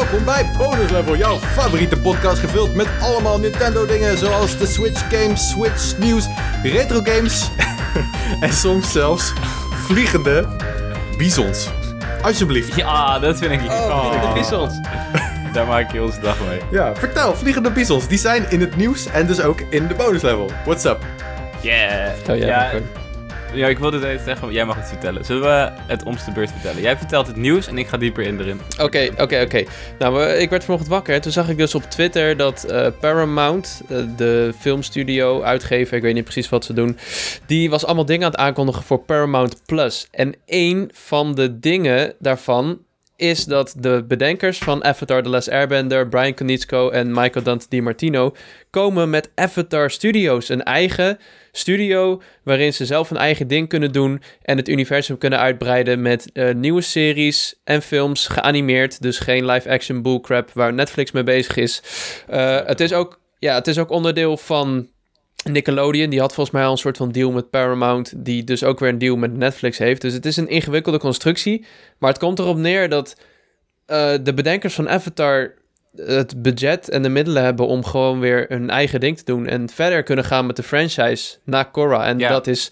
welkom bij Bonus Level, jouw favoriete podcast gevuld met allemaal Nintendo dingen zoals de Switch games, Switch nieuws, retro games en soms zelfs vliegende bizons. Alsjeblieft. Ja, dat vind ik lief. Oh. Vliegende bizons. Daar maak je onze dag mee. Ja, vertel, vliegende bizons, die zijn in het nieuws en dus ook in de bonus level. What's up? Yeah. Vertel jij ja, Koen. Ja, ik wilde het zeggen, jij mag het vertellen. Zullen we het omste beurt vertellen? Jij vertelt het nieuws en ik ga dieper in erin. Oké, oké, oké. Nou, ik werd vanochtend wakker. Toen zag ik dus op Twitter dat eh, Paramount, eh, de filmstudio, uitgever, ik weet niet precies wat ze doen, die was allemaal dingen aan het aankondigen voor Paramount Plus. En één van de dingen daarvan is dat de bedenkers van Avatar The Last Airbender, Brian Konietzko en Michael Dante DiMartino, komen met Avatar Studios, een eigen studio waarin ze zelf een eigen ding kunnen doen en het universum kunnen uitbreiden met eh, nieuwe series en films geanimeerd. Dus geen live-action bullcrap waar Netflix mee bezig is. Eh, het, is ook, ja, het is ook onderdeel van Nickelodeon. Die had volgens mij al een soort van deal met Paramount, die dus ook weer een deal met Netflix heeft. Dus het is een ingewikkelde constructie. Maar het komt erop neer dat eh, de bedenkers van Avatar het budget en de middelen hebben om gewoon weer hun eigen ding te doen en verder kunnen gaan met de franchise na Korra. En Ja. dat is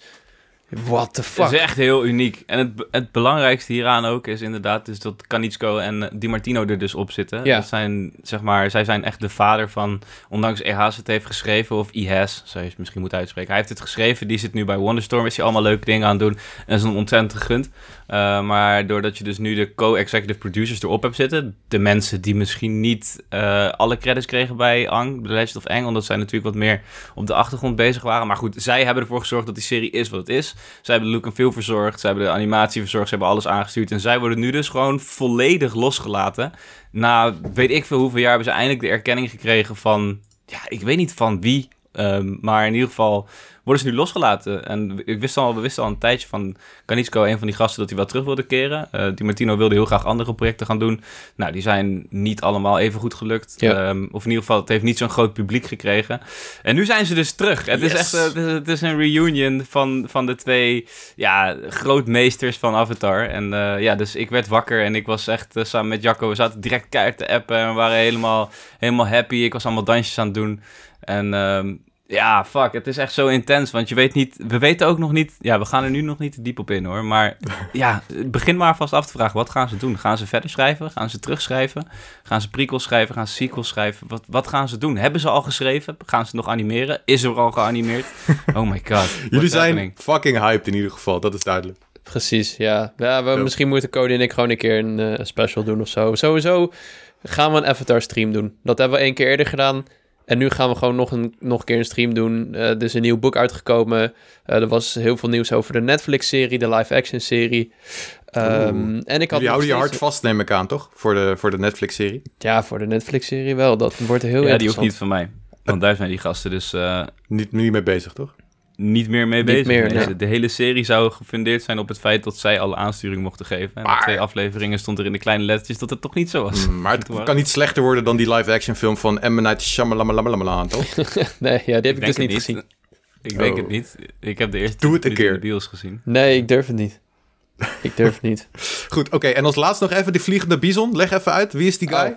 what the fuck. Het is echt heel uniek. En het, het belangrijkste hieraan ook is inderdaad dus dat Kanitsko en Di Martino er dus op zitten. Ja. Dat zijn, zeg maar, zij zijn echt de vader van, ondanks EHS het heeft geschreven, of IHS, zou je het misschien moeten uitspreken. Hij heeft het geschreven, die zit nu bij Wonderstorm, is hij allemaal leuke dingen aan het doen. En is een ontzettend gegund. Uh, maar doordat je dus nu de co-executive producers erop hebt zitten, de mensen die misschien niet uh, alle credits kregen bij Ang, The Legend of Aang, omdat zij natuurlijk wat meer op de achtergrond bezig waren. Maar goed, zij hebben ervoor gezorgd dat die serie is wat het is. Zij hebben de look en feel verzorgd, zij hebben de animatie verzorgd, ze hebben alles aangestuurd. En zij worden nu dus gewoon volledig losgelaten. Na weet ik veel hoeveel jaar hebben ze eindelijk de erkenning gekregen van, ja, ik weet niet van wie, um, maar in ieder geval worden ze nu losgelaten. En ik wist al, we wisten al een tijdje van Kanitsko, een van die gasten, dat hij wel terug wilde keren. Uh, die Martino wilde heel graag andere projecten gaan doen. Nou, die zijn niet allemaal even goed gelukt. Ja. Um, of in ieder geval, het heeft niet zo'n groot publiek gekregen. En nu zijn ze dus terug. Het Yes. is echt uh, het is, het is een reunion van, van de twee ja, grootmeesters van Avatar. En uh, ja, dus ik werd wakker en ik was echt uh, samen met Jacco, we zaten direct keihard te appen en we waren helemaal, helemaal happy. Ik was allemaal dansjes aan het doen. En um, ja, fuck, het is echt zo intens, want je weet niet, we weten ook nog niet, ja, we gaan er nu nog niet te diep op in hoor, maar ja, begin maar vast af te vragen, wat gaan ze doen? Gaan ze verder schrijven? Gaan ze terugschrijven? Gaan ze prequels schrijven? Gaan ze sequels schrijven? Wat, wat gaan ze doen? Hebben ze al geschreven? Gaan ze nog animeren? Is er al geanimeerd? Oh my god. Jullie zijn fucking hyped in ieder geval, dat is duidelijk. Precies, ja. ja we, misschien moeten Cody en ik gewoon een keer een uh, special doen of zo. Sowieso gaan we een Avatar stream doen. Dat hebben we één keer eerder gedaan. En nu gaan we gewoon nog een, nog een keer een stream doen. Uh, er is een nieuw boek uitgekomen. Uh, er was heel veel nieuws over de Netflix-serie, de live-action-serie. Um, en ik had Jullie houden je hard vast, neem ik aan, toch? Voor de, voor de Netflix-serie? Ja, voor de Netflix-serie wel. Dat wordt heel Ja, die hoeft interessant. niet van mij. Want daar zijn die gasten dus uh, Niet, niet mee bezig, toch? Niet meer mee bezig. meer, Nee, nee. de, de hele serie zou gefundeerd zijn op het feit dat zij alle aansturing mochten geven. En Maar- twee afleveringen stond er in de kleine lettertjes dat het toch niet zo was. Mm, maar het kan niet slechter worden dan die live-action film van M. Night Shyamalan, toch? Nee, ja, die heb ik, dus niet gezien. Ik denk Oh. het niet. Ik heb de eerste Doe het een minuten in keer. de bios gezien. Nee, ik durf het niet. Ik durf het niet. Goed, oké. en als laatste nog even die vliegende bison. Leg even uit, wie is die guy? Oh.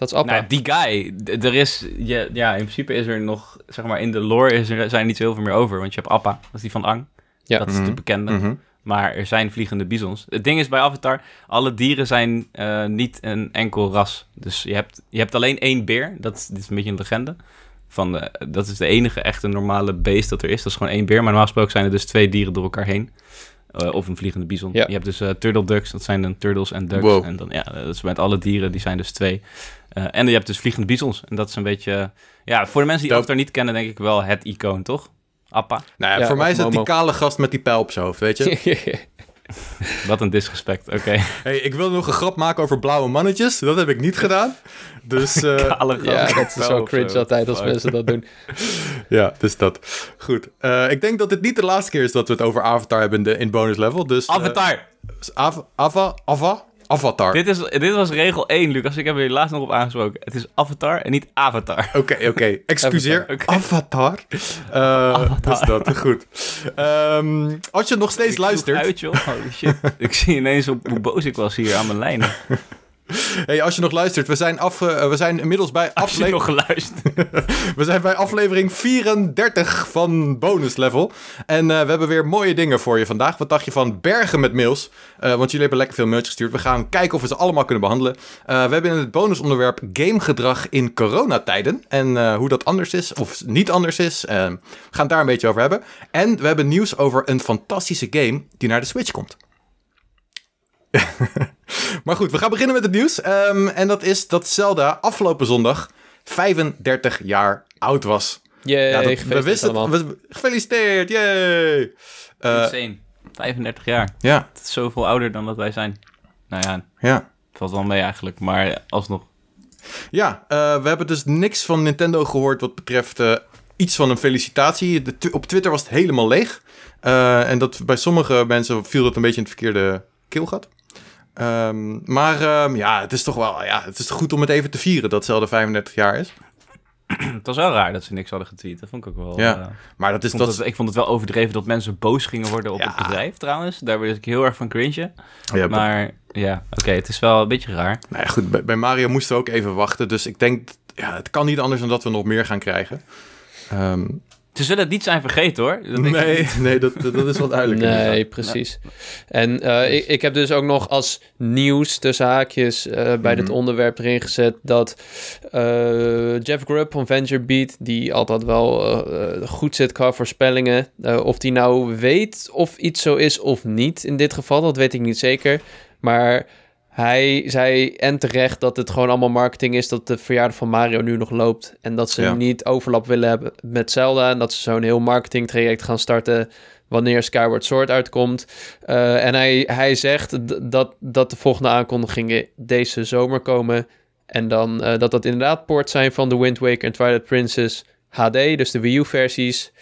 Dat is Appa. Nou, die guy, er is, ja, ja, in principe is er nog, zeg maar, in de lore is er, zijn er niet zo heel veel meer over. Want je hebt Appa, dat is die van Ang. Ja. Dat is Mhm. de bekende. Mhm. Maar er zijn vliegende bizons. Het ding is bij Avatar, alle dieren zijn eh, niet een enkel ras. Dus je hebt, je hebt alleen één beer. Dat is, dit is een beetje een legende. Van, eh, dat is de enige echte normale beest dat er is. Dat is gewoon één beer. Maar normaal gesproken zijn er dus twee dieren door elkaar heen. Eh, of een vliegende bison. Ja. Je hebt dus eh, turtle ducks, dat zijn dan turtles en ducks. Wow. En dan, ja, dat is met alle dieren, die zijn dus twee. Eh, en je hebt dus vliegende bizons. En dat is een beetje, ja, voor de mensen die. Avatar niet kennen, denk ik wel het icoon, toch? Appa. Nou ja, Ja, voor mij is het die kale gast met die pijl op zijn hoofd, weet je? Wat een disrespect, oké. hey, ik wilde nog een grap maken over blauwe mannetjes. Dat heb ik niet gedaan. Dus eh, Alle ja, dat is zo cringe altijd als Fuck. mensen dat doen. ja, dus dat. Goed. Eh, ik denk dat dit niet de laatste keer is dat we het over Avatar hebben in, de, in bonus level. Dus, eh, Avatar! Ava, Ava, Ava, Avatar. Dit, is, dit was regel 1, Lucas. Ik heb er laatst nog op aangesproken. Het is Avatar en niet Avatar. Oké, oké. Excuseer. Avatar, Avatar. Eh, Dus dat, goed. Ehm, als je nog steeds Ik luistert... Uit, joh. Holy shit. ik zie ineens op hoe boos ik was hier aan mijn lijnen. Hey, als je nog luistert, we zijn, af, eh, we zijn inmiddels bij aflevering... nog geluisterd. We zijn bij aflevering 34 van Bonus Level. En eh, we hebben weer mooie dingen voor je vandaag. Wat dacht je van bergen met mails? Eh, want jullie hebben lekker veel mailtjes gestuurd. We gaan kijken of we ze allemaal kunnen behandelen. Eh, we hebben in het bonusonderwerp gamegedrag in coronatijden. En hoe dat anders is of niet anders is. We gaan het daar een beetje over hebben. En we hebben nieuws over een fantastische game die naar de Switch komt. maar goed, we gaan beginnen met het nieuws. Ehm, en dat is dat Zelda afgelopen zondag 35 jaar oud was. Jee, Ja, dat, we gefeliciteerd wisten allemaal. het. we- gefeliciteerd, yay! Eh, Insane. 35 jaar. ja, Het is zoveel ouder dan dat wij zijn. Nou ja, ja. valt wel mee eigenlijk. Maar alsnog. Ja, eh, we hebben dus niks van Nintendo gehoord wat betreft eh, iets van een felicitatie. De tw- op Twitter was het helemaal leeg. Eh, en dat bij sommige mensen viel dat een beetje in het verkeerde keelgat. Ehm, maar ehm, ja, het is toch wel ja, het is goed om het even te vieren dat Zelda 35 jaar is. Het was wel raar dat ze niks hadden getweet. Dat vond ik ook wel... Ja, eh, Maar dat is ik, vond dat. het, ik vond het wel overdreven dat mensen boos gingen worden op Ja. het bedrijf trouwens. Daar werd ik heel erg van cringen. ja, Maar ja, oké, het is wel een beetje raar. Nou ja, goed, bij, bij Mario moesten we ook even wachten. Dus ik denk, ja, het kan niet anders dan dat we nog meer gaan krijgen. Ehm, Ze zullen het niet zijn vergeten hoor. Dat nee, nee dat, dat is wel duidelijk. Nee, precies. En eh, ik, ik heb dus ook nog als nieuws tussen haakjes eh, bij dit Mhm. onderwerp erin gezet dat eh, Jeff Grubb van Venture Beat, die altijd wel goed zit qua voorspellingen, of die nou weet of iets zo is of niet in dit geval, dat weet ik niet zeker. Maar hij zei en terecht dat het gewoon allemaal marketing is, dat de verjaardag van Mario nu nog loopt en dat ze Ja. niet overlap willen hebben met Zelda en dat ze zo'n heel marketingtraject gaan starten wanneer Skyward Sword uitkomt. Eh, en hij, hij zegt dat, dat de volgende aankondigingen deze zomer komen. En dan eh, dat dat inderdaad ports zijn van The Wind Waker en Twilight Princess HD, dus de Wii U-versies.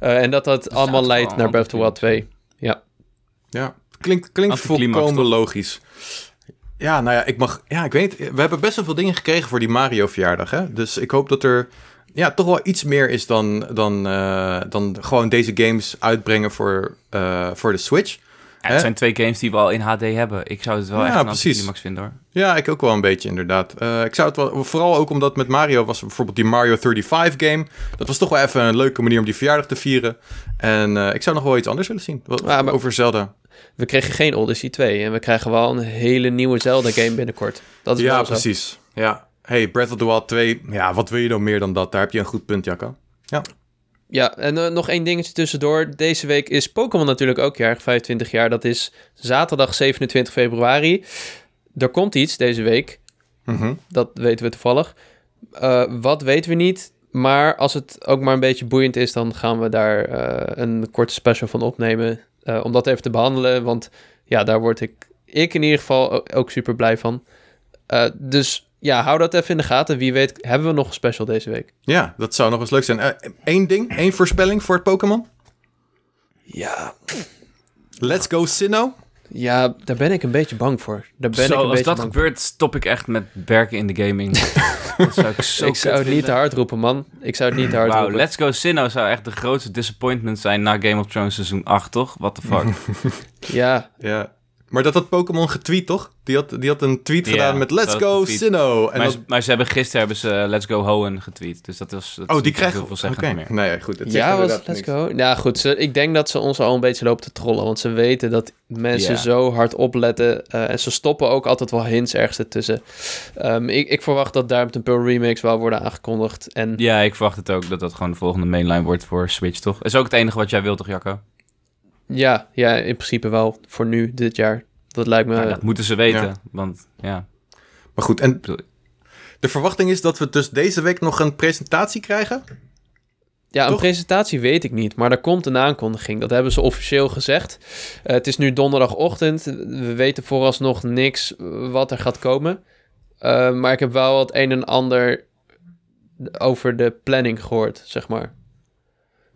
Eh, en dat dat allemaal leidt naar Breath of the Wild 2. Ja, klinkt, klinkt Anticlimax, volkomen toch? logisch. Ja, nou ja, ik mag. Ja, ik weet. We hebben best wel veel dingen gekregen voor die Mario-verjaardag. Hè? Dus ik hoop dat er. Ja, toch wel iets meer is dan, dan, eh, dan gewoon deze games uitbrengen voor, eh, voor de Switch. Ja, Hè? het zijn twee games die we al in HD hebben. Ik zou het wel Ja, echt een vinden hoor. Ja, ik ook wel een beetje inderdaad. Eh, ik zou het wel, vooral ook omdat met Mario was bijvoorbeeld die Mario 35 game. Dat was toch wel even een leuke manier om die verjaardag te vieren. En eh, ik zou nog wel iets anders willen zien. Wat- Ja, maar- Over Zelda. We kregen geen Odyssey 2 en we krijgen wel een hele nieuwe Zelda-game binnenkort. Dat is Ja, precies. Ja. Hey, Breath of the Wild 2. Ja, wat wil je nou meer dan dat? Daar heb je een goed punt, Jacco. Ja, en eh, nog één dingetje tussendoor. Deze week is Pokémon natuurlijk ook jarig, 25 jaar. Dat is zaterdag 27 februari. Er komt iets deze week. Mhm. Dat weten we toevallig. Eh, wat weten we niet. Maar als het ook maar een beetje boeiend is, dan gaan we daar eh, een korte special van opnemen. Eh, om dat even te behandelen. Want ja, daar word ik, ik in ieder geval ook super blij van. Eh, dus ja, hou dat even in de gaten. Wie weet, hebben we nog een special deze week? Ja, dat zou nog eens leuk zijn. Eén ding, één voorspelling voor het Pokémon. Ja, Let's go Sinnoh. Ja, daar ben ik een beetje bang voor. Daar ben Zo, ik een als dat gebeurt, stop ik echt met werken in de gaming. dat zou ik zo. Ik zou het niet te hard roepen, man. Ik zou het niet te hard Wauw, roepen. Let's Go Sinnoh zou echt de grootste disappointment zijn na Game of Thrones seizoen 8, toch? What the fuck? Ja, Ja. Maar dat had Pokémon getweet, toch? Die had, die had een tweet Ja, gedaan met Let's go. Sinnoh. En maar, dat... maar ze hebben gisteren hebben ze eh, Let's Go Hoenn getweet. Dus dat is. Dat Oh, die krijgen... heel Oké, veel zeggen meer. nee, goed. Het ja was Let's niks. Go. Ja, goed. Ze, ik denk dat ze ons al een beetje lopen te trollen. Want ze weten dat mensen zo hard opletten. eh, en ze stoppen ook altijd wel hints ergens ertussen. Ehm, ik, ik verwacht dat Diamond Pearl remakes wel worden aangekondigd. En Ja, ik verwacht het ook dat dat gewoon de volgende mainline wordt voor Switch, toch? Is ook het enige wat jij wilt, toch, Jacco? Ja, ja, in principe wel. Voor nu, dit jaar. Dat lijkt me... Nou, dat moeten ze weten. ja. Want ja, Maar goed, en de verwachting is dat we dus deze week nog een presentatie krijgen. Ja, een Toch? presentatie weet ik niet, maar er komt een aankondiging. Dat hebben ze officieel gezegd. Eh, het is nu donderdagochtend. We weten vooralsnog niks wat er gaat komen. Eh, maar ik heb wel het een en ander over de planning gehoord, zeg maar.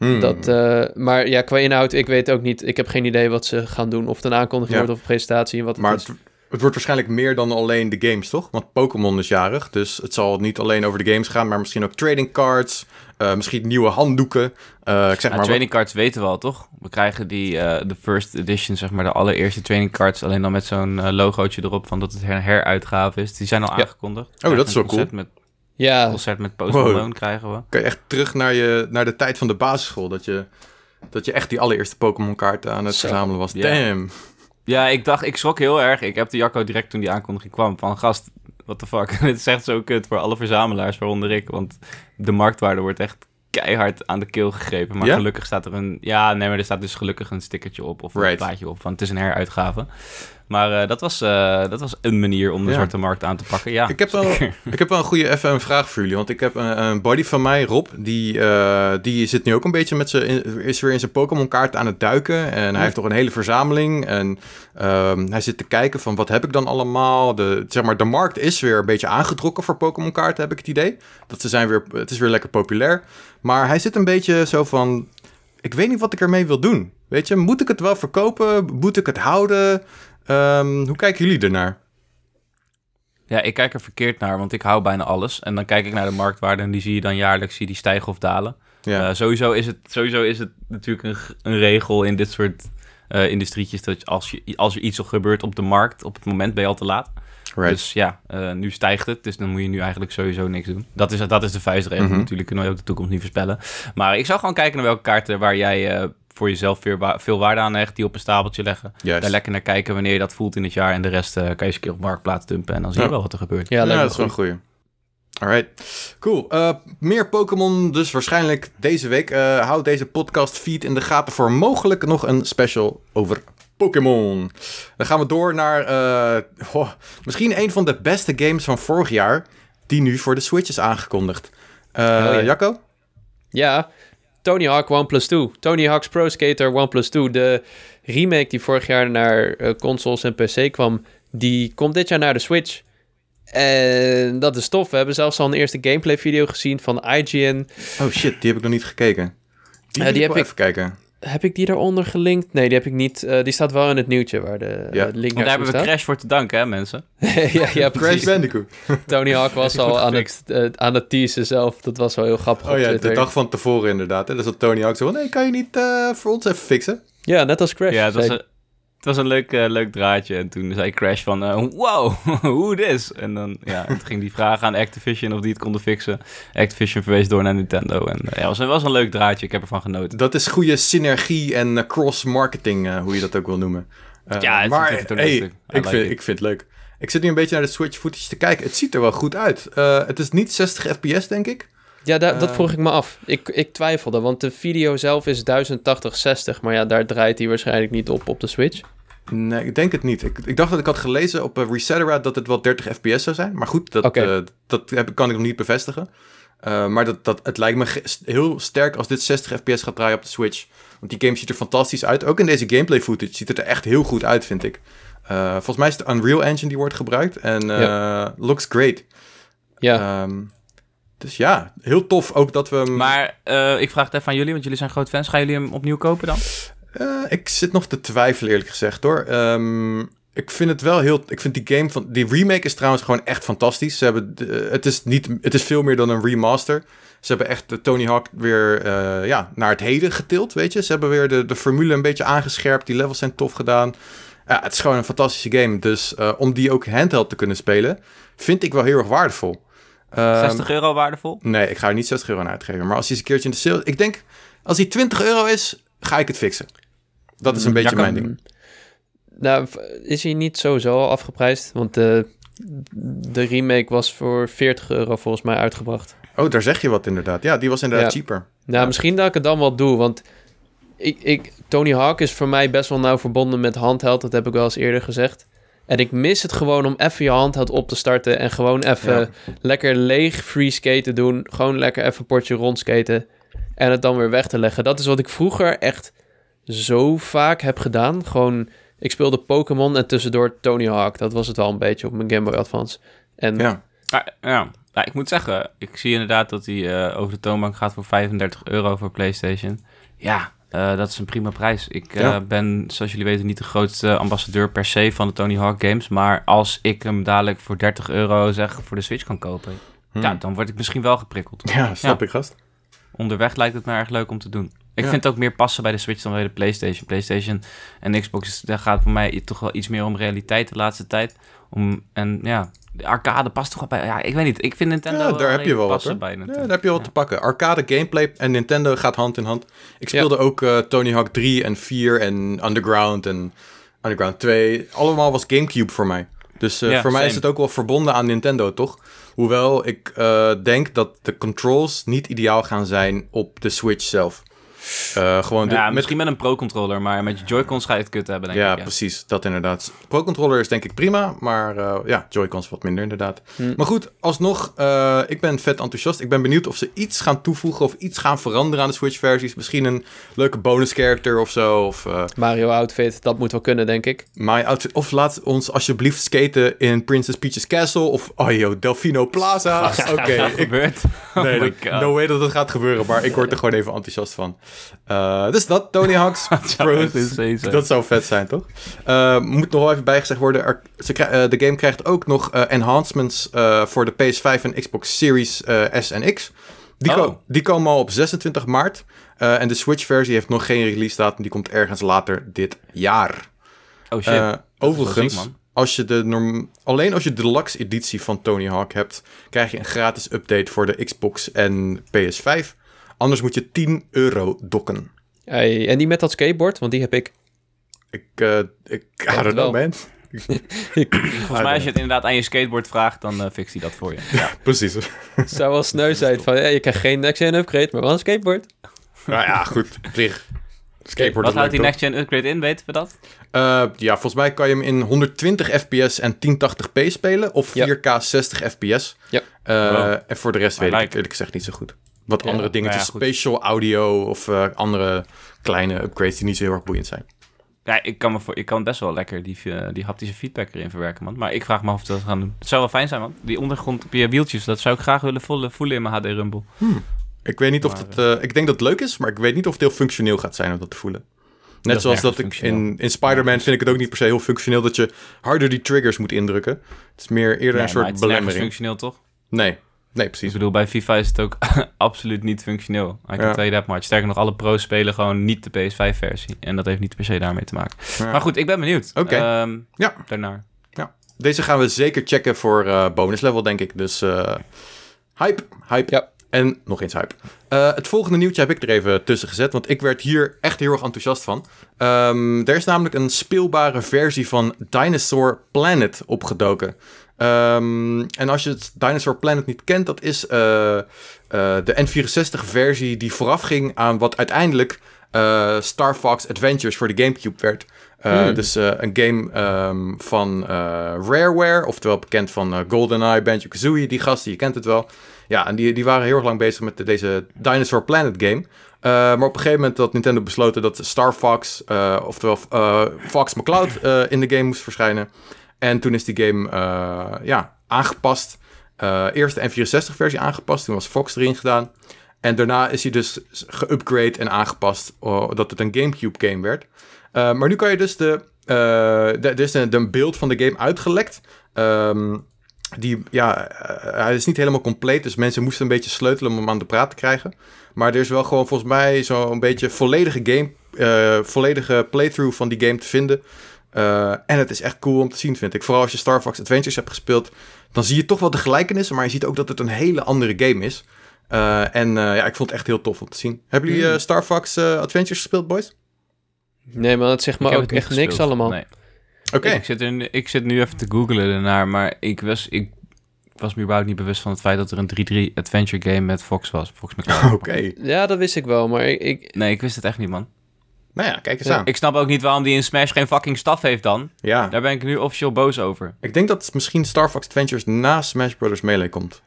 Hmm. Dat, eh, maar ja, qua inhoud, ik weet ook niet. Ik heb geen idee wat ze gaan doen. Of het een aankondiging Ja. wordt of een presentatie. en Wat het Maar is. het, het wordt waarschijnlijk meer dan alleen de games, toch? Want Pokémon is jarig, dus het zal niet alleen over de games gaan, maar misschien ook trading cards, uh, misschien nieuwe handdoeken. Uh, ik zeg ja, maar trading cards weten we al, toch? We krijgen die, uh, de first edition, zeg maar, de allereerste trading cards, alleen dan met zo'n logootje erop van dat het een heruitgave is. Die zijn al ja. aangekondigd. Oh, dat is wel cool. Met, ja. concert met Post Malone krijgen we. Kan je echt terug naar, je, naar de tijd van de basisschool, dat je, dat je echt die allereerste Pokémon kaarten aan het Zo. verzamelen was. Ja. Damn. Ja, ik dacht, ik schrok heel erg. Ik heb de Jacco direct toen die aankondiging kwam van gast, what the fuck. Het is echt zo kut voor alle verzamelaars, waaronder ik. Want de marktwaarde wordt echt keihard aan de keel gegrepen. Maar gelukkig staat er een... Ja, nee, maar er staat dus gelukkig een stickertje op of een Right. plaatje op van het is een heruitgave. Maar eh, dat, was, eh, dat was een manier om de Ja. zwarte markt aan te pakken, ja. Ik heb wel, ik heb wel een goede even een vraag voor jullie. Want ik heb een, een buddy van mij, Rob, die, eh, die zit nu ook een beetje met zijn, is weer in zijn Pokémon kaart aan het duiken. En hij heeft toch een hele verzameling. En ehm, hij zit te kijken van wat heb ik dan allemaal. De, zeg maar, de markt is weer een beetje aangetrokken voor Pokémon kaarten, heb ik het idee. Dat ze zijn weer, het is weer lekker populair. Maar hij zit een beetje zo van, ik weet niet wat ik ermee wil doen. Weet je, moet ik het wel verkopen? Moet ik het houden? Ehm, hoe kijken jullie ernaar? Ja, ik kijk er verkeerd naar, want ik hou bijna alles. En dan kijk ik naar de marktwaarde en die zie je dan jaarlijks zie die stijgen of dalen. Ja. Eh, sowieso, is het, sowieso is het natuurlijk een, een regel in dit soort eh industrietjes... dat als, je, als er iets gebeurt op de markt, op het moment ben je al te laat. Right. Dus ja, eh, nu stijgt het, dus dan moet je nu eigenlijk sowieso niks doen. Dat is, dat is de vuistregel. Mhm. Natuurlijk kunnen we ook de toekomst niet voorspellen. Maar ik zou gewoon kijken naar welke kaarten waar jij eh, voor jezelf veel, wa- veel waarde aan hecht... die op een stapeltje leggen. Juist. Daar lekker naar kijken wanneer je dat voelt in het jaar... en de rest eh, kan je eens een keer op marktplaats dumpen... en dan zie je Ja. wel wat er gebeurt. Ja, Ja, dat is wel een goeie. Alright, cool. Eh, meer Pokémon dus waarschijnlijk deze week. Eh houd deze podcast feed in de gaten voor mogelijk nog een special over Pokémon. Dan gaan we door naar eh, oh, misschien een van de beste games van vorig jaar... die nu voor de Switch is aangekondigd. Eh ja. Jacco? Ja, Tony Hawk One Plus 2. Tony Hawk's Pro Skater One Plus 2. De remake die vorig jaar naar eh, consoles en PC kwam, die komt dit jaar naar de Switch. En dat is tof. We hebben zelfs al een eerste gameplay video gezien van IGN. Oh shit, die heb ik nog niet gekeken. Die, die heb ik- even kijken. Heb ik die daaronder gelinkt? Nee, die heb ik niet. Eh, die staat wel in het nieuwtje waar de Ja. link Want daar hebben we staat. Crash voor te danken, hè mensen? ja, ja, Crash. Bandicoot. Tony Hawk was al aan het, eh, aan het teasen zelf. Dat was wel heel grappig Oh op ja, Twitter. de dag van tevoren inderdaad. Hè? Dus dat Tony Hawk zo van... Nee, kan je niet eh, voor ons even fixen? Ja, net als Crash. Ja, het was het was een leuk, eh, leuk draadje. En toen zei Crash van, eh, wow, hoe this? En dan ja, toen ging die vragen aan Activision of die het konden fixen. Activision verwees door naar Nintendo. En eh, ja, het was, een- was een leuk draadje. Ik heb ervan genoten. Dat is goede synergie en cross-marketing, hoe je dat ook wil noemen. Ja, het- maar het ook hey, ik, like vind, it. ik vind het leuk. Ik zit nu een beetje naar de Switch footage te kijken. Het ziet er wel goed uit. Het is niet 60 fps, denk ik. Ja, da- dat Eh. vroeg ik me af. Ik, ik twijfelde, want de video zelf is 1080-60. Maar ja, daar draait hij waarschijnlijk niet op op de Switch. Nee, ik denk het niet. Ik, ik dacht dat ik had gelezen op uh, Resetera dat het wel 30 fps zou zijn. Maar goed, dat, eh, dat heb, kan ik nog niet bevestigen. Eh, maar dat, dat, het lijkt me heel sterk als dit 60 fps gaat draaien op de Switch. Want die game ziet er fantastisch uit. Ook in deze gameplay footage ziet het er echt heel goed uit, vind ik. Eh, volgens mij is het de Unreal Engine die wordt gebruikt. En eh, looks great. Ja, Ehm, dus ja, heel tof ook dat we hem... Maar eh, ik vraag het even aan jullie, want jullie zijn groot fans. Gaan jullie hem opnieuw kopen dan? Eh, ik zit nog te twijfelen, eerlijk gezegd hoor. Ehm, ik vind het wel heel. Ik vind die game van. Die remake is trouwens gewoon echt fantastisch. Ze hebben. de- het, is niet, het is veel meer dan een remaster. Ze hebben echt de Tony Hawk weer eh, ja, naar het heden getild, weet je. Ze hebben weer de, de formule een beetje aangescherpt. Die levels zijn tof gedaan. Ja, het is gewoon een fantastische game. Dus eh, om die ook handheld te kunnen spelen, vind ik wel heel erg waardevol. Ehm, 60 euro waardevol? Nee, ik ga er niet 60 euro aan uitgeven. Maar als hij eens een keertje in de sale... Ik denk, als hij 20 euro is, ga ik het fixen. Dat is een Mm, beetje mijn ding. nou is hij niet sowieso al afgeprijsd. Want de, de remake was voor 40 euro volgens mij uitgebracht. Oh, daar zeg je wat inderdaad. Ja, die was inderdaad Ja. cheaper. Nou, Ja. misschien dat ik het dan wel doe, want ik, ik, Tony Hawk is voor mij best wel nauw verbonden met handheld. Dat heb ik wel eens eerder gezegd. En ik mis het gewoon om even je handheld op te starten en gewoon even Ja. lekker leeg free skaten doen. Gewoon lekker even een potje rondskaten en het dan weer weg te leggen. Dat is wat ik vroeger echt zo vaak heb gedaan. Gewoon, ik speelde Pokémon en tussendoor Tony Hawk. Dat was het wel een beetje op mijn Game Boy Advance. En Ja. Ja. Nou, ik moet zeggen, ik zie inderdaad dat hij eh, over de toonbank gaat voor 35 euro voor PlayStation. Ja, Eh, dat is een prima prijs. Ik eh, ben, zoals jullie weten, niet de grootste ambassadeur per se van de Tony Hawk Games. Maar als ik hem dadelijk voor 30 euro zeg voor de Switch kan kopen, Hm. ja, dan word ik misschien wel geprikkeld. Ja, snap Ja. ik, gast. Onderweg lijkt het me erg leuk om te doen. Ik Ja. vind het ook meer passen bij de Switch dan bij de PlayStation. PlayStation en Xbox, daar gaat voor mij toch wel iets meer om realiteit de laatste tijd. Om, en ja, arcade past toch wel bij. Ja, ik weet niet. Ik vind Nintendo. Ja, daar heb je wel wat, hoor. bij Ja, Nintendo. daar heb je wel Ja. te pakken. Arcade gameplay en Nintendo gaat hand in hand. Ik speelde ook eh, Tony Hawk 3 en 4 en Underground en Underground 2. Allemaal was Gamecube voor mij. Dus eh, Ja, voor mij is het ook wel verbonden aan Nintendo, toch? Hoewel ik eh, denk dat de controls niet ideaal gaan zijn op de Switch zelf. Eh, gewoon Ja, met misschien met een pro-controller, maar met je Joy-Cons ga je het kut hebben, denk ja, ik. Ja. precies. Dat inderdaad. Pro Controller is denk ik prima, maar eh, ja, Joy-Cons wat minder inderdaad. Hm. Maar goed, alsnog, eh, ik ben vet enthousiast. Ik ben benieuwd of ze iets gaan toevoegen of iets gaan veranderen aan de Switch-versies. Misschien een leuke bonus character of zo. Of eh, Mario outfit, dat moet wel kunnen, denk ik. my outfit. Of laat ons alsjeblieft skaten in Princess Peach's Castle of oh joh, Delfino Plaza. Oké, ik, gebeurt. nee, oh dat- god. no way dat het gaat gebeuren, maar ik word er gewoon even enthousiast van. Eh, dus dat, Tony Hawk's Pro. Dat zou vet zijn, toch? Eh, moet nog wel even bijgezegd worden. Er, ze eh, de game krijgt ook nog enhancements voor de PS5 en Xbox Series S en X. Die, Oh. ko- die komen al op 26 maart. En de Switch-versie heeft nog geen release datum. Die komt ergens later dit jaar. Oh shit. Overigens, ziek, als je de norm alleen als je de deluxe editie van Tony Hawk hebt, krijg je een gratis update voor de Xbox en PS5. Anders moet je 10 euro dokken. Hey, en die met dat skateboard, want die heb ik. Ik, eh ik, I don't know, wel. man. Volgens mij, als je het inderdaad aan je skateboard vraagt, dan eh fixt hij dat voor je. Ja. Precies. Zou wel sneu zijn van, ja, je krijgt geen next-gen upgrade, maar wel een skateboard. Nou ja, goed. Zich. Skateboard Wat houdt die leuk, Next Gen upgrade in, weten we dat? Eh, ja, volgens mij kan je hem in 120 fps en 1080p spelen. Of Ja. 4K 60 fps. Ja. Eh, Wow. En voor de rest I weet ik eerlijk gezegd niet zo goed. Wat andere dingetjes. nou goed. spatial audio of eh, andere kleine upgrades die niet zo heel erg boeiend zijn. Ja, ik kan, me voor, ik kan best wel lekker die, eh, die haptische feedback erin verwerken, man. Maar ik vraag me af of we dat gaan doen. Het zou wel fijn zijn, man. Die ondergrond op je wieltjes, dat zou ik graag willen voelen, in mijn HD Rumble. Ik weet niet of het... eh, ik denk dat het leuk is, maar ik weet niet of het heel functioneel gaat zijn om dat te voelen. Net zoals dat ik in, in Spider-Man vind ik het ook niet per se heel functioneel dat je harder die triggers moet indrukken. Het is meer eerder een soort het is belemmering. functioneel, toch? Nee, nee, Ik precies. bedoel, bij FIFA is het ook absoluut niet functioneel. I can Ja. tell you that much. Sterker nog, alle pro's spelen gewoon niet de PS5-versie. En dat heeft niet per se daarmee te maken. Ja. Maar goed, ik ben benieuwd. Oké. Ehm, Ja. Daarnaar. Deze gaan we zeker checken voor eh bonus level, denk ik. Dus eh, hype, hype Ja. en nog eens hype. Eh, het volgende nieuwtje heb ik er even tussen gezet, want ik werd hier echt heel erg enthousiast van. Ehm, er is namelijk een speelbare versie van Dinosaur Planet opgedoken. Ehm, en als je het Dinosaur Planet niet kent, dat is eh, eh, de N64-versie die voorafging aan wat uiteindelijk eh, Star Fox Adventures voor de Gamecube werd. Hmm. Dus een game ehm, van Rareware, oftewel bekend van GoldenEye, Banjo-Kazooie, die gasten, je kent het wel. Ja, en die, die waren heel erg lang bezig met de- deze Dinosaur Planet game. Maar op een gegeven moment had Nintendo besloten dat Star Fox, oftewel Fox McCloud, in de game moest verschijnen. En toen is die game eh, ja, aangepast. Eh, eerst de N64-versie aangepast, toen was Fox erin gedaan. En daarna is hij dus geupgrade en aangepast, dat het een Gamecube-game werd. Uh, maar nu kan je dus de. Er is een, een beeld van de game uitgelekt. Um, die, ja, hij is niet helemaal compleet. Dus mensen moesten een beetje sleutelen om hem aan de praat te krijgen. Maar er is wel gewoon volgens mij zo'n beetje volledige game. Volledige playthrough van die game te vinden. Uh, en het is echt cool om te zien, vind ik. Vooral als je Star Fox Adventures hebt gespeeld. Dan zie je toch wel de gelijkenissen. Maar je ziet ook dat het een hele andere game is. Uh, en ja, ik vond het echt heel tof om te zien. Hebben jullie Hmm. Star Fox Adventures gespeeld, boys? Nee, maar dat zegt me ook echt niks allemaal. Nee. Oké. Okay. Ik, zit ik zit nu even te googlen ernaar, maar ik was, ik was me überhaupt niet bewust van het feit dat er een 3-3 adventure game met Fox was. Fox Oké. Okay. Ja, dat wist ik wel, maar ik, ik... Nee, ik wist het echt niet, man. Nou ja, kijk eens Ja. aan. Ik snap ook niet waarom die in Smash geen fucking staf heeft dan. Ja, Daar ben ik nu officieel boos over. ik denk dat misschien Star Fox Adventures na Smash Bros. Melee komt.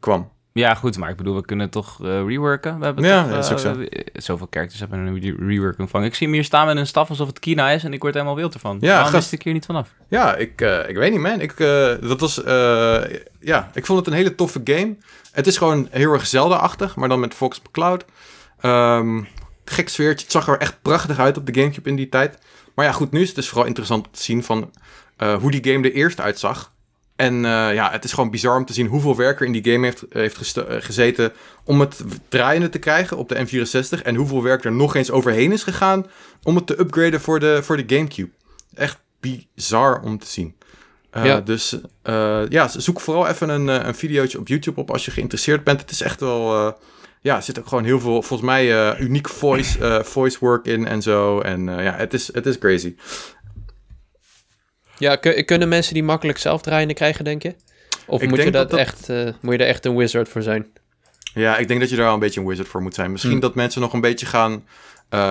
Kwam. Ja, goed, maar ik bedoel, we kunnen toch uh, reworken? We hebben Ja, toch, dat is ook uh, zo. we- zoveel characters hebben een re- reworking van. Ik zie hem hier staan met een staf alsof het Kina is en ik word helemaal wild ervan. Ja, waarom gast. wist ik hier niet vanaf? Ja, ik, eh, ik weet niet, man. Ik, eh, dat was, eh, ja, ik vond het een hele toffe game. Het is gewoon heel erg Zelda-achtig, maar dan met Fox McCloud. Ehm, gek sfeertje. Het zag er echt prachtig uit op de Gamecube in die tijd. Maar ja, goed, nu is het dus vooral interessant te zien van eh, hoe die game er eerst uitzag. En eh, ja, het is gewoon bizar om te zien hoeveel werk er in die game heeft, heeft eh, gezeten om het draaiende te krijgen op de N64. En hoeveel werk er nog eens overheen is gegaan om het te upgraden voor de, voor de Gamecube. Echt bizar om te zien. Ja. Dus ja, zoek vooral even een, een videootje op YouTube op als je geïnteresseerd bent. Het is echt wel... ja, er zit ook gewoon heel veel, volgens mij, eh, uniek voice, eh, voice work in en zo. En eh, ja, het is, het is crazy. Ja, kun- kunnen mensen die makkelijk zelf draaiende krijgen, denk je? Of Ik moet je, dat Echt, moet je er echt een wizard voor zijn? Ja, ik denk dat je daar wel een beetje een wizard voor moet zijn. Misschien Hmm. dat mensen nog een beetje gaan,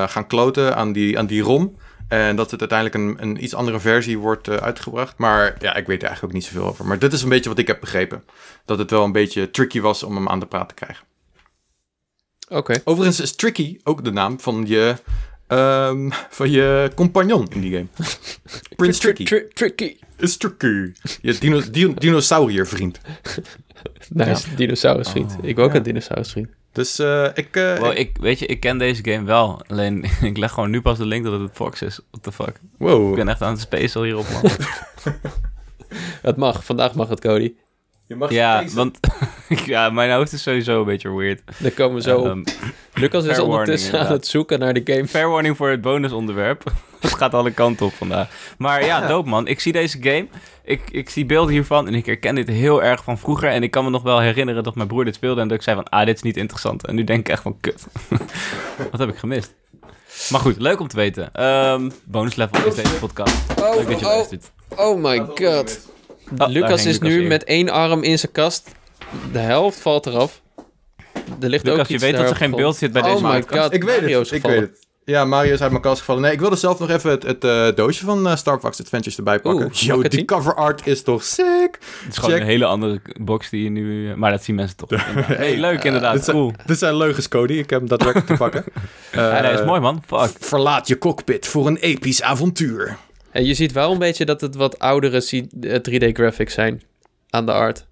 gaan kloten aan die, aan die ROM. En dat het uiteindelijk een, een iets andere versie wordt uitgebracht. Maar ja, ik weet er eigenlijk ook niet zoveel over. Maar dit is een beetje wat ik heb begrepen. Dat het wel een beetje tricky was om hem aan de praat te krijgen. Oké. Overigens is Tricky ook de naam van je, ehm, van je compagnon in die game. Prince Tricky. Tri- Tricky. Is Tricky. Je dino, di- dinosauriervriend. Nice, dinosaurusvriend. Oh, ik wil ook ja. een dinosaurusvriend. Dus eh, ik... eh, Wow, ik- weet je, ik ken deze game wel. Alleen, ik leg gewoon nu pas de link dat het Fox is. What the fuck? wow. Ik ben echt aan het spacel hierop, man. Het mag, vandaag mag het, Cody. Je mag ja, spacen. want ja, mijn hoofd is sowieso een beetje weird. Daar komen we zo op. Ehm, Lucas is warning, ondertussen aan het zoeken naar de game. fair warning voor het bonusonderwerp. het gaat alle kanten op vandaag. Maar ja, dope man. Ik zie deze game. Ik, ik zie beelden hiervan en ik herken dit heel erg van vroeger. En ik kan me nog wel herinneren dat mijn broer dit speelde en dat ik zei van, ah, dit is niet interessant. En nu denk ik echt van, kut. Wat heb ik gemist? Maar goed, leuk om te weten. Ehm bonus level is deze podcast. Oh, leuk dat je oh, luistert. oh my god. daar Lucas is Lucas nu met één arm in zijn kast. De helft valt eraf. Er ligt Lucas, ook je iets weet dat er geen beeld zit bij deze Oh podcast. god, Ik weet Mario het, ik weet het. Ja, Mario is uit mijn kast gevallen. Nee, ik wilde zelf nog even het, het eh, doosje van eh, Star Fox Adventures erbij pakken. Oeh, Yo, die zien? cover art is toch sick? Het is gewoon Check. een hele andere box die je nu... Maar dat zien mensen toch. Nee, leuk inderdaad. dit, zijn, cool. dit zijn leugens, Cody. Ik heb hem daadwerkelijk te pakken. Ja, nee, is Eh, mooi man. Fuck. Verlaat je cockpit voor een episch avontuur. En je ziet wel een beetje dat het wat oudere C- eh, 3D graphics zijn aan de art.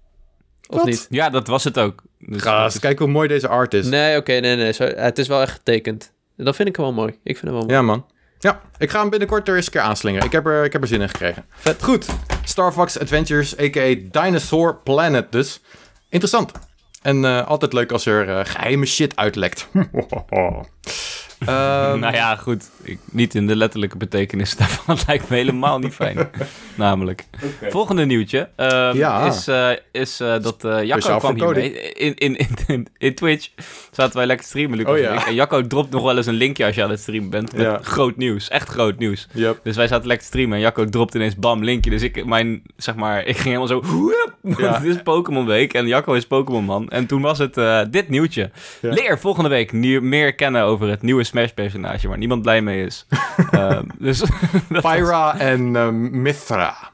Of Wat? niet? Ja, dat was het ook. Dus Gast, dat kijk hoe mooi deze art is. Nee, oké, nee, nee. Het is wel echt getekend. Dat vind ik wel mooi. Ik vind hem wel mooi. Ja, man. Ja, ik ga hem binnenkort er eens een keer aanslingeren. Ik heb er, ik heb er zin in gekregen. Vet. Goed. Star Fox Adventures, a.k.a. Dinosaur Planet dus. Interessant. En eh, altijd leuk als er eh, geheime shit uitlekt. Ehm, nou ja, goed. Ik, niet in de letterlijke betekenis daarvan. Het lijkt me helemaal niet fijn. Namelijk. Volgende nieuwtje ehm, Ja. is, eh, is eh, dat eh Jacco kwam hier mee. In, in, in, in, in Twitch zaten wij lekker streamen, Lucas Oh, en ja. ik. En Jacco dropt nog wel eens een linkje als je aan het streamen bent. Met Ja. groot nieuws. Echt groot nieuws. Yep. Dus wij zaten lekker te streamen en Jacco dropt ineens bam, linkje. Dus ik, mijn, zeg maar, ik ging helemaal zo, het is Pokémon week en Jacco is Pokémon man. En toen was het eh, dit nieuwtje. Ja. Leer volgende week nieuw, meer kennen over het nieuwe Smash personage waar niemand blij mee is. Ehm, dus was- Pyra en eh, Mithra.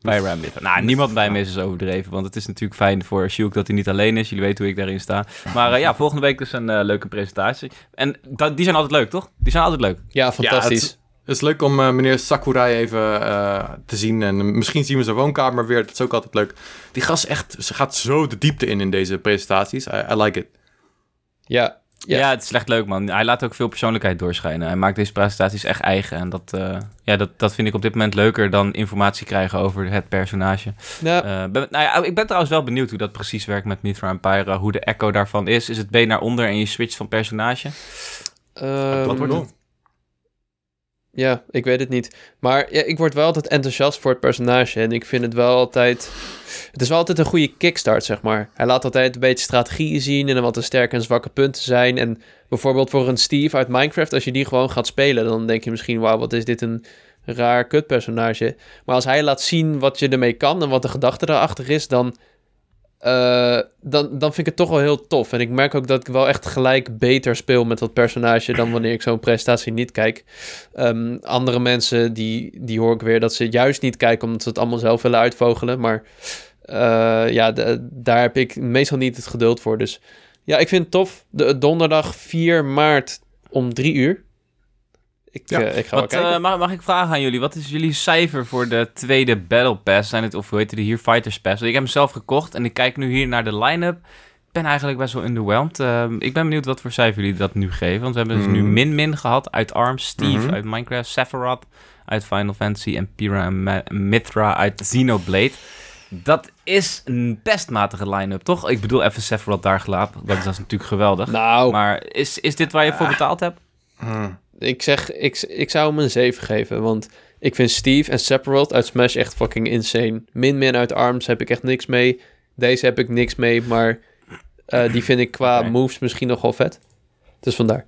bij Ramit. Nou, niemand blij mee is dus overdreven, want het is natuurlijk fijn voor Shulk dat hij niet alleen is. Jullie weten hoe ik daarin sta. Maar eh, ja, volgende week dus een eh, leuke presentatie. En dat, die zijn altijd leuk, toch? Die zijn altijd leuk. Ja, fantastisch. het Het is leuk om eh, meneer Sakurai even eh, te zien. En misschien zien we zijn woonkamer weer. Dat is ook altijd leuk. Die gast echt, ze gaat zo de diepte in in deze presentaties. I, I like it. ja. Ja. Ja. het is echt leuk, man. Hij laat ook veel persoonlijkheid doorschijnen. Hij maakt deze presentaties echt eigen. En dat, eh, ja, dat, dat vind ik op dit moment leuker dan informatie krijgen over het personage. Nou, Eh, ben, nou ja, ik ben trouwens wel benieuwd hoe dat precies werkt met Mithra en Pyra. Hoe de echo daarvan is. Is het B naar onder en je switcht van personage? ehm, Wat wordt het? Ja, ik weet het niet. Maar ja, ik word wel altijd enthousiast voor het personage. En ik vind het wel altijd... Het is wel altijd een goede kickstart, zeg maar. Hij laat altijd een beetje strategieën zien... en wat de sterke en zwakke punten zijn. En bijvoorbeeld voor een Steve uit Minecraft... als je die gewoon gaat spelen... dan denk je misschien... wauw, wat is dit een raar kutpersonage. Maar als hij laat zien wat je ermee kan... en wat de gedachte daarachter is... dan, eh, dan, dan vind ik het toch wel heel tof. En ik merk ook dat ik wel echt gelijk beter speel met dat personage... dan wanneer ik zo'n presentatie niet kijk. Ehm, andere mensen, die, die hoor ik weer dat ze juist niet kijken omdat ze het allemaal zelf willen uitvogelen. Maar eh, ja, daar heb ik meestal niet het geduld voor. Dus ja, ik vind het tof. De, donderdag 4 maart om 3 uur. Ik, Ja. eh, ik ga wel Wat, kijken. eh, mag, mag ik vragen aan jullie? Wat is jullie cijfer voor de tweede Battle Pass? Zijn het, of hoe heet het hier, Fighters Pass? Ik heb hem zelf gekocht en ik kijk nu hier naar de line-up. ben eigenlijk best wel underwhelmed. Ehm, ik ben benieuwd wat voor cijfer jullie dat nu geven. Want we hebben dus nu Mm. min-min gehad uit ARMS, Steve Mhm. uit Minecraft, Sephiroth uit Final Fantasy en Pyrrha en Ma- Mithra uit Xenoblade. Dat is een best matige line-up, toch? Ik bedoel even Sephiroth daar gelaten. Dat is, dat is natuurlijk geweldig. Nou, Maar is, is dit waar je voor Ah. betaald hebt? Hmm. Ik zeg, ik, ik zou hem een 7 geven. Want ik vind Steve en Sephiroth uit Smash echt fucking insane. Min-min uit ARMS heb ik echt niks mee. Deze heb ik niks mee, maar eh, die vind ik qua moves misschien nog wel vet. Dus vandaar.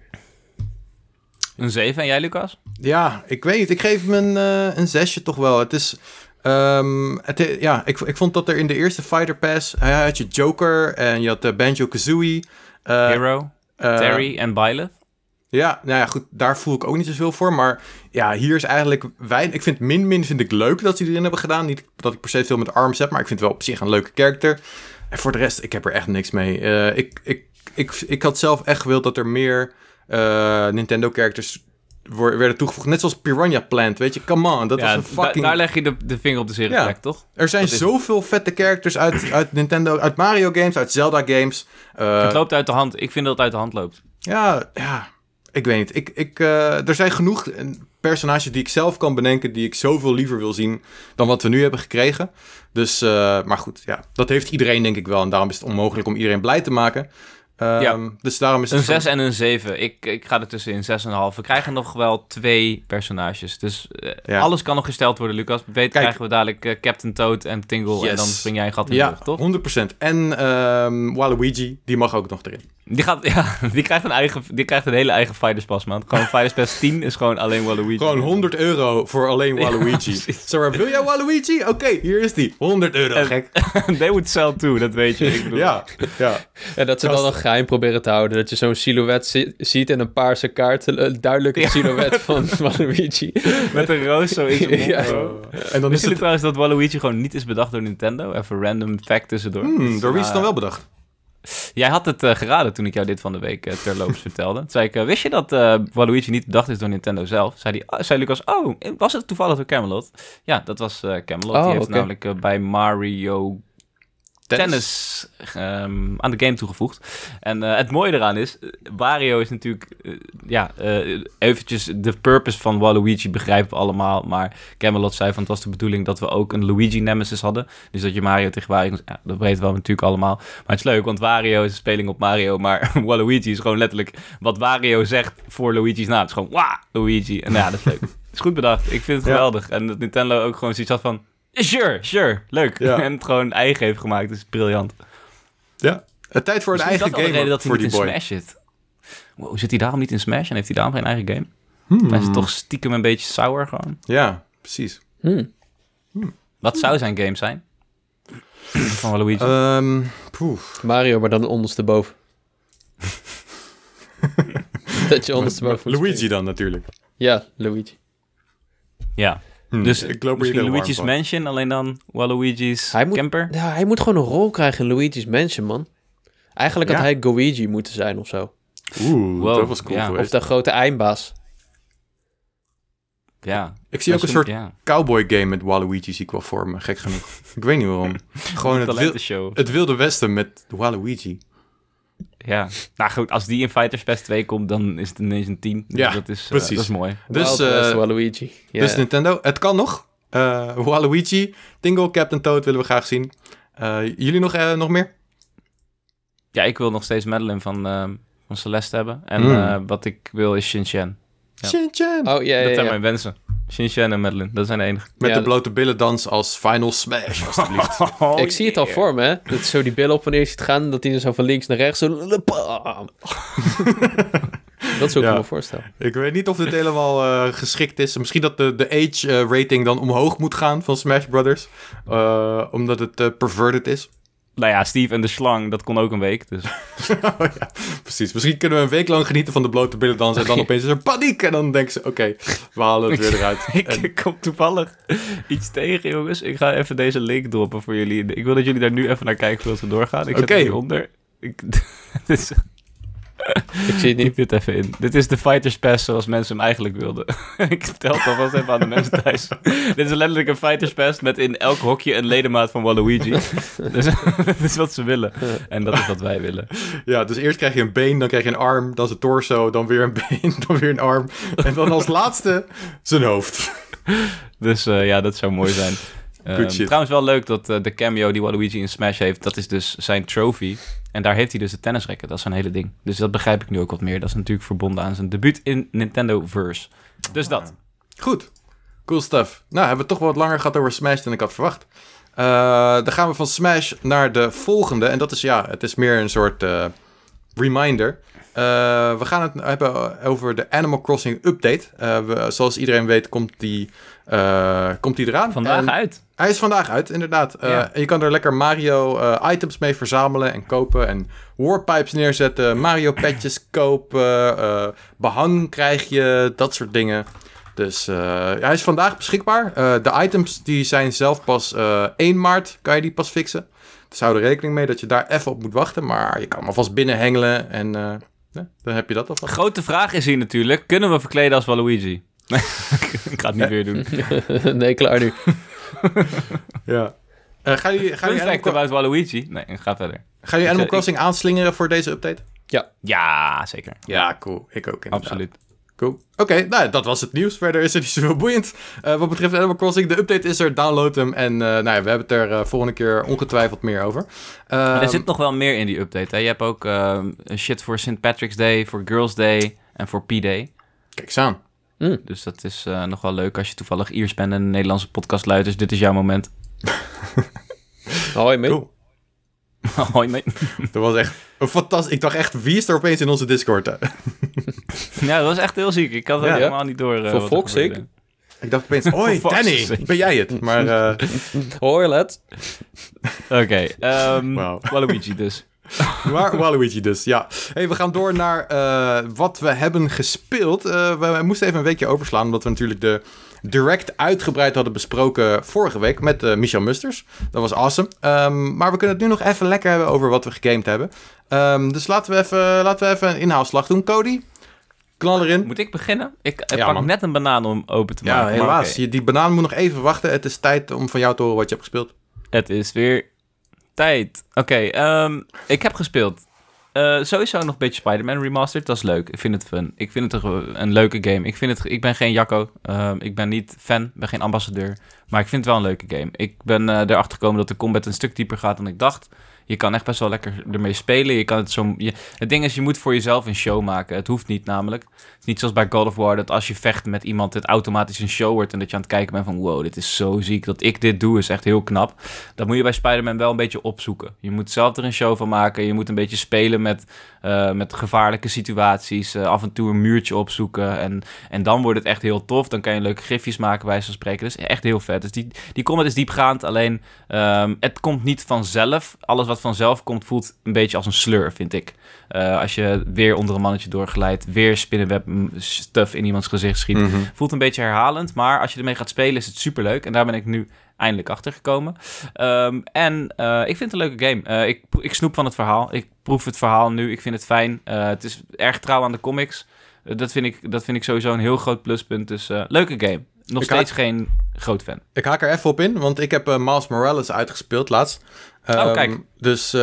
Een 7 en jij, Lucas? Ja, ik weet. Ik geef hem een, eh, een zesje toch wel. Het is... ehm, het, ja, ik, ik vond dat er in de eerste Fighter Pass... Ja, had je Joker en je had uh, Banjo-Kazooie. eh, Hero, eh, Terry en Byleth? Ja, nou ja, goed, daar voel ik ook niet zoveel voor. Maar ja, hier is eigenlijk weinig... Ik vind min-min vind ik leuk dat ze erin hebben gedaan. Niet dat ik per se veel met ARMS heb, maar ik vind het wel op zich een leuke karakter. En voor de rest, ik heb er echt niks mee. Eh, ik, ik, ik, ik had zelf echt gewild dat er meer eh, Nintendo-characters werden toegevoegd. Net zoals Piranha Plant, weet je? Come on, dat ja, was een da- fucking... daar leg je de, de vinger op de zere Ja. plek, toch? er zijn dat is- zoveel vette characters uit, uit Nintendo, uit Mario games, uit Zelda games. Eh, het loopt uit de hand. Ik vind dat het uit de hand loopt. Ja, ja. Ik weet niet. Ik, ik, eh, er zijn genoeg eh, personages die ik zelf kan bedenken... die ik zoveel liever wil zien dan wat we nu hebben gekregen. Dus, eh, maar goed, ja. Dat heeft iedereen denk ik wel. En daarom is het onmogelijk om iedereen blij te maken. Ehm, Ja. Dus daarom is het... Een voor- 6 en een 7. Ik, ik ga er tussenin 6,5. We krijgen nog wel twee personages. Dus eh, Ja. alles kan nog gesteld worden, Lucas. Weet Kijk. krijgen we dadelijk eh, Captain Toad en Tingle. En dan spring jij een gat in de Ja, lucht, toch? 100%. En ehm Waluigi, die mag ook nog erin. Die, gaat, ja, die, krijgt een eigen, die krijgt een hele eigen Fighters Pass, man. Gewoon Fighters Pass 10 is gewoon alleen Waluigi. Gewoon 100 euro voor alleen Ja, Waluigi. Sorry, wil jij Waluigi? Oké, hier is die. 100 euro, En- gek. They would sell too, dat weet je. Ik bedoel, Ja, ja. En dat ze dan een geheim proberen te houden. Dat je zo'n silhouet zi- ziet en een paarse kaart. Een duidelijke Ja. silhouet van Waluigi. Met een roos zo in zijn mond. Ja. zo. En dan is het... trouwens dat Waluigi gewoon niet is bedacht door Nintendo? Even random fact tussendoor. Hmm, door wie is het dan wel bedacht? Jij had het eh, geraden toen ik jou dit van de week eh, terloops vertelde. Toen zei ik, eh, wist je dat eh, Waluigi niet bedacht is door Nintendo zelf? Zei, die, ah, zei Lucas, oh, was het toevallig door Camelot? Ja, dat was eh, Camelot. Oh, die heeft oké. namelijk bij Mario Tennis ehm, aan de game toegevoegd. En eh, het mooie eraan is, Wario is natuurlijk, eh, ja, eh, eventjes de purpose van Waluigi begrijpen we allemaal. Maar Camelot zei van het was de bedoeling dat we ook een Luigi Nemesis hadden. Dus dat je Mario tegen Wario, ja, dat weten we natuurlijk allemaal. Maar het is leuk, want Wario is een speling op Mario, maar Waluigi is gewoon letterlijk wat Wario zegt voor Luigi's naam. Het is gewoon, wah, Luigi. En ja, dat is leuk. Het is goed bedacht. Ik vind het Ja. geweldig. En dat Nintendo ook gewoon zoiets had van, sure, sure, leuk. Ja. en het gewoon eigen heeft gemaakt, is briljant. Ja. Het tijd voor een eigen dat wel de game reden dat hij voor niet die in boy. Smash zit. Wow, zit hij daarom niet in Smash en heeft hij daarom geen eigen game? Hmm. Hij is toch stiekem een beetje sour gewoon. Ja, precies. Hmm. Wat zou zijn game zijn? Van Waluigi. Ehm poef. Mario, maar dan ondersteboven. dat je ondersteboven Luigi dan natuurlijk. Ja, Luigi. ja. Hm, Dus ik loop misschien Luigi's Mansion, alleen dan Waluigi's Hij moet- camper. Ja, hij moet gewoon een rol krijgen in Luigi's Mansion, man. Eigenlijk Ja. had hij Goigi moeten zijn of zo. Oeh, Wow, dat was cool ja. geweest. Of de grote eindbaas. Ja. Ik zie ook een soort Ja. cowboy game met Waluigi zie ik wel voor me, gek genoeg. ik weet niet waarom. Gewoon het, wil- het wilde westen met Waluigi. Ja. Nou goed, als die in Fighters Pass 2 komt, dan is het ineens een 10. Dus Ja, dat is, eh, precies. dat is mooi. Dus, Wild eh, Waluigi. Ja. Dus Nintendo, het kan nog. Eh, Waluigi, Tingle, Captain Toad willen we graag zien. Eh, jullie nog, nog meer? Ja, ik wil nog steeds Madeline van, van Celeste hebben. En Mm. eh, wat ik wil is Shin-Chan. Ja. Shin-chan. Oh, ja, ja, Dat zijn ja. mijn wensen. Shin-Chan en Madeline, dat zijn de enige. Met Ja, de blote billen dans als Final Smash, alstublieft. ik zie het al voor me, hè. Dat zo die billen op wanneer je ziet gaan, dat hij er zo van links naar rechts zo... Dat zou ik Ja. me voorstellen. ik weet niet of dit helemaal eh, geschikt is. Misschien dat de, de age eh, rating dan omhoog moet gaan van Smash Brothers. Eh, omdat het perverted is. Nou ja, Steve en de slang, dat kon ook een week. Dus Oh ja, precies. Misschien kunnen we een week lang genieten van de blote billen dansen. En dan opeens is er paniek. En dan denken ze, oké, we halen het weer eruit. ik, En- ik kom toevallig iets tegen, jongens. Ik ga even deze link droppen voor jullie. Ik wil dat jullie daar nu even naar kijken voordat we doorgaan. Ik zet hem hieronder. Ik, Ik zie het niet. Dit even in. Dit is de Fighters Pass zoals mensen hem eigenlijk wilden. ik vertel het alvast even aan de mensen thuis. dit is letterlijk een Fighters Pass met in elk hokje een ledemaat van Waluigi. dus dat is wat ze willen. En dat is wat wij willen. Ja, dus eerst krijg je een been, dan krijg je een arm, dan zijn torso, dan weer een been, dan weer een arm. En dan als laatste zijn hoofd. Dus eh, ja, dat zou mooi zijn. Ehm, trouwens wel leuk dat eh, de cameo die Waluigi in Smash heeft, dat is dus zijn trophy. En daar heeft hij dus de tennisracket. Dat is zijn hele ding. Dus dat begrijp ik nu ook wat meer. Dat is natuurlijk verbonden aan zijn debuut in Nintendo Verse. Dus dat. Goed. Cool stuff. Nou, hebben we toch wat langer gehad over Smash dan ik had verwacht. Eh, dan gaan we van Smash naar de volgende. En dat is, ja, het is meer een soort eh, reminder. We gaan het hebben over de Animal Crossing update. We- zoals iedereen weet komt die, eh, komt die eraan. Vandaag En uit. Hij is vandaag uit, inderdaad. Eh, Ja. en je kan er lekker Mario eh, items mee verzamelen en kopen. En warpipes neerzetten, Mario petjes kopen. eh, behang krijg je, dat soort dingen. Dus hij is vandaag beschikbaar. De items die zijn zelf pas eh 1 maart, kan je die pas fixen. Dus hou er rekening mee dat je daar even op moet wachten. Maar je kan hem alvast binnenhengelen en ja, dan heb je dat alvast. Grote vraag is hier natuurlijk: kunnen we verkleden als Waluigi? Nee, ik ga het niet weer doen. nee, klaar nu. Ja. Eh, ga je, ga je Fun Animal, fact Cro- about Waluigi. Nee, ga verder. ga je Animal ik- Crossing aanslingeren voor deze update? Ja, zeker. Ja, cool. Ik ook inderdaad. Absoluut. Cool. Oké, nou dat was het nieuws. Verder is het niet zoveel boeiend. Eh, wat betreft Animal Crossing, de update is er. Download hem. En eh, nou ja, we hebben het er eh, volgende keer ongetwijfeld meer over. Maar er Ehm, zit nog wel meer in die update. Hè? Je hebt ook ehm, shit voor St. Patrick's Day, voor Girls' Day en voor P-Day. Kijk eens aan. Dus dat is eh, nog wel leuk als je toevallig Iers bent en een Nederlandse podcast luistert. Dus dit is jouw moment. Hoi, mee. Cool. Hoi, mate. Dat was echt een fantastisch. Ik dacht echt, wie is er opeens in onze Discord? Ja, dat was echt heel ziek. Ik had het Ja. helemaal niet door. eh, Voor sake. ik dacht opeens, hoi Danny, ben jij het? Maar eh, Hoi, let. Oké, ehm, Wauw. Waluigi dus. Maar Waluigi dus, ja. Hey, we gaan door naar eh, wat we hebben gespeeld. Eh, we, we moesten even een weekje overslaan, omdat we natuurlijk de Direct uitgebreid hadden besproken vorige week met eh, Michel Musters. Dat was awesome. Ehm, maar we kunnen het nu nog even lekker hebben over wat we gegamed hebben. Ehm, dus laten we, even, laten we even een inhaalslag doen. Cody, knal erin. Moet ik beginnen? Ik Ja, pak man. net een banaan om open te Ja, maken. maar helaas. Die banaan moet nog even wachten. Het is tijd om van jou te horen wat je hebt gespeeld. Het is weer tijd. Oké, ehm, ik heb gespeeld. Eh, sowieso nog een beetje Spider-Man Remastered. Dat is leuk. Ik vind het fun. Ik vind het een, een leuke game. Ik, vind het, ik ben geen Jacco. Ehm, ik ben niet fan. ben geen ambassadeur. Maar ik vind het wel een leuke game. Ik ben eh, erachter gekomen dat de combat een stuk dieper gaat dan ik dacht. Je kan echt best wel lekker ermee spelen. Je kan het, zo, je, het ding is, je moet voor jezelf een show maken. Het hoeft niet namelijk. Het is niet zoals bij God of War, dat als je vecht met iemand, het automatisch een show wordt. En dat je aan het kijken bent van, wow, dit is zo ziek. Dat ik dit doe is echt heel knap. Dat moet je bij Spider-Man wel een beetje opzoeken. Je moet zelf er een show van maken. Je moet een beetje spelen met, eh, met gevaarlijke situaties. eh, af en toe een muurtje opzoeken. En, en dan wordt het echt heel tof. Dan kan je leuke gifjes maken, bij van spreken. Dat is echt heel vet. Dus die, die combat is diepgaand. Alleen, ehm, het komt niet vanzelf. Alles wat vanzelf komt, voelt een beetje als een slur, vind ik. Eh, als je weer onder een mannetje doorglijdt. Weer spinnenweb mm, stuff in iemands gezicht schiet. Voelt een beetje herhalend, maar als je ermee gaat spelen is het superleuk. En daar ben ik nu eindelijk achter gekomen. Ehm, en eh, ik vind het een leuke game. Eh, ik, ik snoep van het verhaal. Ik proef het verhaal nu. Ik vind het fijn. Het is erg trouw aan de comics. Dat, vind ik, dat vind ik sowieso een heel groot pluspunt. Dus leuke game. Nog Ik steeds haak- geen groot fan. Ik haak er even op in, want ik heb Miles Morales uitgespeeld laatst. Ehm, kijk. Dus eh,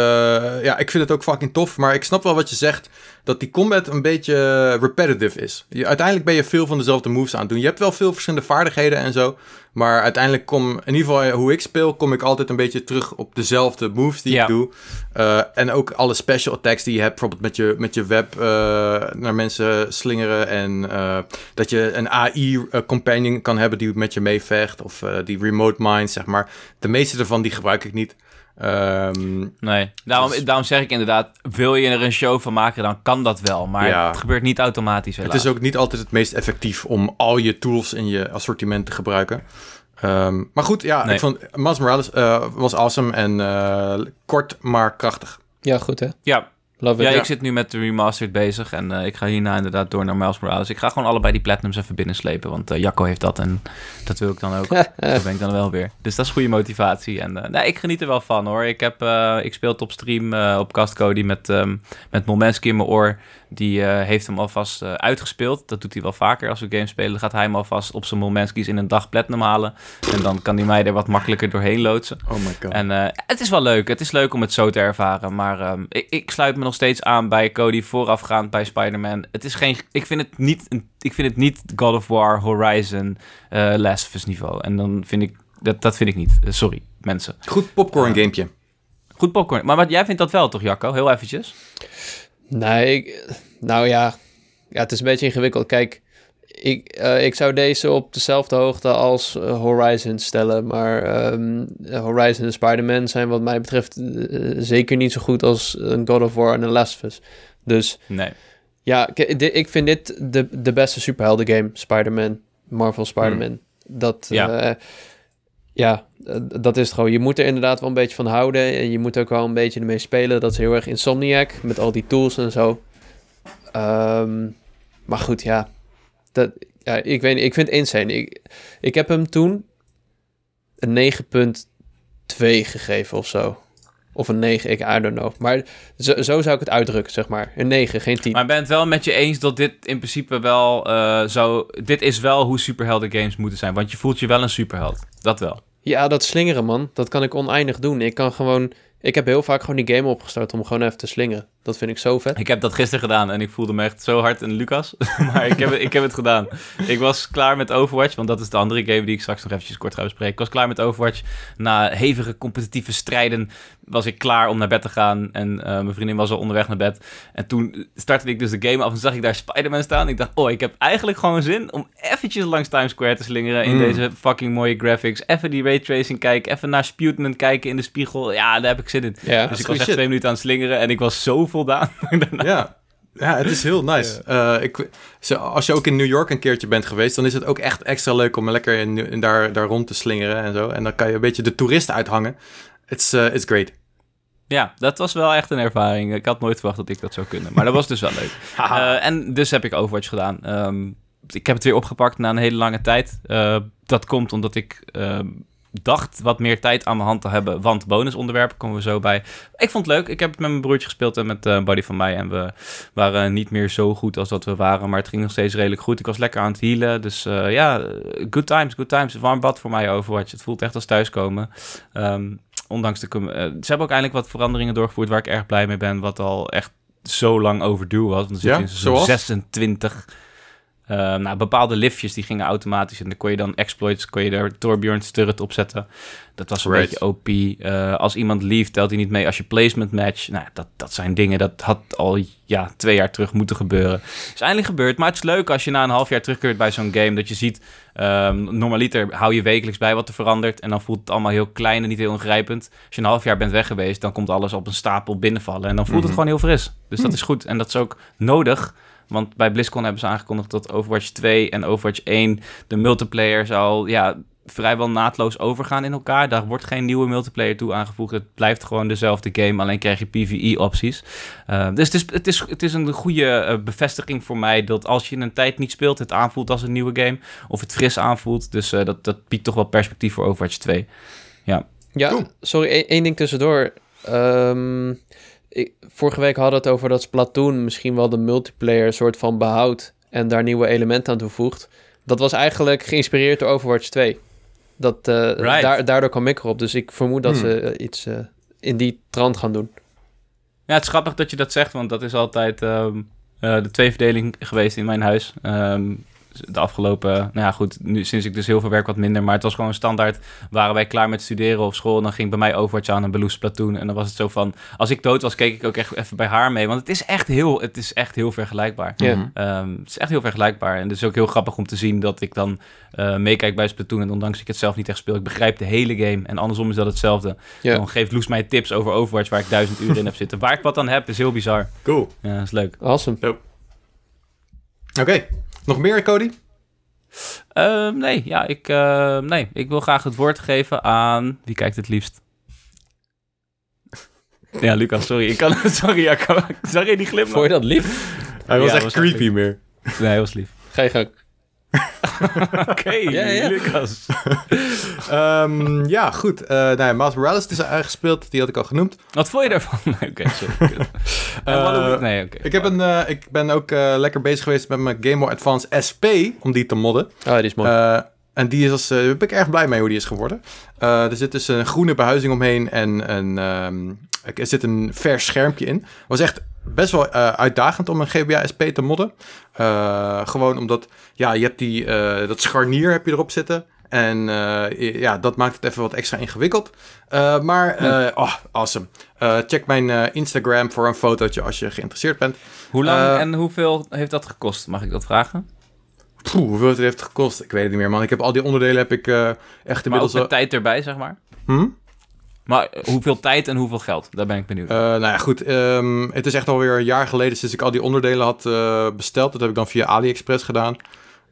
ja, ik vind het ook fucking tof. Maar ik snap wel wat je zegt, dat die combat een beetje repetitive is. Je, uiteindelijk ben je veel van dezelfde moves aan het doen. Je hebt wel veel verschillende vaardigheden en zo. Maar uiteindelijk kom, in ieder geval hoe ik speel, kom ik altijd een beetje terug op dezelfde moves die Ja. ik doe. Eh, en ook alle special attacks die je hebt, bijvoorbeeld met je, met je web eh, naar mensen slingeren. En eh, dat je een AI-companion kan hebben die met je meevecht. Of eh, die remote mines, zeg maar. De meeste ervan die gebruik ik niet. Ehm, Nee, daarom, Dus- daarom zeg ik inderdaad, wil je er een show van maken, dan kan dat wel. Maar Ja. het gebeurt niet automatisch helaas. het is ook niet altijd het meest effectief om al je tools in je assortiment te gebruiken. Ehm, maar goed, ja, Nee. ik vond Miles Morales eh, was awesome en eh, kort maar krachtig. Ja, goed hè. Ja, Love Ja, ik zit nu met de remastered bezig en eh, ik ga hierna inderdaad door naar Miles Morales. Ik ga gewoon allebei die platinums even binnenslepen, want eh, Jacco heeft dat en dat wil ik dan ook. Zo ben ik dan wel weer. Dus dat is goede motivatie. En eh, nee, ik geniet er wel van hoor. Ik, heb, eh, ik speel het op stream eh, op Cast Cody met, ehm met Momenski in mijn oor. Die eh, heeft hem alvast eh, uitgespeeld. Dat doet hij wel vaker als we games spelen. Dan gaat hij hem alvast op zijn Momenski's in een dag platinum halen. En dan kan hij mij er wat makkelijker doorheen loodsen. Oh my god. En eh, het is wel leuk. Het is leuk om het zo te ervaren. Maar ehm, ik, ik sluit me nog steeds aan bij Cody voorafgaand bij Spider-Man. Het is geen. Ik vind het niet. Een, ik vind het niet God of War, Horizon, eh Last of Us niveau. En dan vind ik. Dat, dat vind ik niet. Sorry, mensen. Goed popcorn gamepje. Goed popcorn. Maar wat, jij vindt dat wel toch, Jacco? Heel eventjes. Nee, ik- nou ja. ja, het is een beetje ingewikkeld. Kijk, ik, eh, ik zou deze op dezelfde hoogte als eh, Horizon stellen. Maar ehm, Horizon en Spider-Man zijn wat mij betreft eh, zeker niet zo goed als een God of War en een Last of Us. Dus Nee. ja, ik vind dit de, de beste superhelden game. Spider-Man, Marvel Spider-Man. Dat, Ja. ja. Eh, dat is het gewoon. Je moet er inderdaad wel een beetje van houden. En je moet ook wel een beetje ermee spelen. Dat is heel erg Insomniac, met al die tools en zo. Ehm, maar goed, ja. Dat, ja ik weet ik vind het insane. Ik, ik heb hem toen een 9.2 gegeven of zo. Of een 9, ik I don't know. Maar zo, zo zou ik het uitdrukken, zeg maar. Een 9, geen 10. Maar ik ben het wel met je eens dat dit in principe wel eh, zo... Dit is wel hoe superhelden games moeten zijn. Want je voelt je wel een superheld. Dat wel. Ja, dat slingeren, man. Dat kan ik oneindig doen. Ik kan gewoon... Ik heb heel vaak gewoon die game opgestart om gewoon even te slingeren. Dat vind ik zo vet. Ik heb dat gisteren gedaan en ik voelde me echt zo hard een Lucas. maar ik heb, ik heb het gedaan. Ik was klaar met Overwatch, want dat is de andere game die ik straks nog eventjes kort ga bespreken. Ik was klaar met Overwatch. Na hevige competitieve strijden was ik klaar om naar bed te gaan. En eh, mijn vriendin was al onderweg naar bed. En toen startte ik dus de game af en zag ik daar Spider-Man staan. Ik dacht, oh, ik heb eigenlijk gewoon zin om eventjes langs Times Square te slingeren in Mm. deze fucking mooie graphics. Even die raytracing kijken, even naar Sputman kijken in de spiegel. Ja, daar heb ik zin in. Dus ik was echt shit. twee minuten aan het slingeren en ik was zo voldaan. daarna. Ja. Ja, het is heel nice. Eh, ik, als je ook in New York een keertje bent geweest, dan is het ook echt extra leuk om lekker in, in daar, daar rond te slingeren en zo. En dan kan je een beetje de toeristen uithangen. It's, eh, it's great. Ja, dat was wel echt een ervaring. Ik had nooit verwacht dat ik dat zou kunnen. Maar dat was dus wel leuk. Eh, en dus heb ik Overwatch gedaan. Ehm, ik heb het weer opgepakt na een hele lange tijd. Eh, dat komt omdat ik ehm, dacht wat meer tijd aan mijn hand te hebben. Want bonusonderwerpen komen we zo bij. Ik vond het leuk. Ik heb het met mijn broertje gespeeld en met eh, een buddy van mij. En we waren niet meer zo goed als dat we waren. Maar het ging nog steeds redelijk goed. Ik was lekker aan het healen. Dus ja, good times, good times. Warm bad voor mij Overwatch. Het voelt echt als thuiskomen. Ehm, ondanks de... eh, ze hebben ook eindelijk wat veranderingen doorgevoerd waar ik erg blij mee ben. Wat al echt zo lang overdue was. Want er zit Ja, in seizoen zoals? 26. Eh, nou, bepaalde liftjes die gingen automatisch. En dan kon je dan exploits, kon je er Torbjorn's turret opzetten. Dat was een Right. beetje OP. Eh, als iemand leeft, telt hij niet mee als je placement match. Nou, dat, dat zijn dingen, dat had al ja, twee jaar terug moeten gebeuren. Is eindelijk gebeurd, maar het is leuk als je na een half jaar terugkeert bij zo'n game. Dat je ziet, ehm, normaliter hou je wekelijks bij wat er verandert. En dan voelt het allemaal heel klein en niet heel ingrijpend. Als je een half jaar bent weg geweest, dan komt alles op een stapel binnenvallen. En dan voelt Mhm. het gewoon heel fris. Dus dat is goed. En dat is ook nodig. Want bij BlizzCon hebben ze aangekondigd dat Overwatch 2 en Overwatch 1, de multiplayer zal ja, vrijwel naadloos overgaan in elkaar. Daar wordt geen nieuwe multiplayer toe aangevoegd. Het blijft gewoon dezelfde game, alleen krijg je PvE-opties. dus het is, het, is, het is een goede eh, bevestiging voor mij dat als je in een tijd niet speelt, het aanvoelt als een nieuwe game. Of het fris aanvoelt. Dus eh, dat, dat biedt toch wel perspectief voor Overwatch 2. Ja, Cool. sorry, één- één ding tussendoor. Ehm, ik, vorige week hadden we het over dat Splatoon misschien wel de multiplayer soort van behoudt en daar nieuwe elementen aan toevoegt. Dat was eigenlijk geïnspireerd door Overwatch 2. Dat, eh, Right. daar, daardoor kwam ik erop. Dus ik vermoed dat Hmm. ze eh, iets eh, in die trant gaan doen. Ja, het is grappig dat je dat zegt, want dat is altijd ehm, eh, de tweeverdeling geweest in mijn huis. Ehm, de afgelopen, nou ja goed, nu sinds ik dus heel veel werk wat minder, maar het was gewoon standaard. Waren wij klaar met studeren of school, dan ging bij mij Overwatch aan en Beloes Platoon. En dan was het zo van, als ik dood was, keek ik ook echt even bij haar mee, want het is echt heel, het is echt heel vergelijkbaar. Ja. Mhm. Ehm, het is echt heel vergelijkbaar. En het is ook heel grappig om te zien dat ik dan eh, meekijk bij Splatoon. En ondanks ik het zelf niet echt speel, ik begrijp de hele game. En andersom is dat hetzelfde. Ja. Dan geeft Loes mij tips over Overwatch waar ik duizend uur in heb zitten. Waar ik wat aan heb, is heel bizar. Cool. Ja, dat is leuk. Awesome. Oké. Nog meer, Cody? Ehm, nee, ja, ik, eh, nee, ik wil graag het woord geven aan... Wie kijkt het liefst? Ja, Lucas, sorry. Ik kan, sorry, ja, kan, je die glimlach? Vond je dat lief? Hij was Ja, echt was creepy echt- meer. Nee, hij was lief. Ga je gang. Oké, Ja, ja. Lucas. Ehm, ja, goed. Eh nou ja, Miles Morales is uitgespeeld. Die had ik al genoemd. Wat vond je daarvan? Oké, sorry. En wat Eh, nee, oké. Ik, heb een, eh, ik ben ook eh, lekker bezig geweest met mijn Game Boy Advance SP, om die te modden. Oh, die is mooi. Eh, en die is als, eh, daar ben ik erg blij mee hoe die is geworden. Eh, er zit dus een groene behuizing omheen en een, ehm, er zit een vers schermpje in. was echt best wel eh, uitdagend om een GBA SP te modden. Eh, gewoon omdat, ja, je hebt die, eh, dat scharnier heb je erop zitten. En ja, dat maakt het even wat extra ingewikkeld. Maar, oh, awesome. Check mijn Instagram voor een fotootje als je geïnteresseerd bent. Hoe lang en hoeveel heeft dat gekost? Mag ik dat vragen? Poeh, hoeveel het heeft gekost? Ik weet het niet meer, man. Ik heb al die onderdelen heb ik echt Maar ook inmiddels... met al- tijd erbij, zeg maar. Hm? Maar eh, hoeveel tijd en hoeveel geld? Daar ben ik benieuwd. Eh, nou ja, goed. ehm, het is echt alweer een jaar geleden sinds ik al die onderdelen had eh, besteld. Dat heb ik dan via AliExpress gedaan.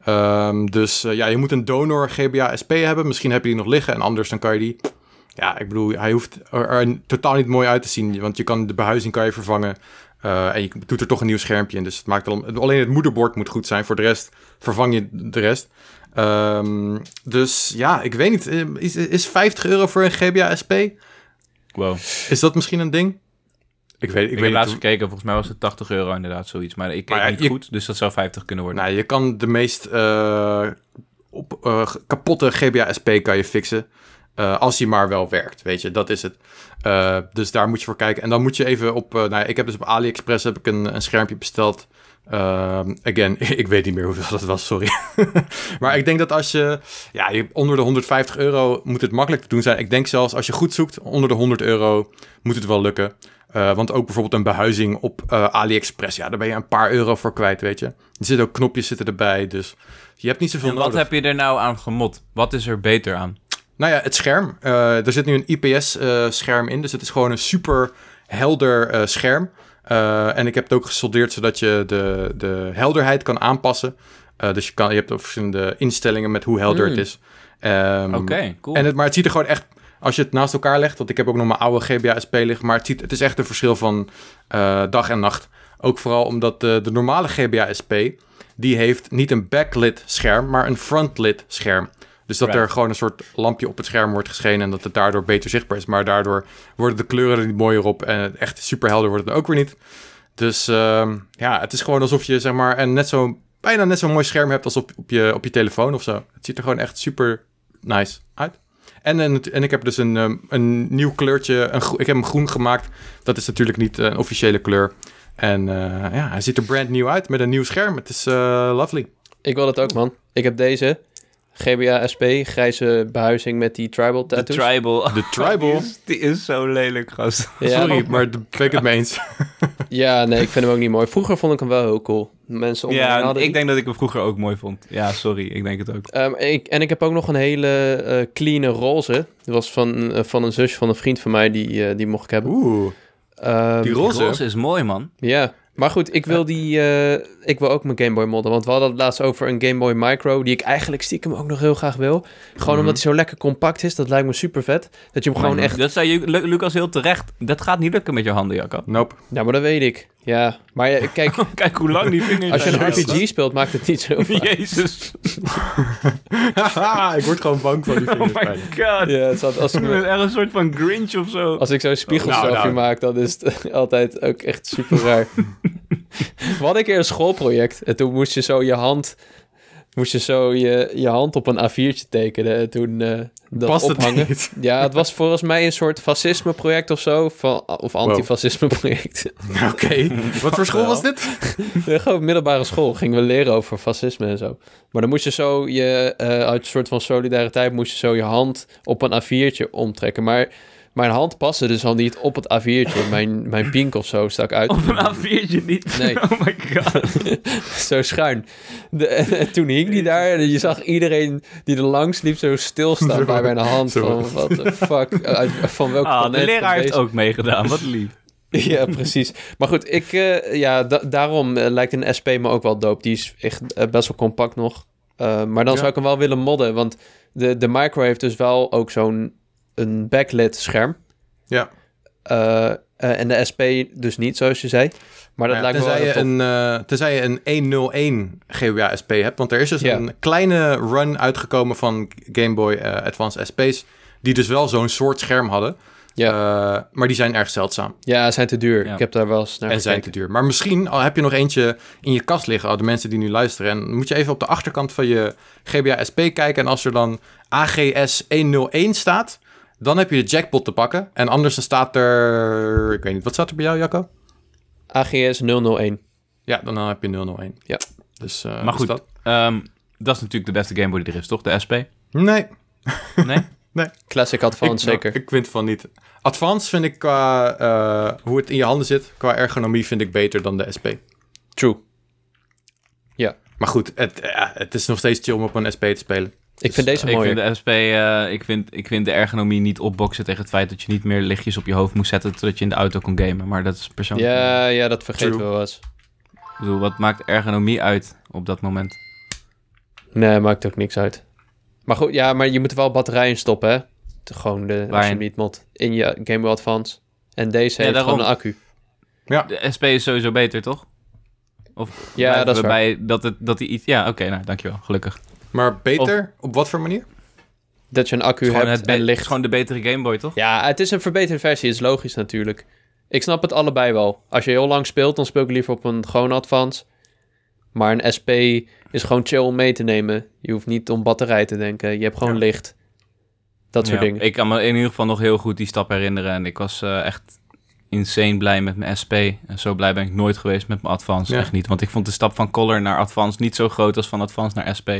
Ehm, dus ja, je moet een donor GBA SP hebben. Misschien heb je die nog liggen en anders dan kan je die... Ja, ik bedoel, hij hoeft er, totaal niet mooi uit te zien. Want je kan de behuizing kan je vervangen. En je doet er toch een nieuw schermpje in. Dus het maakt al, alleen het moederbord moet goed zijn. Voor de rest vervang je de rest. Ehm, dus ja, ik weet niet. Eh, Is, is 50 euro voor een GBA SP? wow. Is dat misschien een ding? Ik weet, ik Ik, weet heb laatst gekeken, volgens mij was het 80 euro inderdaad, zoiets. Maar ik Maar ja, niet je- goed, dus dat zou 50 kunnen worden. Nou, je kan de meest eh, op, eh, kapotte GBA SP kan je fixen. als die maar wel werkt, weet je. Dat is het. Dus daar moet je voor kijken. En dan moet je even op... nou, ik heb dus op AliExpress heb ik een, een schermpje besteld. Ehm, again, ik weet niet meer hoeveel dat was, sorry. maar ik denk dat als je... Ja, onder de 150 euro moet het makkelijk te doen zijn. Ik denk zelfs als je goed zoekt, onder de 100 euro moet het wel lukken. Eh, want ook bijvoorbeeld een behuizing op eh, AliExpress, ja, daar ben je een paar euro voor kwijt, weet je. Er zitten ook knopjes zitten erbij, dus je hebt niet zoveel en wat nodig. heb je er nou aan gemod? Wat is er beter aan? Nou ja, het scherm. Eh, er zit nu een IPS-scherm in, dus het is gewoon een super helder scherm. Eh, en ik heb het ook gesoldeerd zodat je de, de helderheid kan aanpassen. Eh, dus je, kan, je hebt verschillende instellingen met hoe helder Mm. het is. Ehm, Oké, cool. En het, maar het ziet er gewoon echt, als je het naast elkaar legt, want ik heb ook nog mijn oude GBA SP liggen, maar het, ziet, het is echt een verschil van eh, dag en nacht. Ook vooral omdat de, de normale GBA SP, die heeft niet een backlit scherm, maar een frontlit scherm. Dus dat er gewoon een soort lampje op het scherm wordt geschenen en dat het daardoor beter zichtbaar is. Maar daardoor worden de kleuren er niet mooier op en echt super helder wordt het ook weer niet. Dus ehm, ja, het is gewoon alsof je zeg maar een net zo, bijna net zo'n mooi scherm hebt als op, op, je, op je telefoon of zo. Het ziet er gewoon echt super nice uit. En, en, en ik heb dus een, ehm, een nieuw kleurtje. Een, ik heb hem groen gemaakt. Dat is natuurlijk niet een officiële kleur. En eh, ja, hij ziet er brand nieuw uit met een nieuw scherm. Het is eh, lovely. Ik wil het ook, man. Ik heb deze. GBA SP, grijze behuizing met die tribal de tattoos. tribal. De tribal. Die is, die is zo lelijk, gast. Ja. Sorry, maar daar ben ik het mee eens. Ja, nee, ik vind hem ook niet mooi. Vroeger vond ik hem wel heel cool. Mensen om me heen Ja, hadden ik die. denk dat ik hem vroeger ook mooi vond. Ja, sorry, ik denk het ook. Ehm, ik, en ik heb ook nog een hele eh clean roze. Dat was van, eh, van een zusje van een vriend van mij, die, eh, die mocht ik hebben. Oeh. Ehm, Die roze? Roze is mooi, man. Ja, maar goed, ik wil die, eh, ik wil ook mijn Game Boy modden. Want we hadden het laatst over een Game Boy Micro, die ik eigenlijk stiekem ook nog heel graag wil. Gewoon Mhm. omdat hij zo lekker compact is, dat lijkt me super vet. Dat je hem gewoon echt, Dat zei Lu- Lucas heel terecht. Dat gaat niet lukken met je handen, Jacco. Nope. ja, maar dat weet ik. Ja, maar ja, kijk, Kijk hoe lang die vingers als je een RPG speelt, maakt het niet zo vaak. Jezus. ik word gewoon bang van die Oh vingers. my bijna. god. Ja, het zat, als, ik me- een soort van Grinch of zo. als ik zo'n spiegelselfie Nou, nou. maak, dan is het altijd ook echt super raar. We hadden een keer een schoolproject en toen moest je zo je hand, moest je zo je, je hand op een A4'tje tekenen en toen eh, dat Past het ophangen. niet? Ja, het was volgens mij een soort fascisme-project of zo. Van, of antifascisme-project. Oké. Wat voor school was dit? Ja, Gewoon middelbare school gingen we leren over fascisme en zo. Maar dan moest je zo je, eh, uit een soort van solidariteit, moest je zo je hand op een A4'tje omtrekken. Maar mijn hand paste dus al niet op het A4'tje. Mijn, mijn pink of zo stak uit. Op een A4'tje niet. Nee. Oh my god. zo schuin. De, en, en toen hing die daar en je zag iedereen die er langs liep zo stilstaan bij mijn hand. Van, wat de fuck, uit, van welke Ah, de leraar heeft ook meegedaan. Wat lief. Ja, precies. Maar goed, ik, eh, ja, da- daarom eh, lijkt een SP me ook wel dope. Die is echt eh, best wel compact nog. Eh, maar dan Ja. zou ik hem wel willen modden, want de, de micro heeft dus wel ook zo'n een backlit scherm. Ja. Eh, Eh, en de SP dus niet, zoals je zei. Maar dat Nou ja, lijkt me wel tenzij, je een, eh, tenzij je een 101 GBA SP hebt. Want er is dus Ja. een kleine run uitgekomen van Game Boy Advance SP's. Die dus wel zo'n soort scherm hadden. Ja. Eh, maar die zijn erg zeldzaam. Ja, zijn te duur. Ja. Ik heb daar wel eens naar en zijn te duur. Maar misschien al heb je nog eentje in je kast liggen. Al de mensen die nu luisteren. En moet je even op de achterkant van je GBA SP kijken. En als er dan AGS 101 staat. Dan heb je de jackpot te pakken. En anders dan staat er... Ik weet niet, wat staat er bij jou, Jacco? AGS 001. Ja, dan heb je 001. Ja. Dus, eh, Maar dus goed, dat. Ehm, dat is natuurlijk de beste Game Boy die er is, toch? De SP? Nee. Nee? Classic Advance, ik, zeker. Nou, ik vind van niet. Advance vind ik qua eh, hoe het in je handen zit, qua ergonomie vind ik beter dan de SP. True. Maar goed, het, ja, het is nog steeds chill om op een SP te spelen. Ik vind deze ik mooier. vind de SP, eh, ik, vind, ik vind de ergonomie niet opboksen tegen het feit dat je niet meer lichtjes op je hoofd moest zetten zodat je in de auto kon gamen. Maar dat is persoonlijk. Ja, ja, dat vergeten True. we wel eens. Ik bedoel, wat maakt ergonomie uit op dat moment? Nee, maakt ook niks uit. Maar goed, ja, maar je moet er wel batterij in stoppen, hè? Gewoon de, als je niet mod. In je Game Boy Advance. En deze Ja, heeft daarom. gewoon een accu. De SP is sowieso beter, toch? Of Ja, dat is we waar. bij dat, het, dat die iets... Ja, oké, nou, dankjewel. Gelukkig. Maar beter, op wat voor manier? Dat je een accu Gewoon, hebt het en het licht. is gewoon de betere Game Boy, toch? Ja, het is een verbeterde versie, is logisch natuurlijk. Ik snap het allebei wel. Als je heel lang speelt, dan speel ik liever op een gewone Advance. Maar een SP is gewoon chill om mee te nemen. Je hoeft niet om batterij te denken. Je hebt gewoon Ja. licht. Dat soort Ja, dingen. Ik kan me in ieder geval nog heel goed die stap herinneren. En ik was eh, echt insane blij met mijn SP. En zo blij ben ik nooit geweest met mijn Advance. Ja. Echt niet. Want ik vond de stap van Color naar Advance niet zo groot als van Advance naar SP.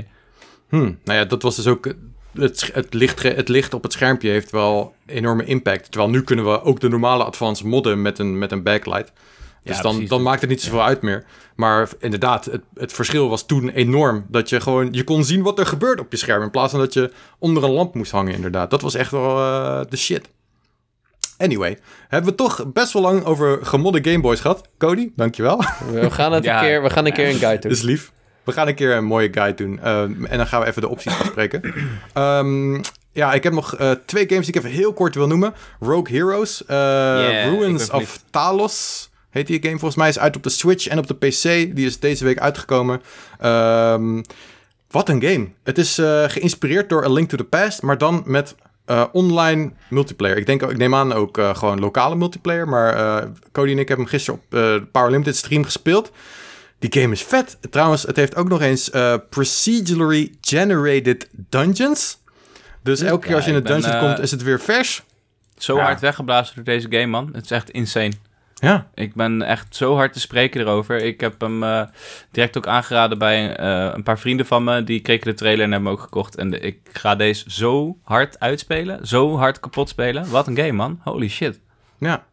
Hm, nou ja, dat was dus ook... Het, licht, het licht op het schermpje heeft wel enorme impact. Terwijl nu kunnen we ook de normale Advance modden met een, met een backlight. Dus Ja, dan, precies. dan maakt het niet zoveel uit meer. Maar inderdaad, het, het verschil was toen enorm. Dat je gewoon, je kon zien wat er gebeurde op je scherm. In plaats van dat je onder een lamp moest hangen, inderdaad. Dat was echt wel eh, de shit. Anyway, hebben we toch best wel lang over gemodde Gameboys gehad. Cody, dankjewel. We gaan, het Ja. een, keer, we gaan een keer een guide doen. Dat is lief. We gaan een keer een mooie guide doen. Ehm, en dan gaan we even de opties afspreken. Ehm, ja, ik heb nog eh, twee games die ik even heel kort wil noemen. Rogue Heroes. eh, Ruins of Talos. Heet die game volgens mij. Is uit op de Switch en op de PC. Die is deze week uitgekomen. Ehm, wat een game. Het is eh, geïnspireerd door A Link to the Past. Maar dan met online multiplayer. Ik, denk, ik neem aan ook gewoon lokale multiplayer. Maar Cody en ik hebben hem gisteren op de Power Limited stream gespeeld. Die game is vet. Trouwens, het heeft ook nog eens eh, procedurally generated dungeons. Dus elke keer Ja, als je in een dungeon ben, eh, komt, is het weer vers. Zo Ja. hard weggeblazen door deze game, man. Het is echt insane. Ja. Ik ben echt zo hard te spreken erover. Ik heb hem eh, direct ook aangeraden bij eh, een paar vrienden van me. Die kregen de trailer en hebben hem ook gekocht. En de- ik ga deze zo hard uitspelen. Zo hard kapot spelen. Wat een game, man. Holy shit. Ja.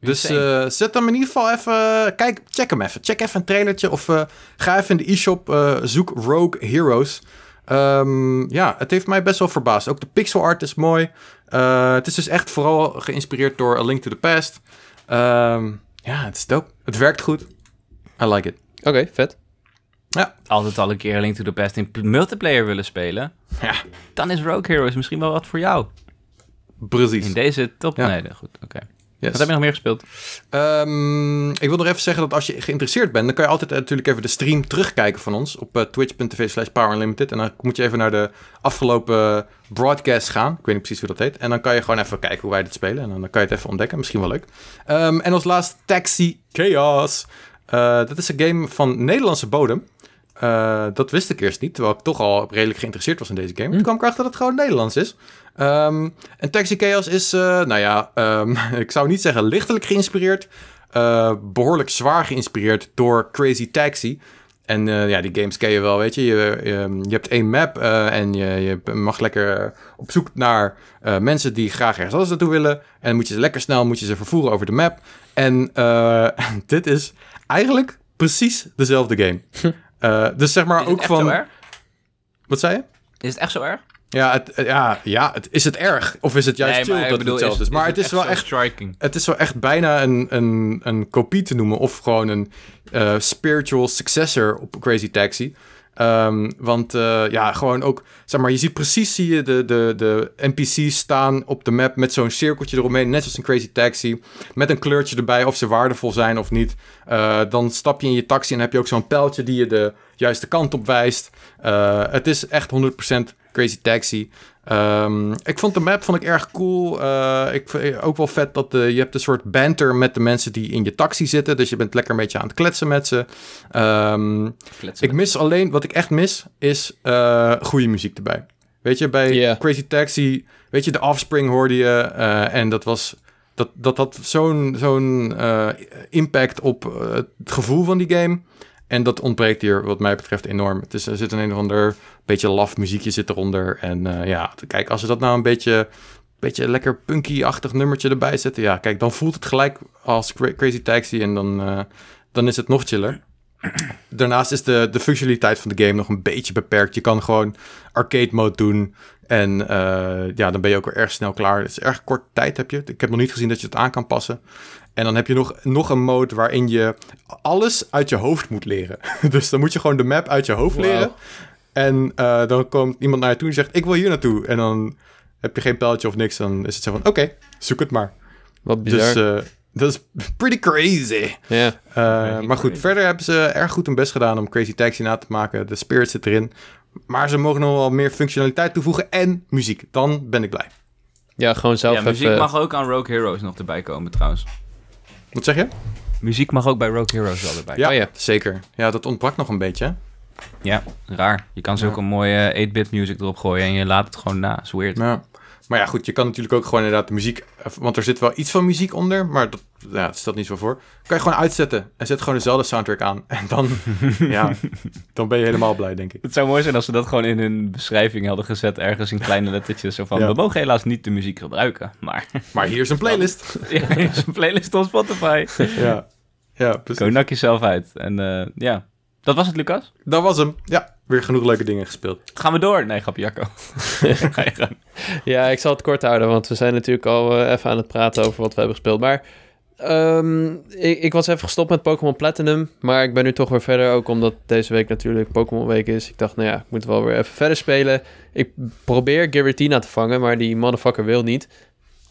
Dus eh, zet hem in ieder geval even... Kijk, check hem even. Check even een trailertje. Of eh, ga even in de e-shop. eh, zoek Rogue Heroes. Ehm, ja, het heeft mij best wel verbaasd. Ook de pixel art is mooi. Eh, het is dus echt vooral geïnspireerd door A Link to the Past. Ehm, ja, het is dope. Het werkt goed. I like it. Oké, vet. Altijd al een keer Link to the Past in multiplayer willen spelen. Ja, Dan is Rogue Heroes misschien wel wat voor jou. precies. In deze top... Ja. Nee, goed. Oké. Yes. Wat heb je nog meer gespeeld? Ehm, ik wil nog even zeggen dat als je geïnteresseerd bent, dan kan je altijd eh, natuurlijk even de stream terugkijken van ons op eh, twitch.tv slash powerunlimited. En dan moet je even naar de afgelopen broadcast gaan. Ik weet niet precies hoe dat heet. En dan kan je gewoon even kijken hoe wij dit spelen. En dan kan je het even ontdekken. Misschien wel leuk. Ehm, en als laatste Taxi Chaos. Eh, dat is een game van Nederlandse bodem. Eh, dat wist ik eerst niet, terwijl ik toch al redelijk geïnteresseerd was in deze game. Toen kwam ik erachter dat het gewoon Nederlands is. Ehm, en Taxi Chaos is, eh, nou ja, ehm, ik zou niet zeggen lichtelijk geïnspireerd. eh, behoorlijk zwaar geïnspireerd door Crazy Taxi. En ja, die games ken je wel, weet je. Je, je, je hebt één map en je, je mag lekker op zoek naar mensen die graag ergens anders naartoe willen. En moet je ze lekker snel moet je ze vervoeren over de map. En dit is eigenlijk precies dezelfde game. Eh, dus zeg maar Is het ook van... zo erg? Wat zei je? Is het echt zo erg? Ja, het, eh, ja, ja het, is het erg? Of is het juist Nee, chill maar dat bedoel, het hetzelfde is? Maar het is wel echt striking. het is wel echt bijna een, een, een kopie te noemen. Of gewoon een eh, spiritual successor op Crazy Taxi. Ehm, want eh, ja, gewoon ook, zeg maar, je ziet precies zie je de, de, de NPC's staan op de map met zo'n cirkeltje eromheen, net zoals een Crazy Taxi, met een kleurtje erbij of ze waardevol zijn of niet. Eh, dan stap je in je taxi en heb je ook zo'n pijltje die je de juiste kant op wijst. Eh, het is echt 100% Crazy Taxi. Ehm, ik vond de map vond ik erg cool. Uh, ik vind ook wel vet dat uh, je hebt een soort banter met de mensen die in je taxi zitten. Dus je bent lekker een beetje aan het kletsen met ze. Um, ik mis alleen, wat ik echt mis, is uh, goede muziek erbij. Weet je, bij yeah. Crazy Taxi, weet je, de Offspring hoorde je. en dat was, dat, dat had zo'n zo'n impact op het gevoel van die game. En dat ontbreekt hier wat mij betreft enorm. Het er zit een, een of ander beetje laf muziekje zit eronder. En uh, ja, kijk, als ze dat nou een beetje, beetje lekker punky-achtig nummertje erbij zetten... ja, kijk, dan voelt het gelijk als Crazy Taxi en dan, uh, dan is het nog chiller. Daarnaast is de, de functionaliteit van de game nog een beetje beperkt. Je kan gewoon arcade mode doen. En uh, ja, dan ben je ook weer erg snel klaar. Het is erg kort tijd heb je. Ik heb nog niet gezien dat je het aan kan passen. En dan heb je nog, nog een mode waarin je alles uit je hoofd moet leren. dus dan moet je gewoon de map uit je hoofd wow. leren. En uh, dan komt iemand naar je toe en zegt: Ik wil hier naartoe. En dan heb je geen pijltje of niks. Dan is het zo van: Oké, okay, zoek het maar. Wat bizar. Dus uh, dat is pretty crazy. Yeah. Uh, maar goed, verder hebben ze erg goed hun best gedaan om Crazy Taxi na te maken. De spirit zit erin. Maar ze mogen nog wel meer functionaliteit toevoegen en muziek. Dan ben ik blij. Ja, gewoon zelf ja, muziek even... mag ook aan Rogue Heroes nog erbij komen trouwens. Wat zeg je? Muziek mag ook bij Rogue Heroes wel erbij. Ja, oh, ja. zeker. Ja, dat ontbrak nog een beetje. Ja, raar. Je kan zulke ja. mooie 8-bit music erop gooien en je laat het gewoon na. Is weird. Ja. Maar ja, goed, je kan natuurlijk ook gewoon inderdaad de muziek... Want er zit wel iets van muziek onder, maar dat, ja, dat stelt niet zo voor. Kan je gewoon uitzetten en zet gewoon dezelfde soundtrack aan. En dan, ja, dan ben je helemaal blij, denk ik. Het zou mooi zijn als ze dat gewoon in hun beschrijving hadden gezet, ergens in kleine lettertjes. Zo van, ja. we mogen helaas niet de muziek gebruiken, maar... Maar hier is een playlist. ja, hier is een playlist op Spotify. ja, ja precies. Go nak jezelf uit. En uh, ja, dat was het, Lucas? Dat was hem, ja. Weer genoeg leuke dingen gespeeld. Gaan we door? Nee, grapje, Jacco. Ga je gaan. Ja, ik zal het kort houden, want we zijn natuurlijk al uh, even aan het praten over wat we hebben gespeeld. Maar um, ik, ik, was even gestopt met Pokémon Platinum, maar ik ben nu toch weer verder. Ook omdat deze week natuurlijk Pokémon Week is. Ik dacht, nou ja, ik moet wel weer even verder spelen. Ik probeer Giratina te vangen, maar die motherfucker wil niet.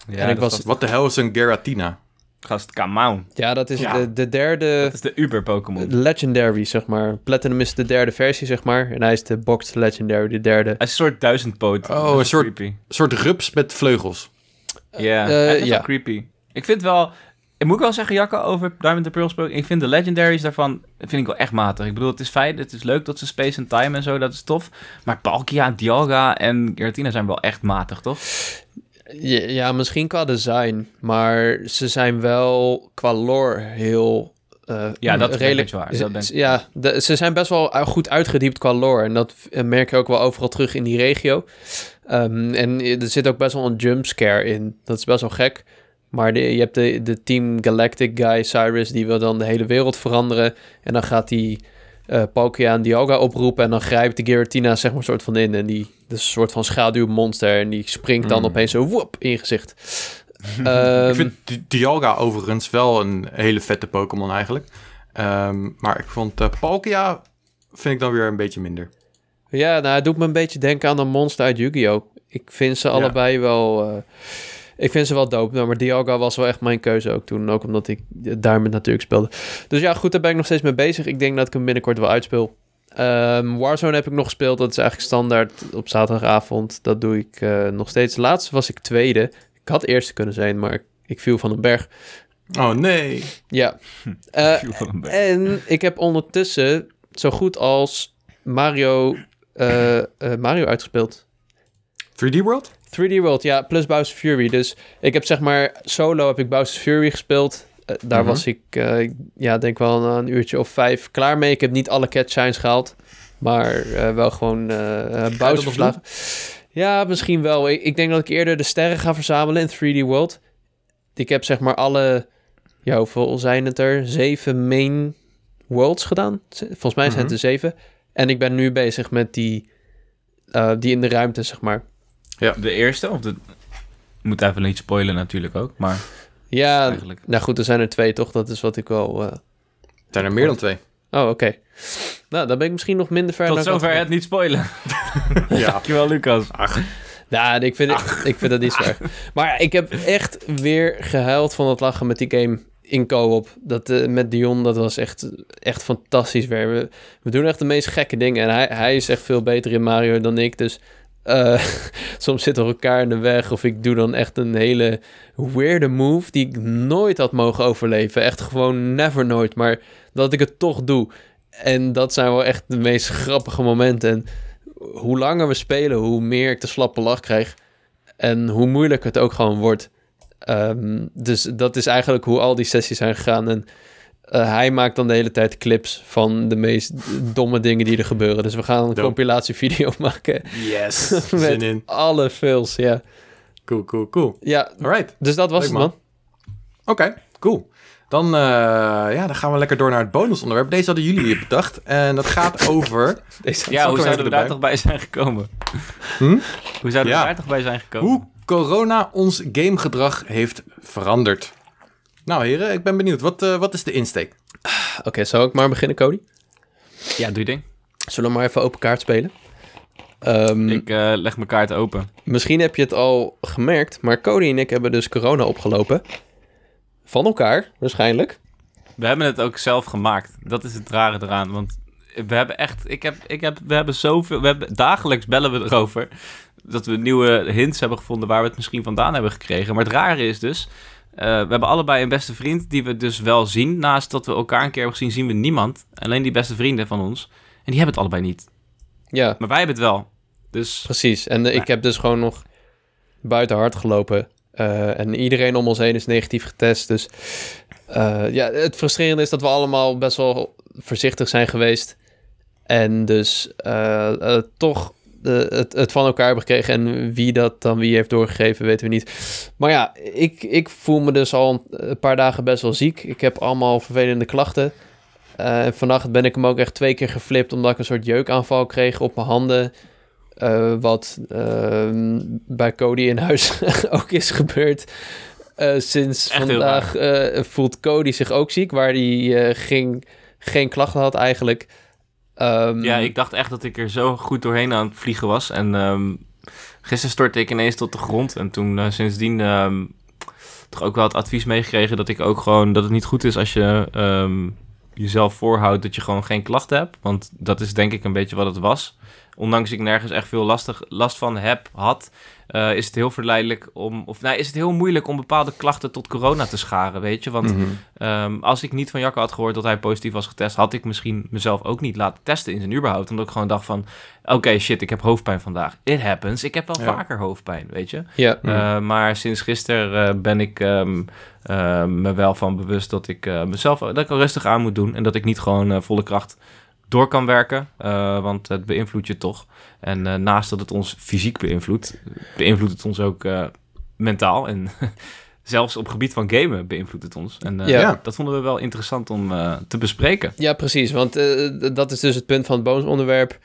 Ja, en ik was... Wat de hel is een Giratina? Gast, come. Ja, dat is ja. De, de derde... Dat is de Uber-Pokémon. Legendary, zeg maar. Platinum is de derde versie, zeg maar. En hij is de Boxed Legendary, de derde. Hij is een soort duizendpoot. Oh, een soort, creepy. soort rups met vleugels. Ja, uh, ja. wel creepy. Ik vind wel... Ik moet wel zeggen, Jacco, over Diamond and Pearl gesproken. Ik vind de legendaries daarvan vind ik wel echt matig. Ik bedoel, het is fijn, het is leuk dat ze Space and Time en zo, dat is tof. Maar Palkia, Dialga en Giratina zijn wel echt matig, toch? Ja, misschien qua design, maar ze zijn wel qua lore heel. Uh, ja, dat redelijk waar. Dat ben ja, de, ze zijn best wel goed uitgediept qua lore. En dat merk je ook wel overal terug in die regio. Um, en er zit ook best wel een jumpscare in. Dat is best wel gek. Maar de, je hebt de, de Team Galactic guy, Cyrus, die wil dan de hele wereld veranderen. En dan gaat die uh, Palkia en Dialga oproepen. En dan grijpt de Giratina zeg maar soort van in. En die dat is een soort van schaduwmonster. En die springt dan mm. opeens zo woep in je gezicht. um, ik vind Dialga overigens wel een hele vette Pokémon eigenlijk. Um, maar ik vond uh, Palkia vind ik dan weer een beetje minder. Ja, nou, het doet me een beetje denken aan een monster uit Yu-Gi-Oh! Ik vind ze allebei wel... Uh, ik vind ze wel dope. Maar Dialga was wel echt mijn keuze ook toen. Ook omdat ik daarmee natuurlijk speelde. Dus ja, goed, daar ben ik nog steeds mee bezig. Ik denk dat ik hem binnenkort wel uitspeel. Um, Warzone heb ik nog gespeeld. Dat is eigenlijk standaard op zaterdagavond. Dat doe ik uh, nog steeds. Laatst was ik tweede. Ik had eerste kunnen zijn, maar ik, viel van een berg. Oh nee. Ja. Uh, en ik heb ondertussen zo goed als Mario, uh, Mario uitgespeeld. 3D World? 3D World, ja, plus Bowser Fury. Dus ik heb zeg maar solo heb ik Bowser Fury gespeeld. Uh, daar -huh. was ik, uh, ja, denk wel een, een, uurtje of vijf klaar mee. Ik heb niet alle cat shines gehaald, maar wel gewoon Bowser verslagen. Ja, misschien wel. Ik, ik, denk dat ik eerder de sterren ga verzamelen in 3D World. Ik heb zeg maar alle, ja, hoeveel zijn het er? Zeven main worlds gedaan. Volgens mij zijn het er zeven. En ik ben nu bezig met die, die in de ruimte, zeg maar. Ja. De eerste? Of de... Ik moet even niet spoilen natuurlijk ook, maar... Ja, eigenlijk. nou goed, er zijn er twee toch? Dat is wat ik wel... Uh... zijn er meer dan twee? Oh, oké. Nou, dan ben ik misschien nog minder ver. Tot zover het niet spoilen. Ja. Dankjewel, Lucas. Ja, ik vind, het, ik vind dat niet zo erg. Maar ik heb echt weer gehuild van het lachen met die game in co-op. Dat, eh, met Dion, dat was echt, echt fantastisch weer. We, we doen echt de meest gekke dingen. En hij, hij is echt veel beter in Mario dan ik. Dus eh, soms zitten we elkaar in de weg. Of ik doe dan echt een hele weirde move die ik nooit had mogen overleven. Echt gewoon never nooit. Maar dat ik het toch doe. En dat zijn wel echt de meest grappige momenten. En hoe langer we spelen, hoe meer ik de slappe lach krijg. En hoe moeilijker het ook gewoon wordt. Ehm, dus dat is eigenlijk hoe al die sessies zijn gegaan. En eh, hij maakt dan de hele tijd clips van de meest domme dingen die er gebeuren. Dus we gaan een Dope. compilatievideo maken Yes. Zin met in. alle fails. Ja. Cool, cool, cool. ja, Alright. dus dat was Leuk, het man. Oké, cool. Dan, eh, ja, dan gaan we lekker door naar het bonusonderwerp. Deze hadden jullie hier bedacht. En dat gaat over Deze Ja, hoe er zouden we daar toch bij zijn gekomen? Hm? Hoe zouden Ja. we daar toch bij zijn gekomen? hoe corona ons gamegedrag heeft veranderd. Nou heren, ik ben benieuwd. Wat, eh, wat is de insteek? Oké, zou ik maar beginnen, Cody? Ja, doe je ding. Zullen we maar even open kaart spelen? Ehm, Ik eh, leg mijn kaart open. Misschien heb je het al gemerkt, maar Cody en ik hebben dus corona opgelopen. Van elkaar, waarschijnlijk. We hebben het ook zelf gemaakt. Dat is het rare eraan. Want we hebben echt. Ik heb, ik heb, we hebben zoveel. We hebben, dagelijks bellen we erover. Dat we nieuwe hints hebben gevonden waar we het misschien vandaan hebben gekregen. Maar het rare is dus. Eh, we hebben allebei een beste vriend die we dus wel zien. Naast dat we elkaar een keer hebben gezien, zien we niemand. Alleen die beste vrienden van ons. En die hebben het allebei niet. Ja, Maar wij hebben het wel. Dus precies. En eh, ik heb dus gewoon nog buiten hard gelopen. Eh, en iedereen om ons heen is negatief getest. Dus ja, het frustrerende is dat we allemaal best wel voorzichtig zijn geweest. En dus toch het, het van elkaar hebben gekregen. En wie dat dan wie heeft doorgegeven, weten we niet. Maar ja, ik, ik voel me dus al een, paar dagen best wel ziek. Ik heb allemaal vervelende klachten. Eh, vannacht ben ik hem ook echt twee keer geflipt... omdat ik een soort jeukaanval kreeg op mijn handen... Eh, wat ehm, bij Cody in huis ook is gebeurd. Eh, sinds Echt vandaag voelt Cody zich ook ziek, waar hij ging, geen klachten had eigenlijk. Ehm, ja, ik dacht echt dat ik er zo goed doorheen aan het vliegen was. En ehm, gisteren stortte ik ineens tot de grond. En toen eh, sindsdien ehm, toch ook wel het advies meegekregen dat ik ook gewoon dat het niet goed is als je jezelf voorhoudt dat je gewoon geen klachten hebt. Want dat is denk ik een beetje wat het was. Ondanks ik nergens echt veel lastig, last van heb, had, eh, is het heel verleidelijk om. Of nou, is het heel moeilijk om bepaalde klachten tot corona te scharen, weet je? Want Mhm. Ehm, als ik niet van Jacco had gehoord dat hij positief was getest, had ik misschien mezelf ook niet laten testen in zijn überhaupt. Omdat ik gewoon dacht van, oké shit, ik heb hoofdpijn vandaag. It happens. Ik heb wel Ja. vaker hoofdpijn, weet je. Ja, Hmm. Eh, maar sinds gisteren eh, ben ik ehm, eh, me wel van bewust dat ik mezelf dat ik al rustig aan moet doen. En dat ik niet gewoon volle kracht door kan werken. eh, want het beïnvloedt je toch. En eh, naast dat het ons fysiek beïnvloedt, beïnvloedt het ons ook eh, mentaal. En zelfs op gebied van gamen beïnvloedt het ons. En eh, Ja. Dat vonden we wel interessant om eh, te bespreken. ja precies. Want eh, dat is dus het punt van het bonusonderwerp.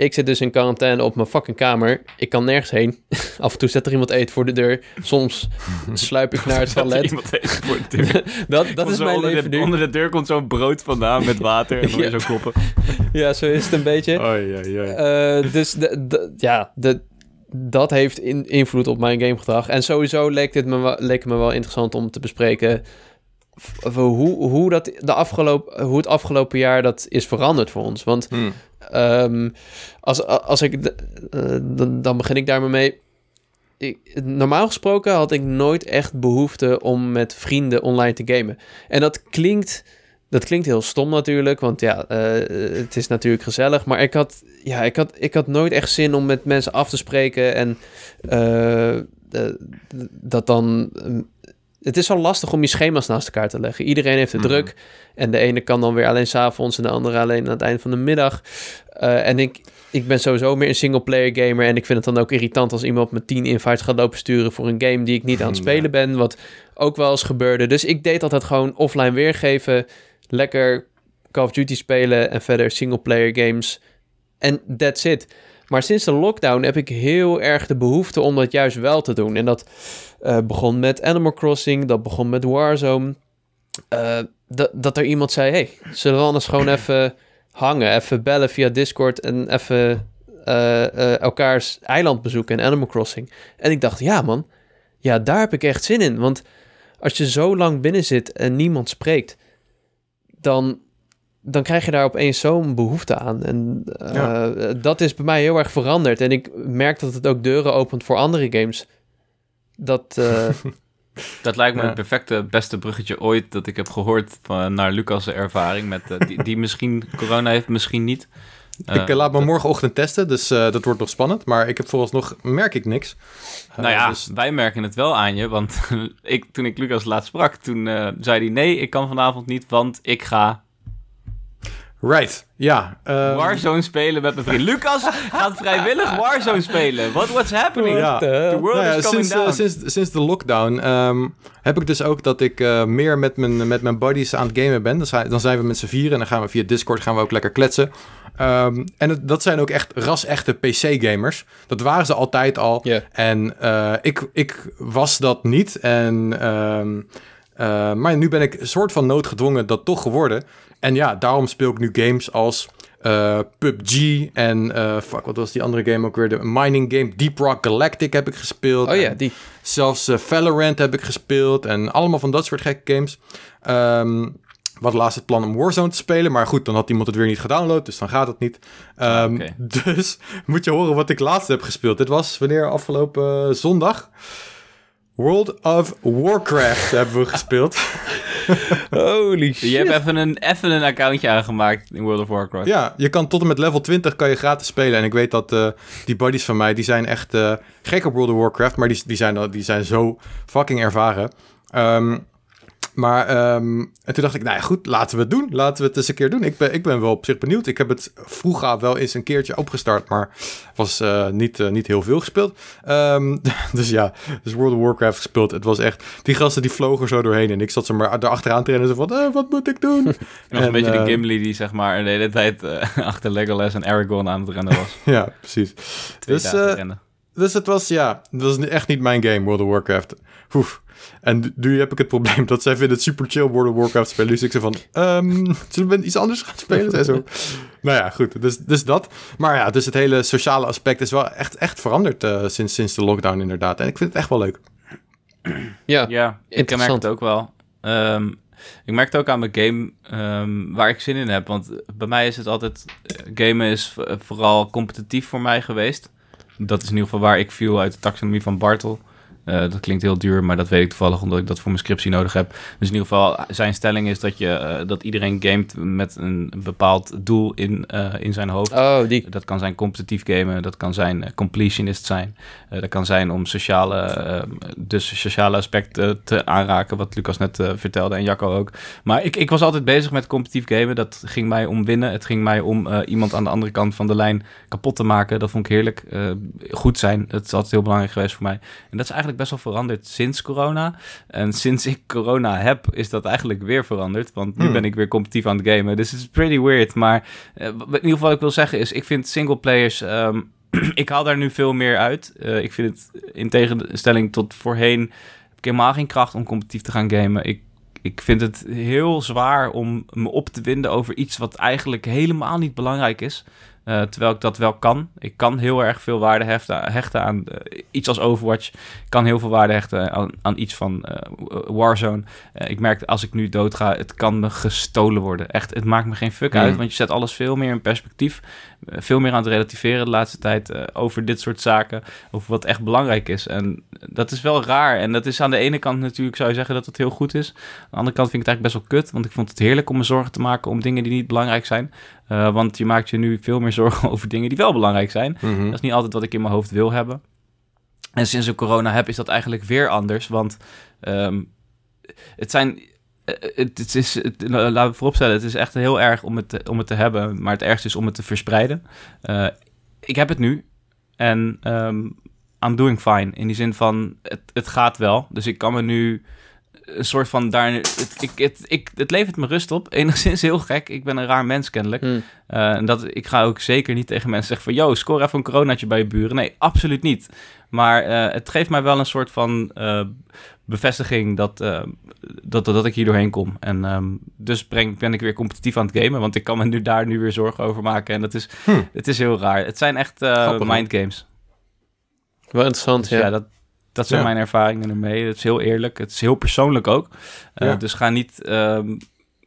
Ik zit dus in quarantaine op mijn fucking kamer. Ik kan nergens heen. Af en toe zet er iemand eten voor de deur. Soms sluip ik naar het toilet. iemand even voor de deur. Dat, dat is mijn leven de, nu. Onder de deur komt zo'n brood vandaan met water en dan Ja. zo kloppen. Ja, zo is het een beetje. Oei, oei. Eh, dus de, de- ja, de, dat heeft in, invloed op mijn gamegedrag. En sowieso leek, dit me, leek het me wel interessant om te bespreken... hoe, hoe, dat de afgelopen, hoe het afgelopen jaar dat is veranderd voor ons. Want Hmm. Ehm, als, als ik, eh, dan, dan begin ik daarmee mee. Ik, normaal gesproken had ik nooit echt behoefte om met vrienden online te gamen. En dat klinkt, dat klinkt heel stom natuurlijk, want ja, eh, het is natuurlijk gezellig. Maar ik had, ja, ik, had, ik had nooit echt zin om met mensen af te spreken en eh, dat dan... het is zo lastig om je schema's naast elkaar te leggen. Iedereen heeft het Mhm. druk. En de ene kan dan weer alleen s'avonds en de andere alleen aan het einde van de middag. Eh, en ik, ik ben sowieso meer een single-player gamer. En ik vind het dan ook irritant als iemand me 10 invites gaat lopen sturen voor een game die ik niet aan het Ja. spelen ben. Wat ook wel eens gebeurde. Dus ik deed altijd gewoon offline weergeven. Lekker Call of Duty spelen en verder single-player games. En that's it. Maar sinds de lockdown heb ik heel erg de behoefte om dat juist wel te doen. En dat eh, begon met Animal Crossing, dat begon met Warzone. eh, dat, dat er iemand zei: hey, zullen we anders gewoon even hangen, even bellen via Discord en even eh, elkaars eiland bezoeken in Animal Crossing? En ik dacht: ja, man, ja, daar heb ik echt zin in. Want als je zo lang binnen zit en niemand spreekt, dan, dan krijg je daar opeens zo'n behoefte aan. En Ja. dat is bij mij heel erg veranderd. En ik merk dat het ook deuren opent voor andere games. Dat, eh, Dat lijkt me Ja. het perfecte, beste bruggetje ooit dat ik heb gehoord van, naar Lucas' ervaring. Met, eh, die, die misschien corona heeft, misschien niet. ik eh, laat me morgenochtend testen, dus eh, dat wordt nog spannend. Maar ik heb vooralsnog, merk ik niks. Nou ja, dus- wij merken het wel aan je, want ik, toen ik Lucas laatst sprak, toen eh, zei hij nee, ik kan vanavond niet, want ik ga right, ja. ehm, Warzone spelen met mijn vriend. Lucas gaat vrijwillig Warzone spelen. What, what's happening? Ja. The world Nou ja, is coming sinds, eh, down. sinds, sinds de lockdown ehm, heb ik dus ook dat ik eh, meer met mijn, met mijn buddies aan het gamen ben. Dan zijn, dan zijn we met z'n vieren en dan gaan we via Discord gaan we ook lekker kletsen. Ehm, en het- dat zijn ook echt ras-echte PC-gamers. Dat waren ze altijd al. En eh, ik, ik was dat niet. En, ehm, eh, maar nu ben ik een soort van noodgedwongen dat toch geworden. En ja, daarom speel ik nu games als eh, PUBG en eh, fuck, wat was die andere game ook weer? De mining game Deep Rock Galactic heb ik gespeeld. oh ja, die. Zelfs eh, Valorant heb ik gespeeld en allemaal van dat soort gekke games. Ehm wat laatst het plan om Warzone te spelen, maar goed, dan had iemand het weer niet gedownload, dus dan gaat het niet. Ehm, Ah, oké. Dus moet je horen wat ik laatst heb gespeeld. Dit was wanneer afgelopen zondag. World of Warcraft hebben we gespeeld. Holy shit. Je hebt even een, even een accountje aangemaakt in World of Warcraft. Ja, je kan tot en met level 20 kan je gratis spelen. En ik weet dat eh, die buddies van mij, die zijn echt eh, gek op World of Warcraft. Maar die, die, zijn, al- die zijn zo fucking ervaren. Ehm, maar ehm, en toen dacht ik, nou ja, goed, laten we het doen. Laten we het eens een keer doen. Ik ben, ik ben wel op zich benieuwd. Ik heb het vroeger wel eens een keertje opgestart, maar was eh, niet, eh, niet heel veel gespeeld. Ehm, dus ja, dus World of Warcraft gespeeld. Het was echt, die gasten die vlogen zo doorheen. En ik zat ze maar erachteraan te rennen. Zo van, eh, wat moet ik doen? Nog een En, beetje de Gimli die zeg maar de hele tijd achter Legolas en Aragorn aan het rennen was. ja, precies. Twee Dus, rennen. Dus het was, ja, het was echt niet mijn game, World of Warcraft. Oef. En nu heb ik het probleem dat zij vinden het super chill World of Warcraft spelen. Dus ik zei van, ehm, zullen we iets anders gaan spelen? Zij zo. nou ja, goed, dus, dus dat. Maar ja, dus het hele sociale aspect is wel echt, echt veranderd eh, sinds, sinds de lockdown inderdaad. En ik vind het echt wel leuk. Ja, Ja, ik merk interessant. het ook wel. Ehm, ik merk het ook aan mijn game ehm, waar ik zin in heb. Want bij mij is het altijd... eh, gamen is vooral competitief voor mij geweest. Dat is in ieder geval waar ik viel uit de taxonomie van Bartel. Eh, dat klinkt heel duur, maar dat weet ik toevallig omdat ik dat voor mijn scriptie nodig heb. Dus in ieder geval, zijn stelling is dat, je, eh, dat iedereen gamet met een bepaald doel in, eh, in zijn hoofd. Oh, die. Dat kan zijn competitief gamen, dat kan zijn completionist zijn. Dat kan zijn om sociale, dus sociale aspecten te aanraken, wat Lucas net vertelde en Jacco ook. Maar ik, ik was altijd bezig met competitief gamen. Dat ging mij om winnen. Het ging mij om iemand aan de andere kant van de lijn kapot te maken. Dat vond ik heerlijk. Goed zijn, dat is altijd heel belangrijk geweest voor mij. En dat is eigenlijk best wel veranderd sinds corona. En sinds ik corona heb, is dat eigenlijk weer veranderd. Want nu Hmm. ben ik weer competitief aan het gamen. Dus het is pretty weird. Maar wat in ieder geval wat ik wil zeggen is, ik vind singleplayers... ehm ik haal daar nu veel meer uit. Eh, ik vind het in tegenstelling tot voorheen... heb ik helemaal geen kracht om competitief te gaan gamen. Ik, ik vind het heel zwaar om me op te winden over iets wat eigenlijk helemaal niet belangrijk is. Eh, terwijl ik dat wel kan. Ik kan heel erg veel waarde heften, hechten aan eh, iets als Overwatch. Ik kan heel veel waarde hechten aan, aan iets van eh, Warzone. Ik merk als ik nu doodga, het kan me gestolen worden. Echt, het maakt me geen fuck Hmm. uit, want je zet alles veel meer in perspectief. Eh, veel meer aan het relativeren de laatste tijd eh, over dit soort zaken. Over wat echt belangrijk is. En dat is wel raar. En dat is aan de ene kant natuurlijk, zou je zeggen dat het heel goed is. Aan de andere kant vind ik het eigenlijk best wel kut. Want ik vond het heerlijk om me zorgen te maken om dingen die niet belangrijk zijn. Eh, want je maakt je nu veel meer zorgen over dingen die wel belangrijk zijn. Mhm. Dat is niet altijd wat ik in mijn hoofd wil hebben. En sinds ik corona heb, is dat eigenlijk weer anders. Want ehm, het zijn. Eh, Het, het is, het, laten we vooropstellen, het is echt heel erg om het, te, om het te hebben. Maar het ergste is om het te verspreiden. Eh, ik heb het nu. En ehm I'm doing fine. In die zin van, het, het gaat wel. Dus ik kan me nu een soort van daar... Het, ik, het, ik, het levert me rust op. Enigszins heel gek. Ik ben een raar mens kennelijk. Hm. Eh, en dat, ik ga ook zeker niet tegen mensen zeggen van... Yo, score even een coronaatje bij je buren. Nee, absoluut niet. Maar het geeft mij wel een soort van bevestiging dat, eh, dat, dat, ik hier doorheen kom. En ehm, dus breng, ben ik weer competitief aan het gamen. Want ik kan me nu daar nu weer zorgen over maken. En dat is, Hm. het is heel raar. Het zijn echt eh Grappig, hè? mindgames. Wel interessant, Dus ja. ja, dat, dat zijn Ja. mijn ervaringen ermee. Het is heel eerlijk. Het is heel persoonlijk ook. Eh, Ja. Dus ga niet ehm,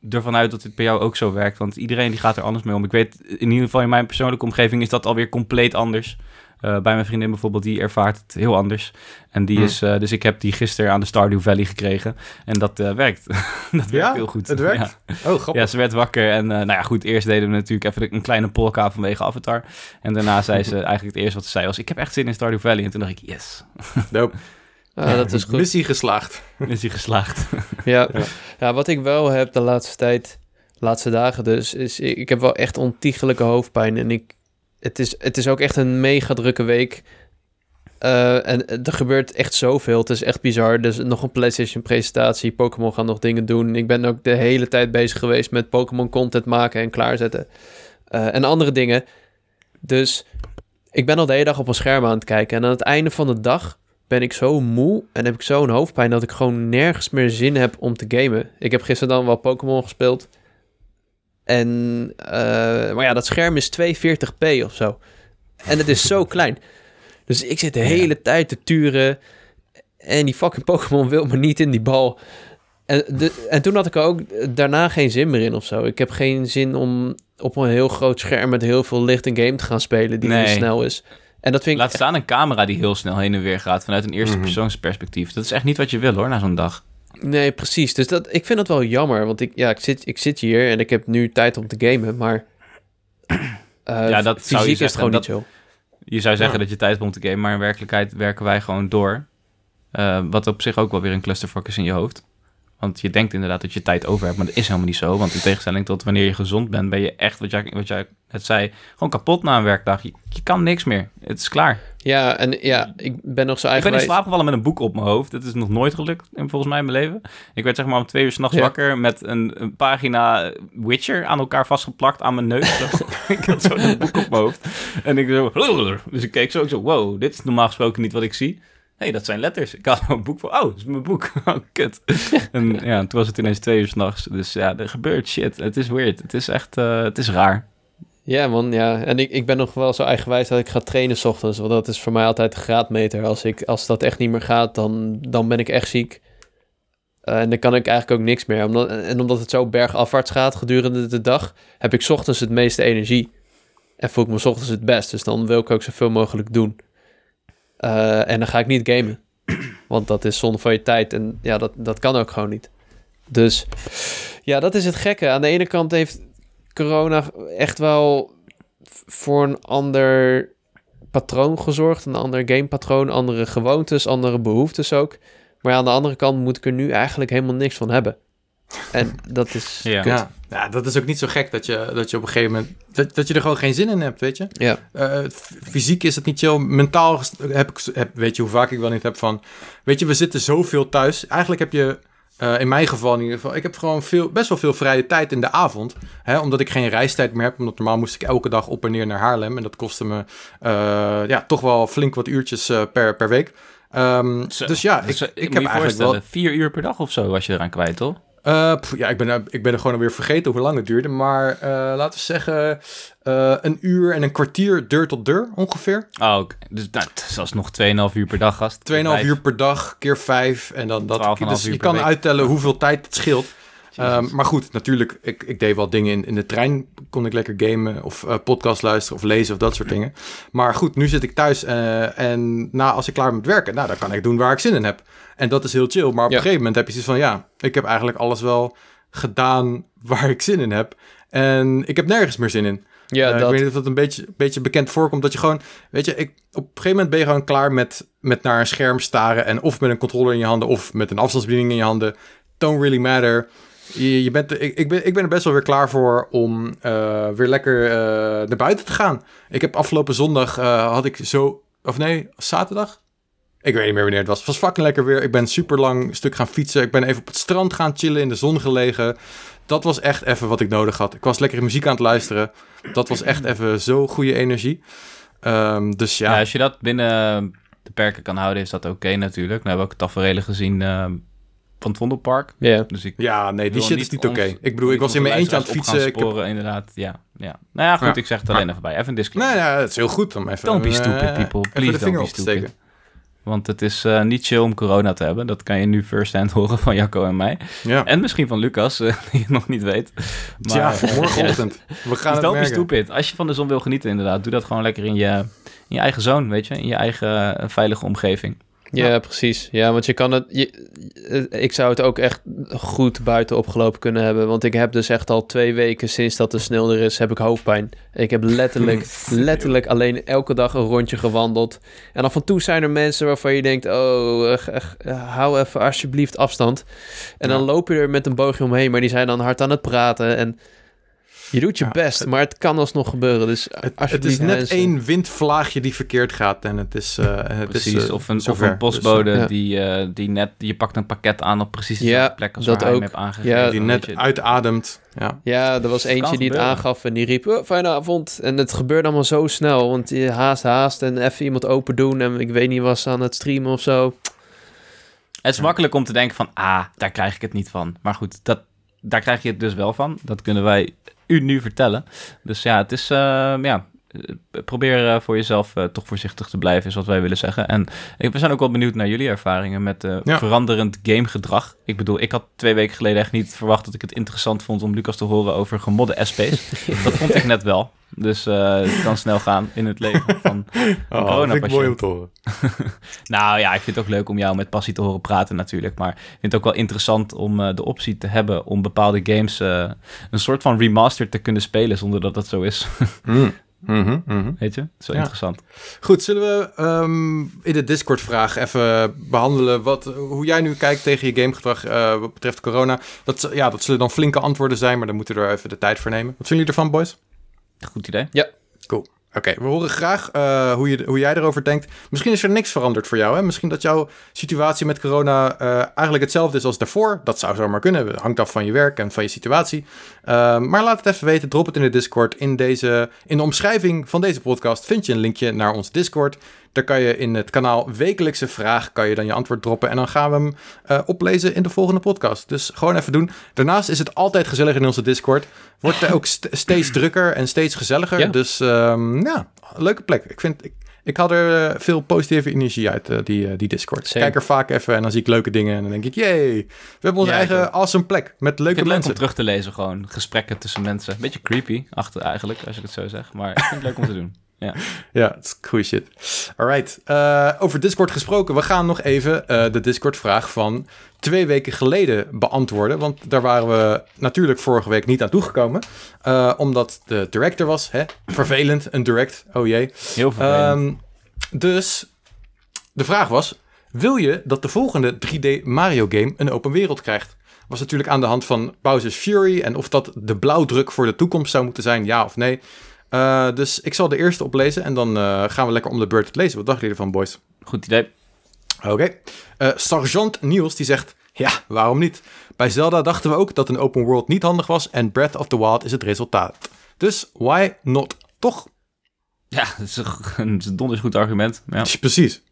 ervan uit dat dit bij jou ook zo werkt. Want iedereen die gaat er anders mee om. Ik weet, in ieder geval in mijn persoonlijke omgeving is dat alweer compleet anders. Eh, bij mijn vriendin bijvoorbeeld, die ervaart het heel anders. En die Hm. is, eh, dus ik heb die gisteren aan de Stardew Valley gekregen. En dat eh, werkt. dat werkt Ja? heel goed. Het werkt? Ja. Oh, grappig. Ja, ze werd wakker en eh, nou ja, goed, eerst deden we natuurlijk even een kleine polka vanwege Avatar. En daarna zei ze eigenlijk het eerste wat ze zei was, ik heb echt zin in Stardew Valley. En toen dacht ik, yes, Dope. Ah, dat is goed. Missie geslaagd. is hij geslaagd. Ja. Ja. ja, wat ik wel heb de laatste tijd, laatste dagen dus, is ik, ik heb wel echt ontiegelijke hoofdpijn. En ik, het, is, het is ook echt een mega drukke week. Eh, en er gebeurt echt zoveel. Het is echt bizar. Dus nog een PlayStation-presentatie. Pokémon gaan nog dingen doen. Ik ben ook de hele tijd bezig geweest met Pokémon-content maken en klaarzetten. Eh, en andere dingen. Dus ik ben al de hele dag op een scherm aan het kijken. En aan het einde van de dag ben ik zo moe en heb ik zo'n hoofdpijn dat ik gewoon nergens meer zin heb om te gamen. Ik heb gisteren dan wel Pokémon gespeeld. En, eh, maar ja, dat scherm is 240p of zo. En het is zo klein. Dus ik zit de Ja. hele tijd te turen. En die fucking Pokémon wil me niet in die bal. En, de, en toen had ik er ook daarna geen zin meer in of zo. Ik heb geen zin om op een heel groot scherm met heel veel licht een game te gaan spelen die Nee. heel snel is. En dat vind ik Laat staan een camera die heel snel heen en weer gaat vanuit een eerste Mhm. persoonsperspectief. Dat is echt niet wat je wil hoor, na zo'n dag. Nee, precies. Dus dat, ik vind dat wel jammer. Want ik, ja, ik, zit, ik zit hier en ik heb nu tijd om te gamen. Maar eh, Ja, dat fysiek zou je is het zeggen, gewoon dat- niet zo. Je zou zeggen Ja. dat je tijd hebt om te gamen, maar in werkelijkheid werken wij gewoon door. Eh, wat op zich ook wel weer een clusterfuck is in je hoofd. Want je denkt inderdaad dat je tijd over hebt, maar dat is helemaal niet zo. Want in tegenstelling tot wanneer je gezond bent, ben je echt, wat jij, wat jij net zei, gewoon kapot na een werkdag. Je, je kan niks meer. Het is klaar. Ja, en ja, ik ben nog zo Ik ben in slaap gevallen met een boek op mijn hoofd. Dat is nog nooit gelukt, in, volgens mij in mijn leven. Ik werd zeg maar om twee uur s'nachts Ja. wakker met een, een pagina Witcher aan elkaar vastgeplakt aan mijn neus. ik had zo een boek op mijn hoofd. En ik zo... Dus ik keek zo, ik zo, wow, dit is normaal gesproken niet wat ik zie. Hé, hey, dat zijn letters. Ik had een boek voor, oh, dat is mijn boek. Oh, kut. en ja, toen was het ineens twee uur s'nachts. Dus ja, er gebeurt shit. Het is weird. Het is echt, eh, het is raar. Ja, man, ja. En ik, ik ben nog wel zo eigenwijs dat ik ga trainen 's ochtends. Want dat is voor mij altijd de graadmeter. Als, ik, als dat echt niet meer gaat, dan, dan ben ik echt ziek. Eh, en dan kan ik eigenlijk ook niks meer. Omdat, en omdat het zo bergafwaarts gaat gedurende de dag, heb ik 's ochtends het meeste energie. En voel ik me 's ochtends het best. Dus dan wil ik ook zoveel mogelijk doen. Eh, en dan ga ik niet gamen. Want dat is zonde van je tijd. En ja, dat, dat kan ook gewoon niet. Dus ja, dat is het gekke. Aan de ene kant heeft corona echt wel voor een ander patroon gezorgd. Een ander gamepatroon, andere gewoontes, andere behoeftes ook. Maar aan de andere kant moet ik er nu eigenlijk helemaal niks van hebben. En dat is Ja. kut. Ja. ja, dat is ook niet zo gek dat je, dat je op een gegeven moment... Dat, dat je er gewoon geen zin in hebt, weet je? Ja. Eh, fysiek is het niet chill. Mentaal heb ik, heb, weet je hoe vaak ik wel niet heb van... Weet je, we zitten zoveel thuis. Eigenlijk heb je, eh, in mijn geval in ieder geval... Ik heb gewoon veel, best wel veel vrije tijd in de avond. Hè, omdat ik geen reistijd meer heb. Omdat normaal moest ik elke dag op en neer naar Haarlem. En dat kostte me eh, ja, toch wel flink wat uurtjes per, per week. Ehm, Zo. dus ja, ik, Dus, eh, ik, moet heb eigenlijk wel... Vier uur per dag of zo was je eraan kwijt, toch? Eh, pff, ja, ik ben, er- ik ben er gewoon alweer vergeten hoe lang het duurde. Maar eh, laten we zeggen eh, een uur en een kwartier deur tot deur ongeveer. 2,5 Oh, oké. dus nou, het is alsnog 2,5 uur per dag, gast. uur per dag, keer 5. En dan dat. 12,5 Dus je kan uittellen hoeveel tijd het scheelt. Ehm, maar goed, natuurlijk, ik, ik deed wel dingen in, in de trein. Kon ik lekker gamen of eh, podcast luisteren of lezen of dat soort dingen. Maar goed, nu zit ik thuis eh, en na, als ik klaar ben met werken, nou, dan kan ik doen waar ik zin in heb. En dat is heel chill. Maar op Ja. een gegeven moment heb je zoiets van, ja, ik heb eigenlijk alles wel gedaan waar ik zin in heb. En ik heb nergens meer zin in. Ja, Eh, dat. Ik weet niet of dat een beetje, beetje bekend voorkomt. Dat je gewoon, weet je, ik, op een gegeven moment ben je gewoon klaar met, met naar een scherm staren. En of met een controller in je handen of met een afstandsbediening in je handen. Don't really matter. Je, bent, ik, ik, ben, ik ben er best wel weer klaar voor om eh, weer lekker eh, naar buiten te gaan. Ik heb afgelopen zondag, eh, had ik zo, of nee, zaterdag? Ik weet niet meer wanneer het was. Het was fucking lekker weer. Ik ben super lang stuk gaan fietsen. Ik ben even op het strand gaan chillen, in de zon gelegen. Dat was echt even wat ik nodig had. Ik was lekker muziek aan het luisteren. Dat was echt even zo goede energie. Ehm, dus ja. Ja, als je dat binnen de perken kan houden, is dat oké natuurlijk. Nou hebben ook tafereelen gezien eh, van het Vondelpark. Ja. Dus ik ja, nee, die shit is niet oké. Ik bedoel, ik was in mijn eentje aan het fietsen. Ik heb... sporen, inderdaad, ja, ja. Nou ja, goed, Ja. ik zeg het alleen even bij. Even een disclaimer. Nee, nee, het is heel goed om even... Don't be eh, stupid, people. even Please de vinger op te steken. Want het is eh, niet chill om corona te hebben. Dat kan je nu first hand horen van Jacco en mij. Ja. En misschien van Lucas, eh, die het nog niet weet. Maar, ja, morgenochtend. We gaan Dus het don't be merken. stupid. Als je van de zon wil genieten, inderdaad, doe dat gewoon lekker in je, in je eigen zone, weet je. In je eigen veilige omgeving. Ja, precies. Ja, want je kan het. Je, eh, ik zou het ook echt goed buiten opgelopen kunnen hebben. Want ik heb dus echt al twee weken sinds dat de sneeuw er is, heb ik hoofdpijn. Ik heb letterlijk, letterlijk alleen elke dag een rondje gewandeld. En af en toe zijn er mensen waarvan je denkt: oh, eh, eh, hou even alsjeblieft afstand. En dan loop je er met een boogje omheen, maar die zijn dan hard aan het praten. En je doet je Ja, best, het- maar het kan alsnog gebeuren. Dus Het, het is net mensen. één windvlaagje die verkeerd gaat en het is... eh, het Precies. is, eh, of, een, of een postbode Dus, ja. die, eh, die net... Je pakt een pakket aan op precies Ja, dezelfde plek als dat waar hij hem ook. heeft aangegeven. Ja, die net je. uitademt. Ja. Ja, er was eentje die het aangaf en die riep, oh, fijne avond. En het gebeurde allemaal zo snel, want je haast, haast en even iemand open doen en ik weet niet, was aan het streamen of zo. Het is makkelijk om te denken van, ah, daar krijg ik het niet van. Maar goed, dat, daar krijg je het dus wel van. Dat kunnen wij u nu vertellen. Dus ja, het is, eh, ja, probeer eh, voor jezelf eh, toch voorzichtig te blijven, is wat wij willen zeggen. En ik, we zijn ook wel benieuwd naar jullie ervaringen met eh, Ja. veranderend gamegedrag. Ik bedoel, ik had twee weken geleden echt niet verwacht dat ik het interessant vond om Lucas te horen over gemodde SP's. dat vond ik net wel. Dus eh, het kan snel gaan in het leven van Oh, coronapatiënt. vind ik mooi om te horen. nou ja, ik vind het ook leuk om jou met passie te horen praten natuurlijk. Maar ik vind het ook wel interessant om eh, de optie te hebben om bepaalde games eh, een soort van remaster te kunnen spelen zonder dat dat zo is. Mm. Mhm, mhm. Weet je? Dat is wel Ja. interessant. Goed, zullen we ehm, in de Discord-vraag even behandelen wat, hoe jij nu kijkt tegen je gamegedrag eh, wat betreft corona? Dat, ja, dat zullen dan flinke antwoorden zijn, maar dan moeten we er even de tijd voor nemen. Wat vinden jullie ervan, boys? Goed idee. Oké, we horen graag eh, hoe, je, hoe jij erover denkt. Misschien is er niks veranderd voor jou. Hè? Misschien dat jouw situatie met corona eh, eigenlijk hetzelfde is als daarvoor. Dat zou zomaar kunnen. Hangt af van je werk en van je situatie. Eh, maar laat het even weten. Drop het in de Discord. In, deze, in de omschrijving van deze podcast vind je een linkje naar ons Discord. Daar kan je in het kanaal wekelijkse vraag kan je dan je antwoord droppen. En dan gaan we hem eh, oplezen in de volgende podcast. Dus gewoon even doen. Daarnaast is het altijd gezellig in onze Discord. Wordt er ook st- steeds drukker en steeds gezelliger. Ja. Dus ehm, ja, leuke plek. Ik, vind, ik, ik haal er eh, veel positieve energie uit, eh, die, die Discord. Kijk er vaak even en dan zie ik leuke dingen. En dan denk ik, jee, we hebben onze Ja, eigen awesome plek. Met leuke het leuk mensen. om terug te lezen gewoon. Gesprekken tussen mensen. Beetje creepy achter eigenlijk, als ik het zo zeg. Maar ik vind het leuk om te doen. Ja, het is goede shit. Alright, eh, over Discord gesproken. We gaan nog even eh, de Discord-vraag van twee weken geleden beantwoorden. Want daar waren we natuurlijk vorige week niet aan toegekomen. eh, omdat de director was. Hè? Vervelend, een direct. Oh jee. Heel vervelend. Ehm, dus de vraag was: wil je dat de volgende 3D Mario game een open wereld krijgt? Was natuurlijk aan de hand van Bowser's Fury en of dat de blauwdruk voor de toekomst zou moeten zijn, ja of nee. Eh, dus ik zal de eerste oplezen en dan eh, gaan we lekker om de beurt het lezen. Wat dachten jullie ervan, boys? Goed idee. Oké. Eh, Sergeant Niels die zegt: Ja, waarom niet? Bij Zelda dachten we ook dat een open world niet handig was en Breath of the Wild is het resultaat. Dus why not? Toch? Ja, dat is een, een donders goed argument. Ja. Precies.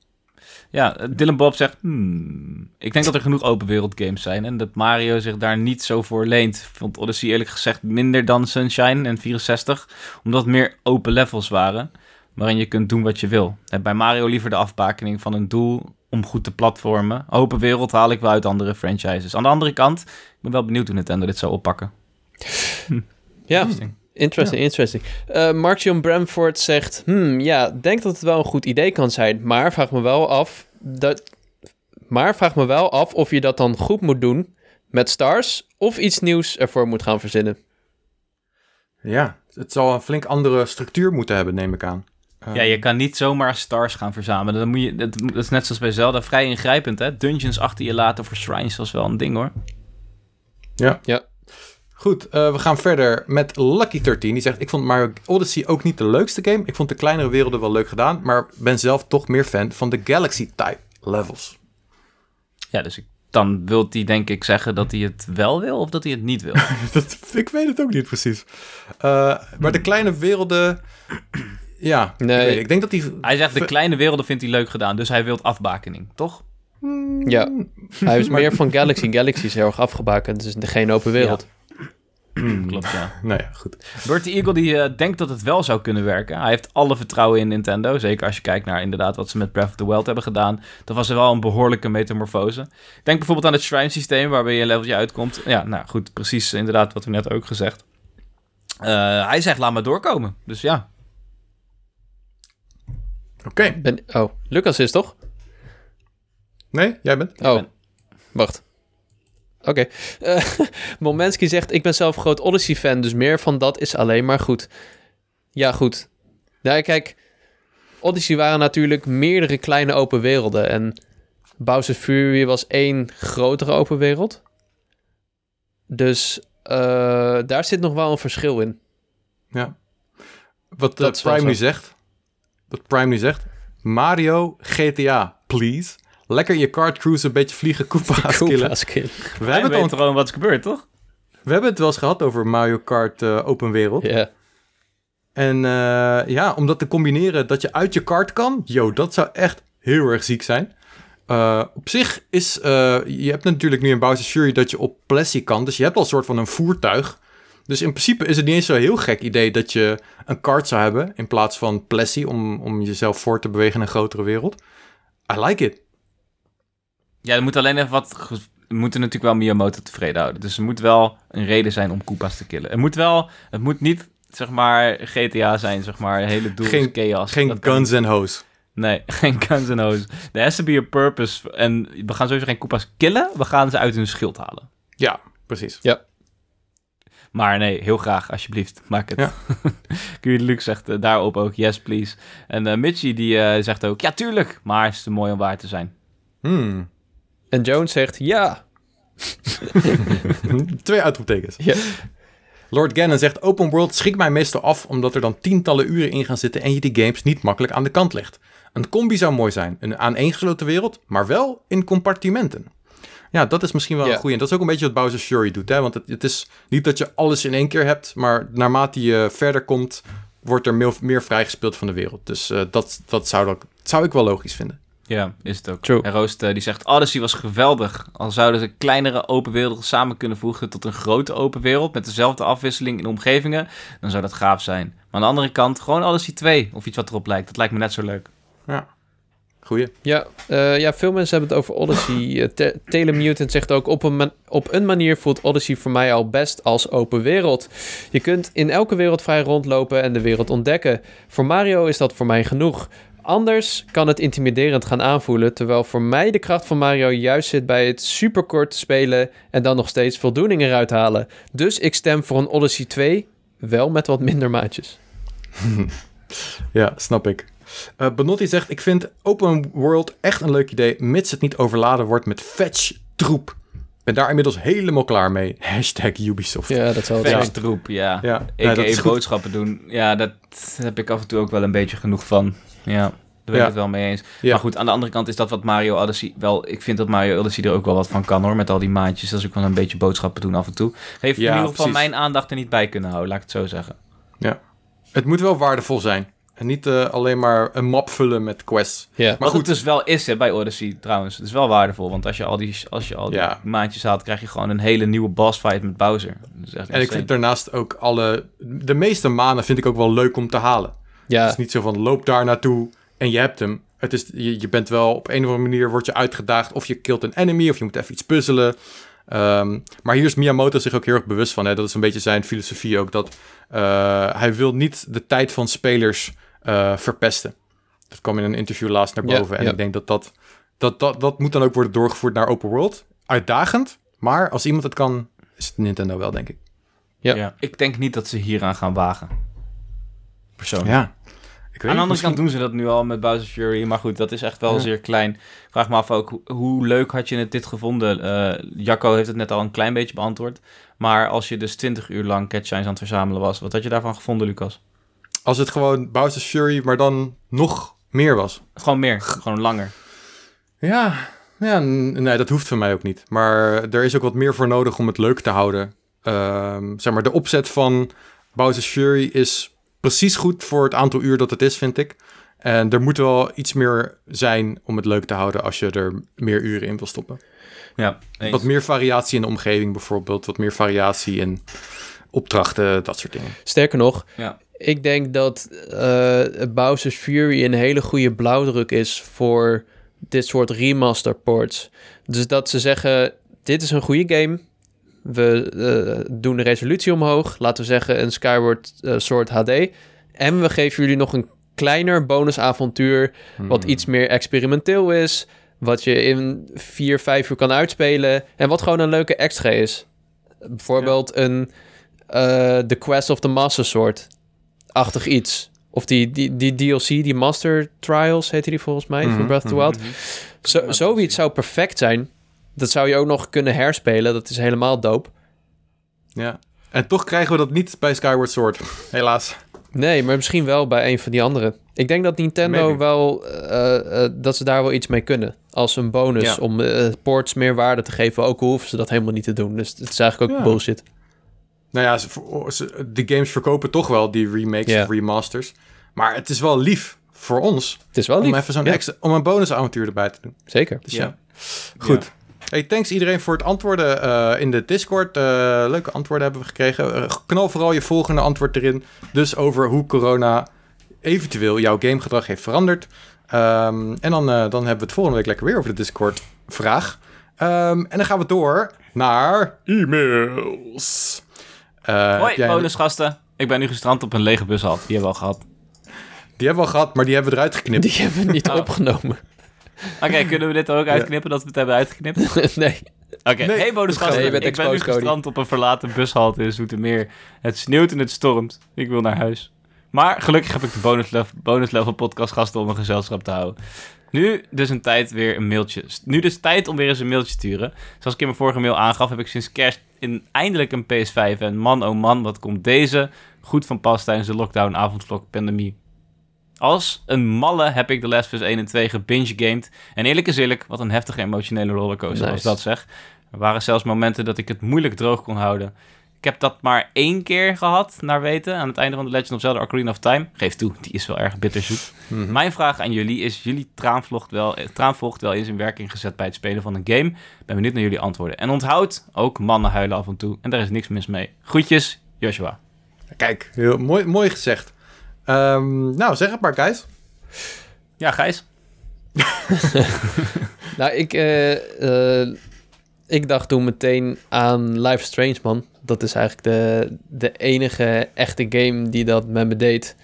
Ja, Dylan Bob zegt, hmm, ik denk dat er genoeg open wereld games zijn en dat Mario zich daar niet zo voor leent. Vond Odyssey eerlijk gezegd minder dan Sunshine en 64, omdat het meer open levels waren, waarin je kunt doen wat je wil. En bij Mario liever de afbakening van een doel om goed te platformen. Open wereld haal ik wel uit andere franchises. Aan de andere kant, ik ben wel benieuwd hoe Nintendo dit zou oppakken. Ja, Interesting. interesting. Eh Mark-John Bramford zegt, hmm, ja, denk dat het wel een goed idee kan zijn, maar vraag me wel af dat, maar vraag me wel af of je dat dan goed moet doen met stars of iets nieuws ervoor moet gaan verzinnen. Ja, het zal een flink andere structuur moeten hebben, neem ik aan. Eh, Ja, je kan niet zomaar stars gaan verzamelen. Dan moet je, dat, dat is net zoals bij Zelda vrij ingrijpend, hè? Dungeons achter je laten voor shrines was wel een ding, hoor. Ja. Ja. Goed, eh, we gaan verder met Lucky13. Die zegt, ik vond Mario Odyssey ook niet de leukste game. Ik vond de kleinere werelden wel leuk gedaan, maar ben zelf toch meer fan van de Galaxy-type. levels. Ja, dus ik, dan wil hij denk ik zeggen dat hij het wel wil of dat hij het niet wil. dat, ik weet het ook niet precies. Uh, maar de kleine werelden... Ja, nee. ik, denk dat hij... Hij zegt de kleine werelden vindt hij leuk gedaan, dus hij wil afbakening, toch? Ja, hij is meer van Galaxy. Galaxy is heel erg afgebakend, dus geen open wereld. Klopt, ja. nou ja, goed. Bertie Eagle die uh, denkt dat het wel zou kunnen werken. Hij heeft alle vertrouwen in Nintendo. Zeker als je kijkt naar inderdaad wat ze met Breath of the Wild hebben gedaan. Dat was er wel een behoorlijke metamorfose. Denk bijvoorbeeld aan het shrine systeem waarbij je een leveltje uitkomt. Ja, nou goed, precies inderdaad wat we net ook gezegd. Uh, hij zegt laat maar doorkomen. Dus ja. Oké. Okay. Oh, Lucas is toch? Nee, jij bent? Oh, ben. wacht. Oké. Okay. Uh, Momensky zegt, ik ben zelf groot Odyssey-fan, dus meer van dat is alleen maar goed. Ja, goed. Ja, kijk, Odyssey waren natuurlijk meerdere kleine open werelden. En Bowser's Fury was één grotere open wereld. Dus uh, daar zit nog wel een verschil in. Ja. Wat uh, Prime nu zegt, wat Prime nu zegt, Mario GTA, please. Lekker je kart cruise, een beetje vliegen, Koopa's killen. We hebben het gewoon wat is gebeurd, toch? We hebben het wel eens gehad over Mario Kart uh, open wereld. Ja. Yeah. En uh, ja, om dat te combineren dat je uit je kart kan, yo, dat zou echt heel erg ziek zijn. Uh, op zich is, je hebt natuurlijk nu in Bowser's Fury dat je op Plessie kan, dus je hebt al een soort van een voertuig. Dus in principe is het niet eens zo'n heel gek idee dat je een kart zou hebben in plaats van Plessie om, om jezelf voor te bewegen in een grotere wereld. I like it. Ja, er moet alleen even wat. We moeten natuurlijk wel Miyamoto tevreden houden. Dus er moet wel een reden zijn om Koopa's te killen. Het moet wel. Het moet niet, zeg maar, GTA zijn, zeg maar. Hele doel geen, chaos. Geen guns en hose. Nee, geen guns en hose. There has to be a purpose. En we gaan sowieso geen Koopa's killen. We gaan ze uit hun schild halen. Ja, precies. Ja. Maar nee, heel graag, alsjeblieft, maak het. Ja. Luc zegt uh, daarop ook, yes please. En uh, Mitchie die uh, zegt ook, ja tuurlijk, maar het is te mooi om waar te zijn. Hmm. En Jones zegt ja. Twee uitroeptekens. Ja. Lord Gannon zegt: Open World schrikt mij meestal af omdat er dan tientallen uren in gaan zitten en je die games niet makkelijk aan de kant legt. Een combi zou mooi zijn, een aaneengesloten wereld, maar wel in compartimenten. Ja, dat is misschien wel een goeie. En dat is ook een beetje wat Bowser's Fury doet. Hè? Want het, het is niet dat je alles in één keer hebt, maar naarmate je verder komt, wordt er meer, meer vrijgespeeld van de wereld. Dus eh, dat, dat zou, dat zou ik wel logisch vinden. Ja, is het ook. True. En Roost eh, die zegt, Odyssey was geweldig. Al zouden ze kleinere open werelden samen kunnen voegen tot een grote open wereld met dezelfde afwisseling in omgevingen, dan zou dat gaaf zijn. Maar aan de andere kant, gewoon Odyssey 2 of iets wat erop lijkt. Dat lijkt me net zo leuk. Ja, goeie. Ja, eh, ja, veel mensen hebben het over Odyssey. Eh, Te- Telemutant zegt ook, op een, op een manier voelt Odyssey voor mij al best als open wereld. Je kunt in elke wereld vrij rondlopen en de wereld ontdekken. Voor Mario is dat voor mij genoeg. Anders kan het intimiderend gaan aanvoelen, terwijl voor mij de kracht van Mario juist zit bij het superkort spelen en dan nog steeds voldoening eruit halen. Dus ik stem voor een Odyssey 2, wel met wat minder maatjes. Ja, snap ik. Eh Benotti zegt: Ik vind open world echt een leuk idee, mits het niet overladen wordt met fetch troep. Ik ben daar inmiddels helemaal klaar mee. Hashtag Ubisoft. Ja, dat zal het zijn. Feestroep, ja. Ja, Ik ja, even boodschappen doen. Ja, dat heb ik af en toe ook wel een beetje genoeg van. Ja, daar ben Ja. ik het wel mee eens. Ja. Maar goed, aan de andere kant is dat wat Mario Odyssey wel... Ik vind dat Mario Odyssey er ook wel wat van kan hoor, met al die maatjes. Dat is ook wel een beetje boodschappen doen af en toe. Heeft Ja, in ieder geval precies. mijn aandacht er niet bij kunnen houden, laat ik het zo zeggen. Het moet wel waardevol zijn. En niet eh, alleen maar een map vullen met quests. Ja. Maar Wat goed. het dus wel is hè, bij Odyssey trouwens. Het is wel waardevol, want als je al die, als je al die Ja. maatjes haalt... krijg je gewoon een hele nieuwe boss fight met Bowser. Dat is echt En ik vind daarnaast ook alle... De meeste manen vind ik ook wel leuk om te halen. Ja, Het is niet zo van loop daar naartoe en je hebt hem. Het is, je, je bent wel op een of andere manier word je uitgedaagd. Of je killt een enemy of je moet even iets puzzelen. Ehm, maar hier is Miyamoto zich ook heel erg bewust van. Hè? Dat is een beetje zijn filosofie ook. Dat eh, hij wil niet de tijd van spelers eh, verpesten. Dat kwam in een interview laatst naar Ja, boven. en ja. ik denk dat dat, dat, dat dat moet dan ook worden doorgevoerd naar open world. Uitdagend. Maar als iemand het kan, is het Nintendo wel, denk ik. Ja. Ja. Ik denk niet dat ze hieraan gaan wagen. Persoonlijk. Ja. Aan de andere kant doen ze dat nu al met Bowser Fury. Maar goed, dat is echt wel Ja. zeer klein. Ik vraag me af ook, hoe, hoe leuk had je het dit gevonden? Eh Jacco heeft het net al een klein beetje beantwoord. Maar als je dus 20 uur lang catshines aan het verzamelen was, wat had je daarvan gevonden, Lucas? Als het gewoon Bowser's Fury, maar dan nog meer was. Gewoon meer, gewoon langer. Ja, ja, nee, dat hoeft van mij ook niet. Maar er is ook wat meer voor nodig om het leuk te houden. Ehm, zeg maar, de opzet van Bowser's Fury is precies goed voor het aantal uur dat het is, vind ik. En er moet wel iets meer zijn om het leuk te houden als je er meer uren in wil stoppen. Ja, eens. Wat meer variatie in de omgeving bijvoorbeeld. Wat meer variatie in opdrachten, dat soort dingen. Sterker nog, Ja. ik denk dat eh Bowser's Fury een hele goede blauwdruk is voor dit soort remaster ports. Dus dat ze zeggen, dit is een goede game. We eh, doen de resolutie omhoog. Laten we zeggen een Skyward eh, Sword HD. En we geven jullie nog een kleiner bonusavontuur... wat Hmm. iets meer experimenteel is... wat je in 4, 5 uur kan uitspelen... en wat gewoon een leuke extra is. Bijvoorbeeld een eh The Quest of the Master Sword... achtig iets. Of die, die, die DLC, die Master Trials heette die volgens mij... Van Breath of the. Wild. Zo, zoiets zou perfect zijn. Dat zou je ook nog kunnen herspelen. Dat is helemaal dope. Ja. En toch krijgen we dat niet bij Skyward Sword, helaas. Nee, maar misschien wel bij een van die andere. Ik denk dat Nintendo Maybe. wel... eh, eh, dat ze daar wel iets mee kunnen. Als een bonus Ja. om eh, ports meer waarde te geven. Ook al hoeven ze dat helemaal niet te doen. Dus het is eigenlijk ook Ja. bullshit. Nou ja, ze, ze- de games verkopen toch wel die remakes Ja. of remasters. Maar het is wel lief voor ons Het is wel om lief. even zo'n Ja, extra, om een bonusavontuur erbij te doen. Zeker. Dus Ja. ja. Goed. Hey, thanks iedereen voor het antwoorden eh, in de Discord. Eh, leuke antwoorden hebben we gekregen. Eh, knal vooral je volgende antwoord erin. Dus over hoe corona eventueel jouw gamegedrag heeft veranderd. Ehm, en dan, eh, dan hebben we het volgende week lekker weer over de Discord vraag. Ehm, en dan gaan we door naar e-mails. Eh, Hoi, jij- bonusgasten. Ik ben nu gestrand op een lege bushal. Die hebben we al gehad. Die hebben we al gehad, maar die hebben we eruit geknipt. Die hebben we niet Oh. opgenomen. Oké, kunnen we dit er ook uitknippen dat we het hebben uitgeknipt? nee. Oké, Nee, hey bonusgasten. Nee, ik ben nu gestrand op een verlaten bushalte in Zoetermeer. Het sneeuwt en het stormt. Ik wil naar huis. Maar gelukkig heb ik de bonus level, bonus level podcast gasten om een gezelschap te houden. Nu dus een tijd weer een mailtje. Nu dus tijd om weer eens een mailtje te sturen. Zoals ik in mijn vorige mail aangaf, heb ik sinds kerst in eindelijk een PS5. En man oh man, wat komt deze goed van pas tijdens de lockdown, avondklok, pandemie. Als een malle heb ik de Last of Us 1 en 2 gebinge-gamed. En eerlijk is eerlijk, wat een heftige emotionele rollercoaster Nice. was dat zeg. Er waren zelfs momenten dat ik het moeilijk droog kon houden. Ik heb dat maar één keer gehad, naar weten, aan het einde van The Legend of Zelda Ocarina of Time. Geef toe, die is wel erg bitterzoet. Mhm. Mijn vraag aan jullie is, jullie traanvocht wel, eh, traanvocht wel eens in werking gezet bij het spelen van een game? Ben benieuwd naar jullie antwoorden. En onthoud, ook mannen huilen af en toe. En daar is niks mis mee. Groetjes, Joshua. Kijk, heel mooi, mooi gezegd. Ehm, nou, zeg het maar, guys. Ja, Gijs? Nou, ik, eh, eh, ik dacht toen meteen aan Life is Strange, man. Dat is eigenlijk de, de enige echte game die dat met me deed.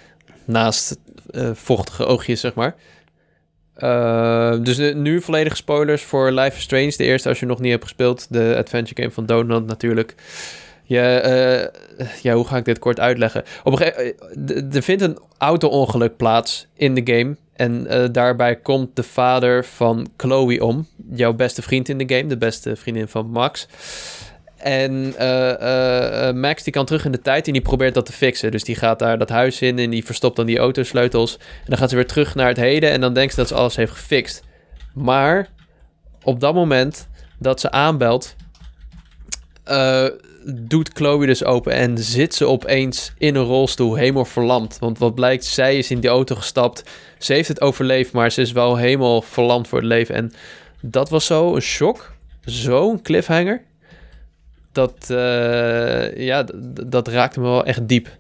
Naast eh, vochtige oogjes, zeg maar. Dus de- nu volledige spoilers voor Life is Strange. De eerste als je nog niet hebt gespeeld. De adventure game van Donut natuurlijk. Je, eh, ja, hoe ga ik dit kort uitleggen? Op een gegeven d- er vindt een auto-ongeluk plaats in de game. En eh, daarbij komt de vader van Chloe om. Jouw beste vriend in de game. De beste vriendin van Max. En eh, eh, eh, Max die kan terug in de tijd en die probeert dat te fixen. Dus die gaat daar dat huis in en die verstopt dan die autosleutels. En dan gaat ze weer terug naar het heden en dan denkt ze dat ze alles heeft gefixt. Maar op dat moment dat ze aanbelt, eh, doet Chloe dus open en zit ze opeens in een rolstoel, helemaal verlamd. Want wat blijkt, zij is in die auto gestapt. Ze heeft het overleefd, maar ze is wel helemaal verlamd voor het leven. En dat was zo een shock, zo'n cliffhanger. Dat, eh, ja, dat raakte me wel echt diep.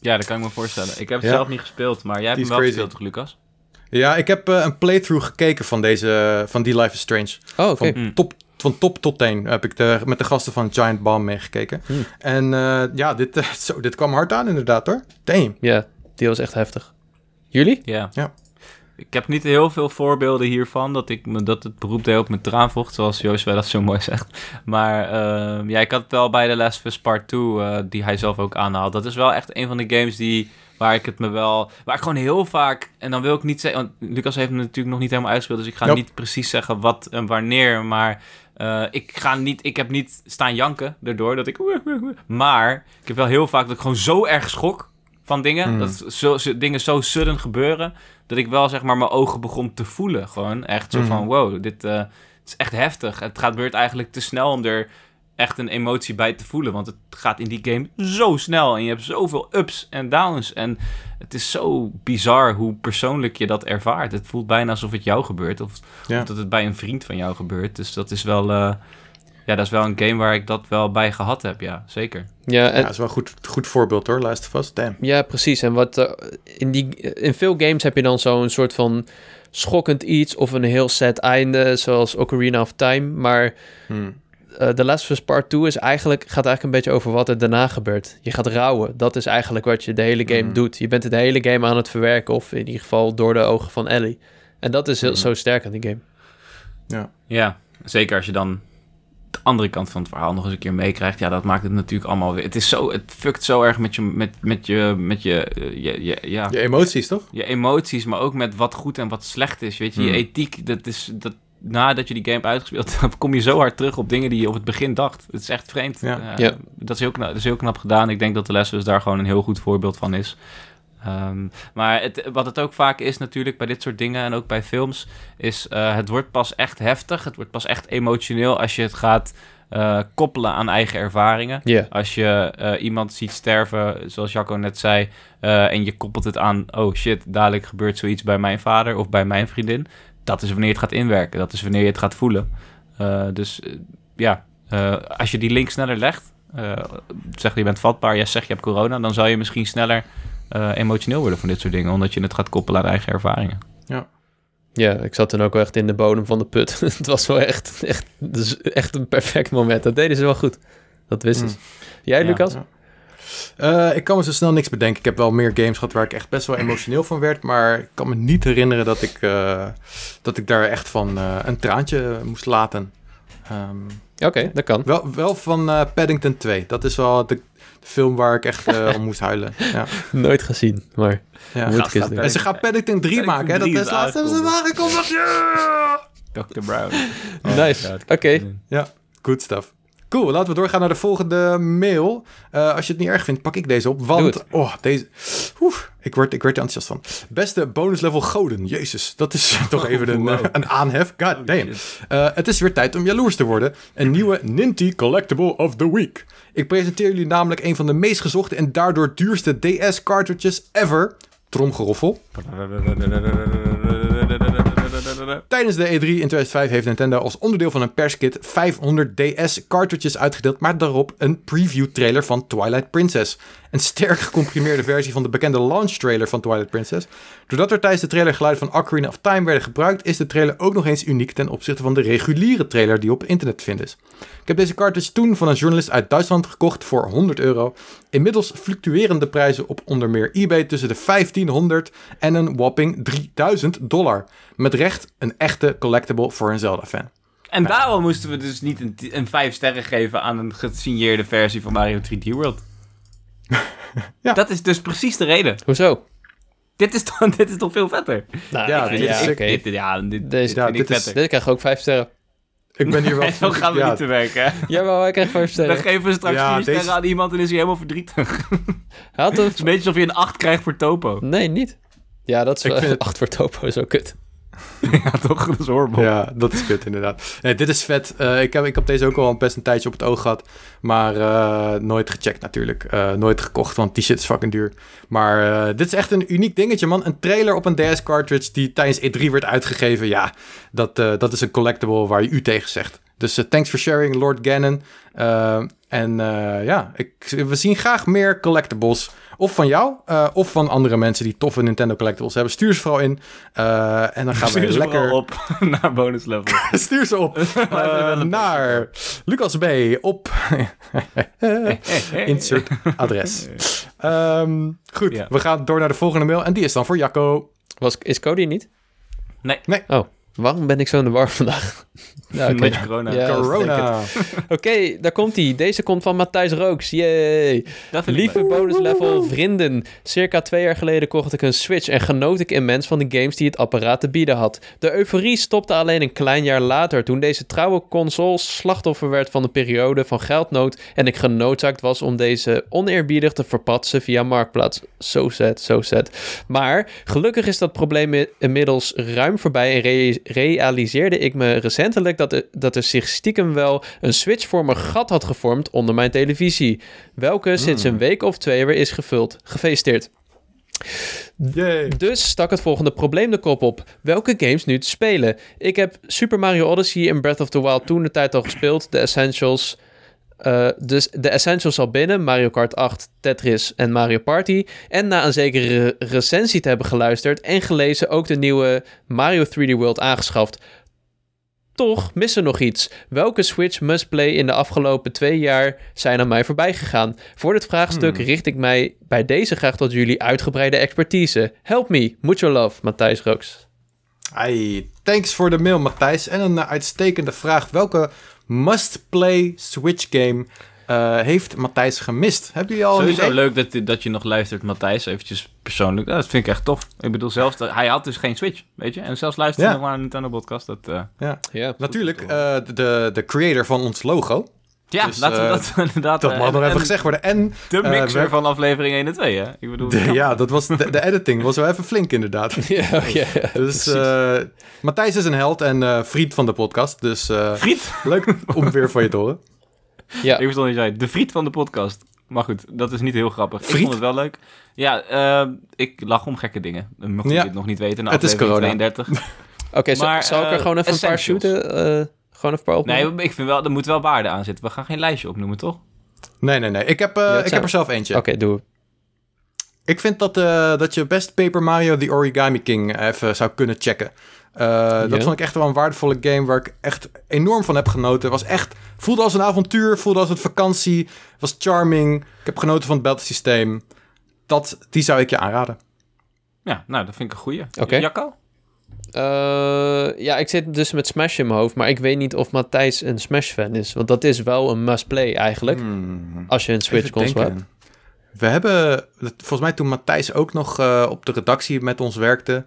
Ja, dat kan ik me voorstellen. Ik heb het Ja. zelf niet gespeeld, maar jij hebt hem wel crazy. gespeeld, toch, Lucas? Ja, ik heb eh, een playthrough gekeken van, deze, van die Life is Strange. Oh, oké. Van, Mm. top, van top tot teen heb ik de, met de gasten van Giant Bomb meegekeken. Hmm. En eh, ja, dit, eh, zo, dit kwam hard aan inderdaad hoor. Damn. Ja, die was echt heftig. Jullie? Ja. Ja. Ik heb niet heel veel voorbeelden hiervan dat, ik me, dat het beroep deed op mijn traanvocht, zoals Joost wel dat zo mooi zegt. Maar ehm, ja, ik had het wel bij The Last of Us Part 2, eh, die hij zelf ook aanhaalt. Dat is wel echt een van de games die, waar ik het me wel... Waar ik gewoon heel vaak... En dan wil ik niet zeggen... Want Lucas heeft hem natuurlijk nog niet helemaal uitgespeeld, dus ik ga niet precies zeggen wat en wanneer, maar... eh, ik, ga niet, ik heb niet staan janken daardoor dat ik... Maar ik heb wel heel vaak dat ik gewoon zo erg schok van dingen. Mm. Dat zo, zo- dingen zo sudden gebeuren, dat ik wel zeg maar mijn ogen begon te voelen. Gewoon echt zo Mhm. van, wow, dit eh, is echt heftig. Het gaat gebeurt eigenlijk te snel om er echt een emotie bij te voelen. Want het gaat in die game zo snel en je hebt zoveel ups en downs. En het is zo bizar hoe persoonlijk je dat ervaart. Het voelt bijna alsof het jou gebeurt. Of, Ja. of dat het bij een vriend van jou gebeurt. Dus dat is wel... eh, ja, dat is wel een game waar ik dat wel bij gehad heb, ja, zeker. Ja, en, Ja, dat is wel een goed, goed voorbeeld hoor, Last of Us. Damn. Ja, precies. En wat eh, in, die, in veel games heb je dan zo'n soort van schokkend iets of een heel sad einde, zoals Ocarina of Time. Maar Hmm. Eh The Last of Us Part 2 is eigenlijk, gaat eigenlijk een beetje over wat er daarna gebeurt. Je gaat rouwen. Dat is eigenlijk wat je de hele game Mhm. doet. Je bent de hele game aan het verwerken, of in ieder geval door de ogen van Ellie. En dat is heel, Mhm. zo sterk aan die game. Ja, zeker als je dan de andere kant van het verhaal nog eens een keer meekrijgt. Ja, dat maakt het natuurlijk allemaal weer... Het is zo... Het fuckt zo erg met je... Met, met je... Met je, eh, je, je ja, Je emoties toch? je emoties, maar ook met wat goed en wat slecht is. Weet je, je Hmm. ethiek, dat is... Dat, nadat je die game hebt uitgespeeld, dan kom je zo hard terug op dingen die je op het begin dacht. Het is echt vreemd. Ja. Eh, Ja. Dat, is heel knap, dat is heel knap gedaan. Ik denk dat de Us daar gewoon een heel goed voorbeeld van is. Ehm, maar het, wat het ook vaak is natuurlijk bij dit soort dingen en ook bij films, is eh, het wordt pas echt heftig. Het wordt pas echt emotioneel als je het gaat eh, koppelen aan eigen ervaringen. Ja. Als je eh, iemand ziet sterven, zoals Jacco net zei, eh, en je koppelt het aan, oh shit, dadelijk gebeurt zoiets bij mijn vader of bij mijn vriendin. Dat is wanneer je het gaat inwerken. Dat is wanneer je het gaat voelen. Eh, dus eh, ja, eh, als je die link sneller legt, eh, zeg je bent vatbaar, ja, zeg je hebt corona, dan zal je misschien sneller eh, emotioneel worden van dit soort dingen, omdat je het gaat koppelen aan eigen ervaringen. Ja, ik zat toen ook wel echt in de bodem van de put. het was wel echt, echt, dus echt een perfect moment. Dat deden ze wel goed. Dat wisten ze. Jij, Ja. Lucas? Ja. Eh, ik kan me zo snel niks bedenken. Ik heb wel meer games gehad waar ik echt best wel emotioneel van werd. Maar ik kan me niet herinneren dat ik, eh, dat ik daar echt van eh, een traantje moest laten. Ehm, Oké, dat kan. wel, wel van eh, Paddington 2. Dat is wel de, de film waar ik echt eh, om moest huilen. Ja. Nooit gezien, maar Ja. moet ik. En ze gaan Paddington 3 Paddington maken, hè? Dat 3 is laatst hebben ze aangekondigd. Ja! Dr. Brown. Nice. Oké. Good stuff. Cool, laten we doorgaan naar de volgende mail. Eh, als je het niet erg vindt, pak ik deze op. Want, oh, deze... Oeh, ik word, ik word er enthousiast van. Beste bonus level goden. Jezus, dat is toch even een, Wow. eh, een aanhef. God damn. Eh, het is weer tijd om jaloers te worden. Een nieuwe Ninty Collectible of the Week. Ik presenteer jullie namelijk een van de meest gezochte en daardoor duurste DS cartridges ever. Tromgeroffel. Tijdens de E3 in 2005 heeft Nintendo als onderdeel van een perskit 500 DS cartridges uitgedeeld, maar daarop een preview trailer van Twilight Princess. Een sterk gecomprimeerde versie van de bekende launch trailer van Twilight Princess. Doordat er tijdens de trailer geluiden van Ocarina of Time werden gebruikt, is de trailer ook nog eens uniek ten opzichte van de reguliere trailer die op internet te vinden is. Ik heb deze cartridge toen van een journalist uit Duitsland gekocht voor 100 euro. Inmiddels fluctueren de prijzen op onder meer eBay tussen de 1500 en een whopping 3000 dollar. Met recht een echte collectible voor een Zelda-fan. En daarom moesten we dus niet een, een 5 sterren geven aan een gesigneerde versie van Mario 3D World. Ja. Dat is dus precies de reden. Hoezo? Dit is, toch, dit is toch veel vetter? Nou, Ja, ik- dit Dit is is- oké. dit, ja, dit, Deze- Ja, vind ik dit is- vetter. Dit krijgt ook vijf sterren. Ik ben hier wel... En zo gaan we ja, niet te werken. hè? Jawel, hij krijgt vijf Dan sterren. geven we straks Ja, 4 deze- sterren aan iemand en is hij helemaal verdrietig. Had. Het is een beetje alsof je een 8 krijgt voor Topo. Nee, niet. Ja, dat is Ik wel vind het- acht voor Topo, zo kut. ja, toch? Dat is horrible. Ja, dat is kut inderdaad. Nee, dit is vet. Eh, ik, heb, ik heb deze ook al best een tijdje op het oog gehad. Maar eh, nooit gecheckt natuurlijk. Eh, nooit gekocht, want die shit is fucking duur. Maar dit is echt een uniek dingetje, man. Een trailer op een DS-cartridge die tijdens E3 werd uitgegeven. Ja, dat, dat is een collectible waar je u tegen zegt. Dus thanks for sharing, Lord Gannon. En ja, ik, we zien graag meer collectibles. Of van jou, eh, of van andere mensen die toffe Nintendo collectibles hebben. Stuur ze vooral in. Eh, en dan gaan Stuur we lekker... op naar bonus level. Stuur ze op naar Lucas B. op insert adres. Ehm, goed, Ja. we gaan door naar de volgende mail. En die is dan voor Jacco. Was, is Cody niet? Nee. Nee. Oh, Waarom ben ik zo in de war vandaag? Ja, oké. Beetje corona. Ja, Corona. Oké, daar komt hij. Deze komt van Matthijs Rooks. Yay! Lieve leuk. bonus level vrienden. Circa twee jaar geleden kocht ik een Switch en genoot ik immens van de games die het apparaat te bieden had. De euforie stopte alleen een klein jaar later toen deze trouwe console slachtoffer werd van een periode van geldnood en ik genoodzaakt was om deze oneerbiedig te verpatsen via Marktplaats. So sad, so sad. Maar gelukkig is dat probleem inmiddels ruim voorbij en re- realiseerde ik me recentelijk dat er, dat er zich stiekem wel een Switch voor mijn gat had gevormd onder mijn televisie. Welke sinds een week of twee weer is gevuld. Gefeliciteerd. Yay. Dus stak het volgende probleem de kop op. Welke games nu te spelen? Ik heb Super Mario Odyssey en Breath of the Wild toen de tijd al gespeeld. De Essentials. Eh, dus de Essentials al binnen. Mario Kart 8, Tetris en Mario Party. En na een zekere recensie te hebben geluisterd en gelezen ook de nieuwe Mario 3D World aangeschaft. Toch mist er nog iets. Welke Switch must play in de afgelopen twee jaar zijn aan mij voorbij gegaan? Voor dit vraagstuk Hmm. richt ik mij bij deze graag tot jullie uitgebreide expertise. Help me, mucho love, Matthijs Rooks. Hey, thanks voor de mail, Matthijs. En een eh, uitstekende vraag. Welke must-play Switch game eh, heeft Matthijs gemist? Hebben jullie al een Sowieso idee? leuk dat, dat je nog luistert, Matthijs, eventjes persoonlijk. Ja, dat vind ik echt tof. Ik bedoel, zelfs, dat, hij had dus geen Switch, weet je. En zelfs luisteren Ja. nog maar naar Nintendo podcast. Dat, eh, Ja. Ja, Natuurlijk, eh, de, de creator van ons logo. Ja, Dus, laten we eh, dat inderdaad... Dat eh, mag nog en- even en gezegd worden. En De eh, mixer we- van aflevering 1 en 2, hè? Ik bedoel... de- ja, dat was de, de editing was wel even flink inderdaad. ja, ja, ja, Dus eh, Matthijs is een held en eh, vriend van de podcast. Dus eh, Friet! leuk om weer van je te horen. ja. Ik verstond niet jij. De friet van de podcast. Maar goed, dat is niet heel grappig. Ik vond het wel leuk. Ja, ik lach om gekke dingen. Mocht je Ja. dit nog niet weten. Na Het is aflevering corona. 32. Oké, zal- ik er gewoon even een paar shooten? Gewoon een paar? Nee, ik vind wel, er moet wel waarde aan zitten. We gaan geen lijstje opnoemen, toch? Nee, nee, nee. Ik heb, eh, Ja, ik zijn- heb er zelf eentje. Oké, doe. Ik vind dat, eh, dat je best Paper Mario The Origami King even zou kunnen checken. Eh, Dat vond ik echt wel een waardevolle game waar ik echt enorm van heb genoten. Was echt, voelde als een avontuur, voelde als een vakantie, was charming. Ik heb genoten van het battle-systeem. Dat, die zou ik je aanraden. Ja, nou, dat vind ik een goeie. Oké. Jacco? Eh, ja, ik zit dus met Smash in mijn hoofd, maar ik weet niet of Matthijs een Smash-fan is. Want dat is wel een must-play eigenlijk, Hmm. als je een Switch-console hebt. We hebben, volgens mij toen Matthijs ook nog eh, op de redactie met ons werkte,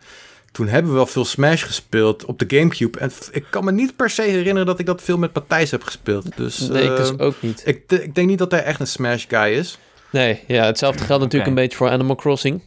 toen hebben we wel veel Smash gespeeld op de Gamecube. En ik kan me niet per se herinneren dat ik dat veel met Matthijs heb gespeeld. Dus, Nee, ik dus eh, ook niet. ik, de- ik denk niet dat hij echt een Smash guy is. Nee, ja, hetzelfde geldt natuurlijk een beetje voor Animal Crossing.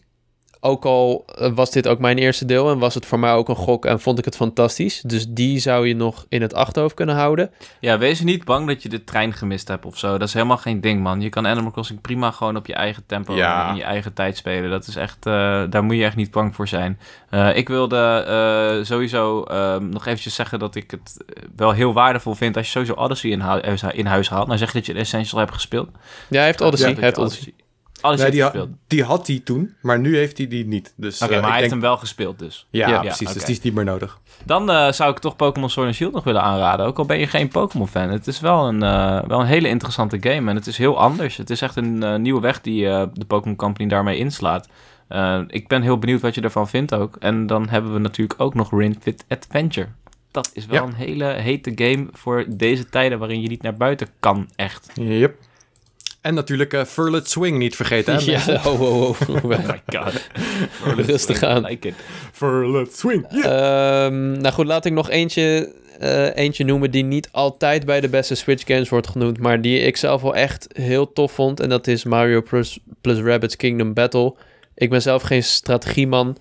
Ook al eh, was dit ook mijn eerste deel en was het voor mij ook een gok en vond ik het fantastisch. Dus die zou je nog in het achterhoofd kunnen houden. Ja, wees niet bang dat je de trein gemist hebt of zo. Dat is helemaal geen ding, man. Je kan Animal Crossing prima gewoon op je eigen tempo Ja. en in je eigen tijd spelen. Dat is echt, eh, daar moet je echt niet bang voor zijn. Eh, ik wilde eh, sowieso ehm, nog eventjes zeggen dat ik het wel heel waardevol vind als je sowieso Odyssey in, huis, in huis haalt. Nou zeg je dat je de Essential hebt gespeeld. Ja, hij heeft Odyssey. Ja, hij heeft Odyssey. Odyssey Nee, die, ha- die had hij toen, maar nu heeft hij die niet. Dus, Oké, eh, maar hij heeft hem wel gespeeld dus. Ja, Ja, precies. Dus die is niet meer nodig. Dan eh, zou ik toch Pokémon Sword and Shield nog willen aanraden. Ook al ben je geen Pokémon-fan. Het is wel een, eh, wel een hele interessante game. En het is heel anders. Het is echt een nieuwe weg die de Pokémon Company daarmee inslaat. Ik ben heel benieuwd wat je ervan vindt ook. En dan hebben we natuurlijk ook nog Ring Fit Adventure. Dat is wel Ja. een hele hete game voor deze tijden waarin je niet naar buiten kan, echt. Yep. En natuurlijk eh Furlet Swing niet vergeten. Hè? Ja, oh, oh, oh. Oh my god. Rustig aan. Like it. Furlet Swing. Yeah. Ehm, nou goed, laat ik nog eentje, eh, eentje noemen die niet altijd bij de beste Switch games wordt genoemd, maar die ik zelf wel echt heel tof vond. En dat is Mario plus, plus Rabbids Kingdom Battle. Ik ben zelf geen strategieman.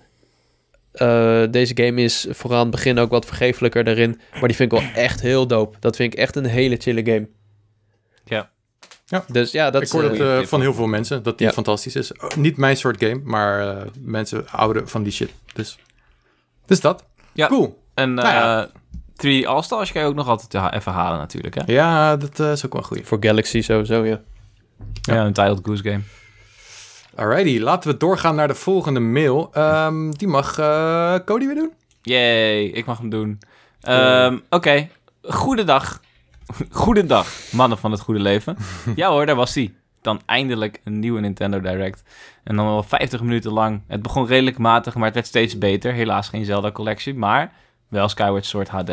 Eh, deze game is vooral aan het begin ook wat vergeeflijker daarin. Maar die vind ik wel echt heel dope. Dat vind ik echt een hele chille game. Ja. Ja. Dus ja, dat ik hoor eh, het eh, van heel veel mensen dat die Ja. fantastisch is. Oh, niet mijn soort game, maar eh, mensen houden van die shit. Dus, dus dat. Ja. Cool. En Nou ja. eh 3 All-Stars kan je ook nog altijd even halen natuurlijk, hè? Ja, dat eh, is ook wel goed. Voor Galaxy sowieso, ja. Ja, een Titled Goose Game. Alrighty, laten we doorgaan naar de volgende mail. Ehm, die mag eh, Cody weer doen. Yay, ik mag hem doen. Ehm, Oké, goedendag. Goedendag, mannen van het goede leven. ja hoor, daar was hij. Dan eindelijk een nieuwe Nintendo Direct. En dan al 50 minuten lang. Het begon redelijk matig, maar het werd steeds beter. Helaas geen Zelda-collectie, maar wel Skyward Sword HD.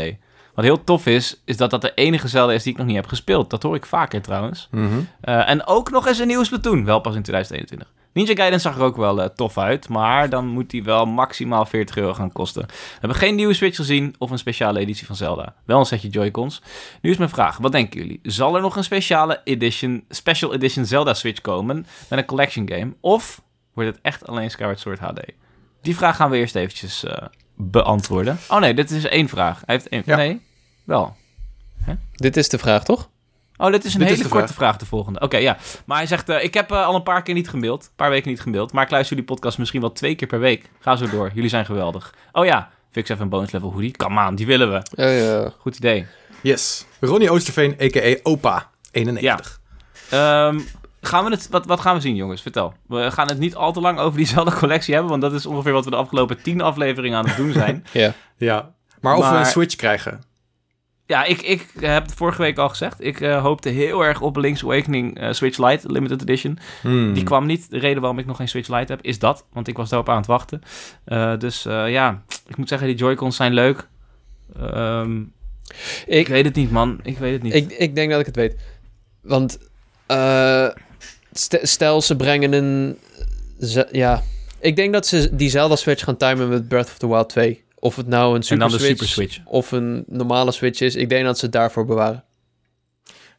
Wat heel tof is, is dat dat de enige Zelda is die ik nog niet heb gespeeld. Dat hoor ik vaker trouwens. Mhm. Eh, en ook nog eens een nieuwe Splatoon, wel pas in 2021. Ninja Gaiden zag er ook wel eh, tof uit, maar dan moet die wel maximaal 40 euro gaan kosten. We hebben geen nieuwe Switch gezien of een speciale editie van Zelda. Wel een setje Joy-Cons. Nu is mijn vraag, wat denken jullie? Zal er nog een speciale edition, special edition Zelda Switch komen met een collection game? Of wordt het echt alleen Skyward Sword HD? Die vraag gaan we eerst eventjes eh, beantwoorden. Oh nee, dit is één vraag. Hij heeft één... Ja. Nee, wel. Dit is de vraag, toch? Oh, dit is een Dit hele korte vraag. de volgende. Oké, ja. Maar hij zegt, eh, ik heb eh, al een paar keer niet gemaild. Een paar weken niet gemaild. Maar ik luister jullie podcast misschien wel twee keer per week. Ga zo door. Jullie zijn geweldig. Oh ja, fix even een bonus level hoodie. Come on, die willen we. Ja, ja. Goed idee. Yes. Ronnie Oosterveen, a.k.a. Opa, 91. Ehm, gaan we het, wat, wat gaan we zien, jongens? Vertel. We gaan het niet al te lang over diezelfde collectie hebben. Want dat is ongeveer wat we de afgelopen tien afleveringen aan het doen zijn. ja. Ja. Maar of we een Switch krijgen. Ja, ik, ik heb het vorige week al gezegd. Ik eh, hoopte heel erg op Link's Awakening eh, Switch Lite Limited Edition. Hmm. Die kwam niet. De reden waarom ik nog geen Switch Lite heb, is dat. Want ik was daarop aan het wachten. Eh, dus ja, ik moet zeggen, die Joy-Cons zijn leuk. Ehm, ik Ik, weet het niet, man. Ik weet het niet. ik, ik denk dat ik het weet. Want st- stel ze brengen een... ze- ja, ik denk dat ze die Zelda Switch gaan timen met Breath of the Wild 2. Of het nou een en Super dan de Switch, Super Switch. of een normale Switch is. Ik denk dat ze het daarvoor bewaren.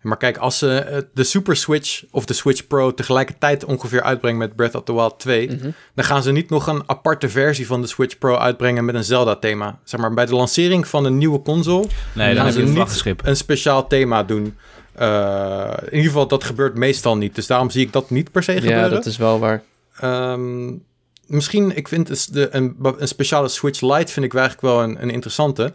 Maar kijk, als ze eh, de Super Switch of de Switch Pro tegelijkertijd ongeveer uitbrengen met Breath of the Wild 2, Mhm. dan gaan ze niet nog een aparte versie van de Switch Pro uitbrengen met een Zelda-thema. Zeg maar, bij de lancering van een nieuwe console nee, dan heb ze niet een speciaal thema doen. Eh, in ieder geval, dat gebeurt meestal niet. Dus daarom zie ik dat niet per se gebeuren. Ja, dat is wel waar. Ehm, misschien, ik vind dus de, een, een speciale Switch Lite vind ik eigenlijk wel een, een interessante.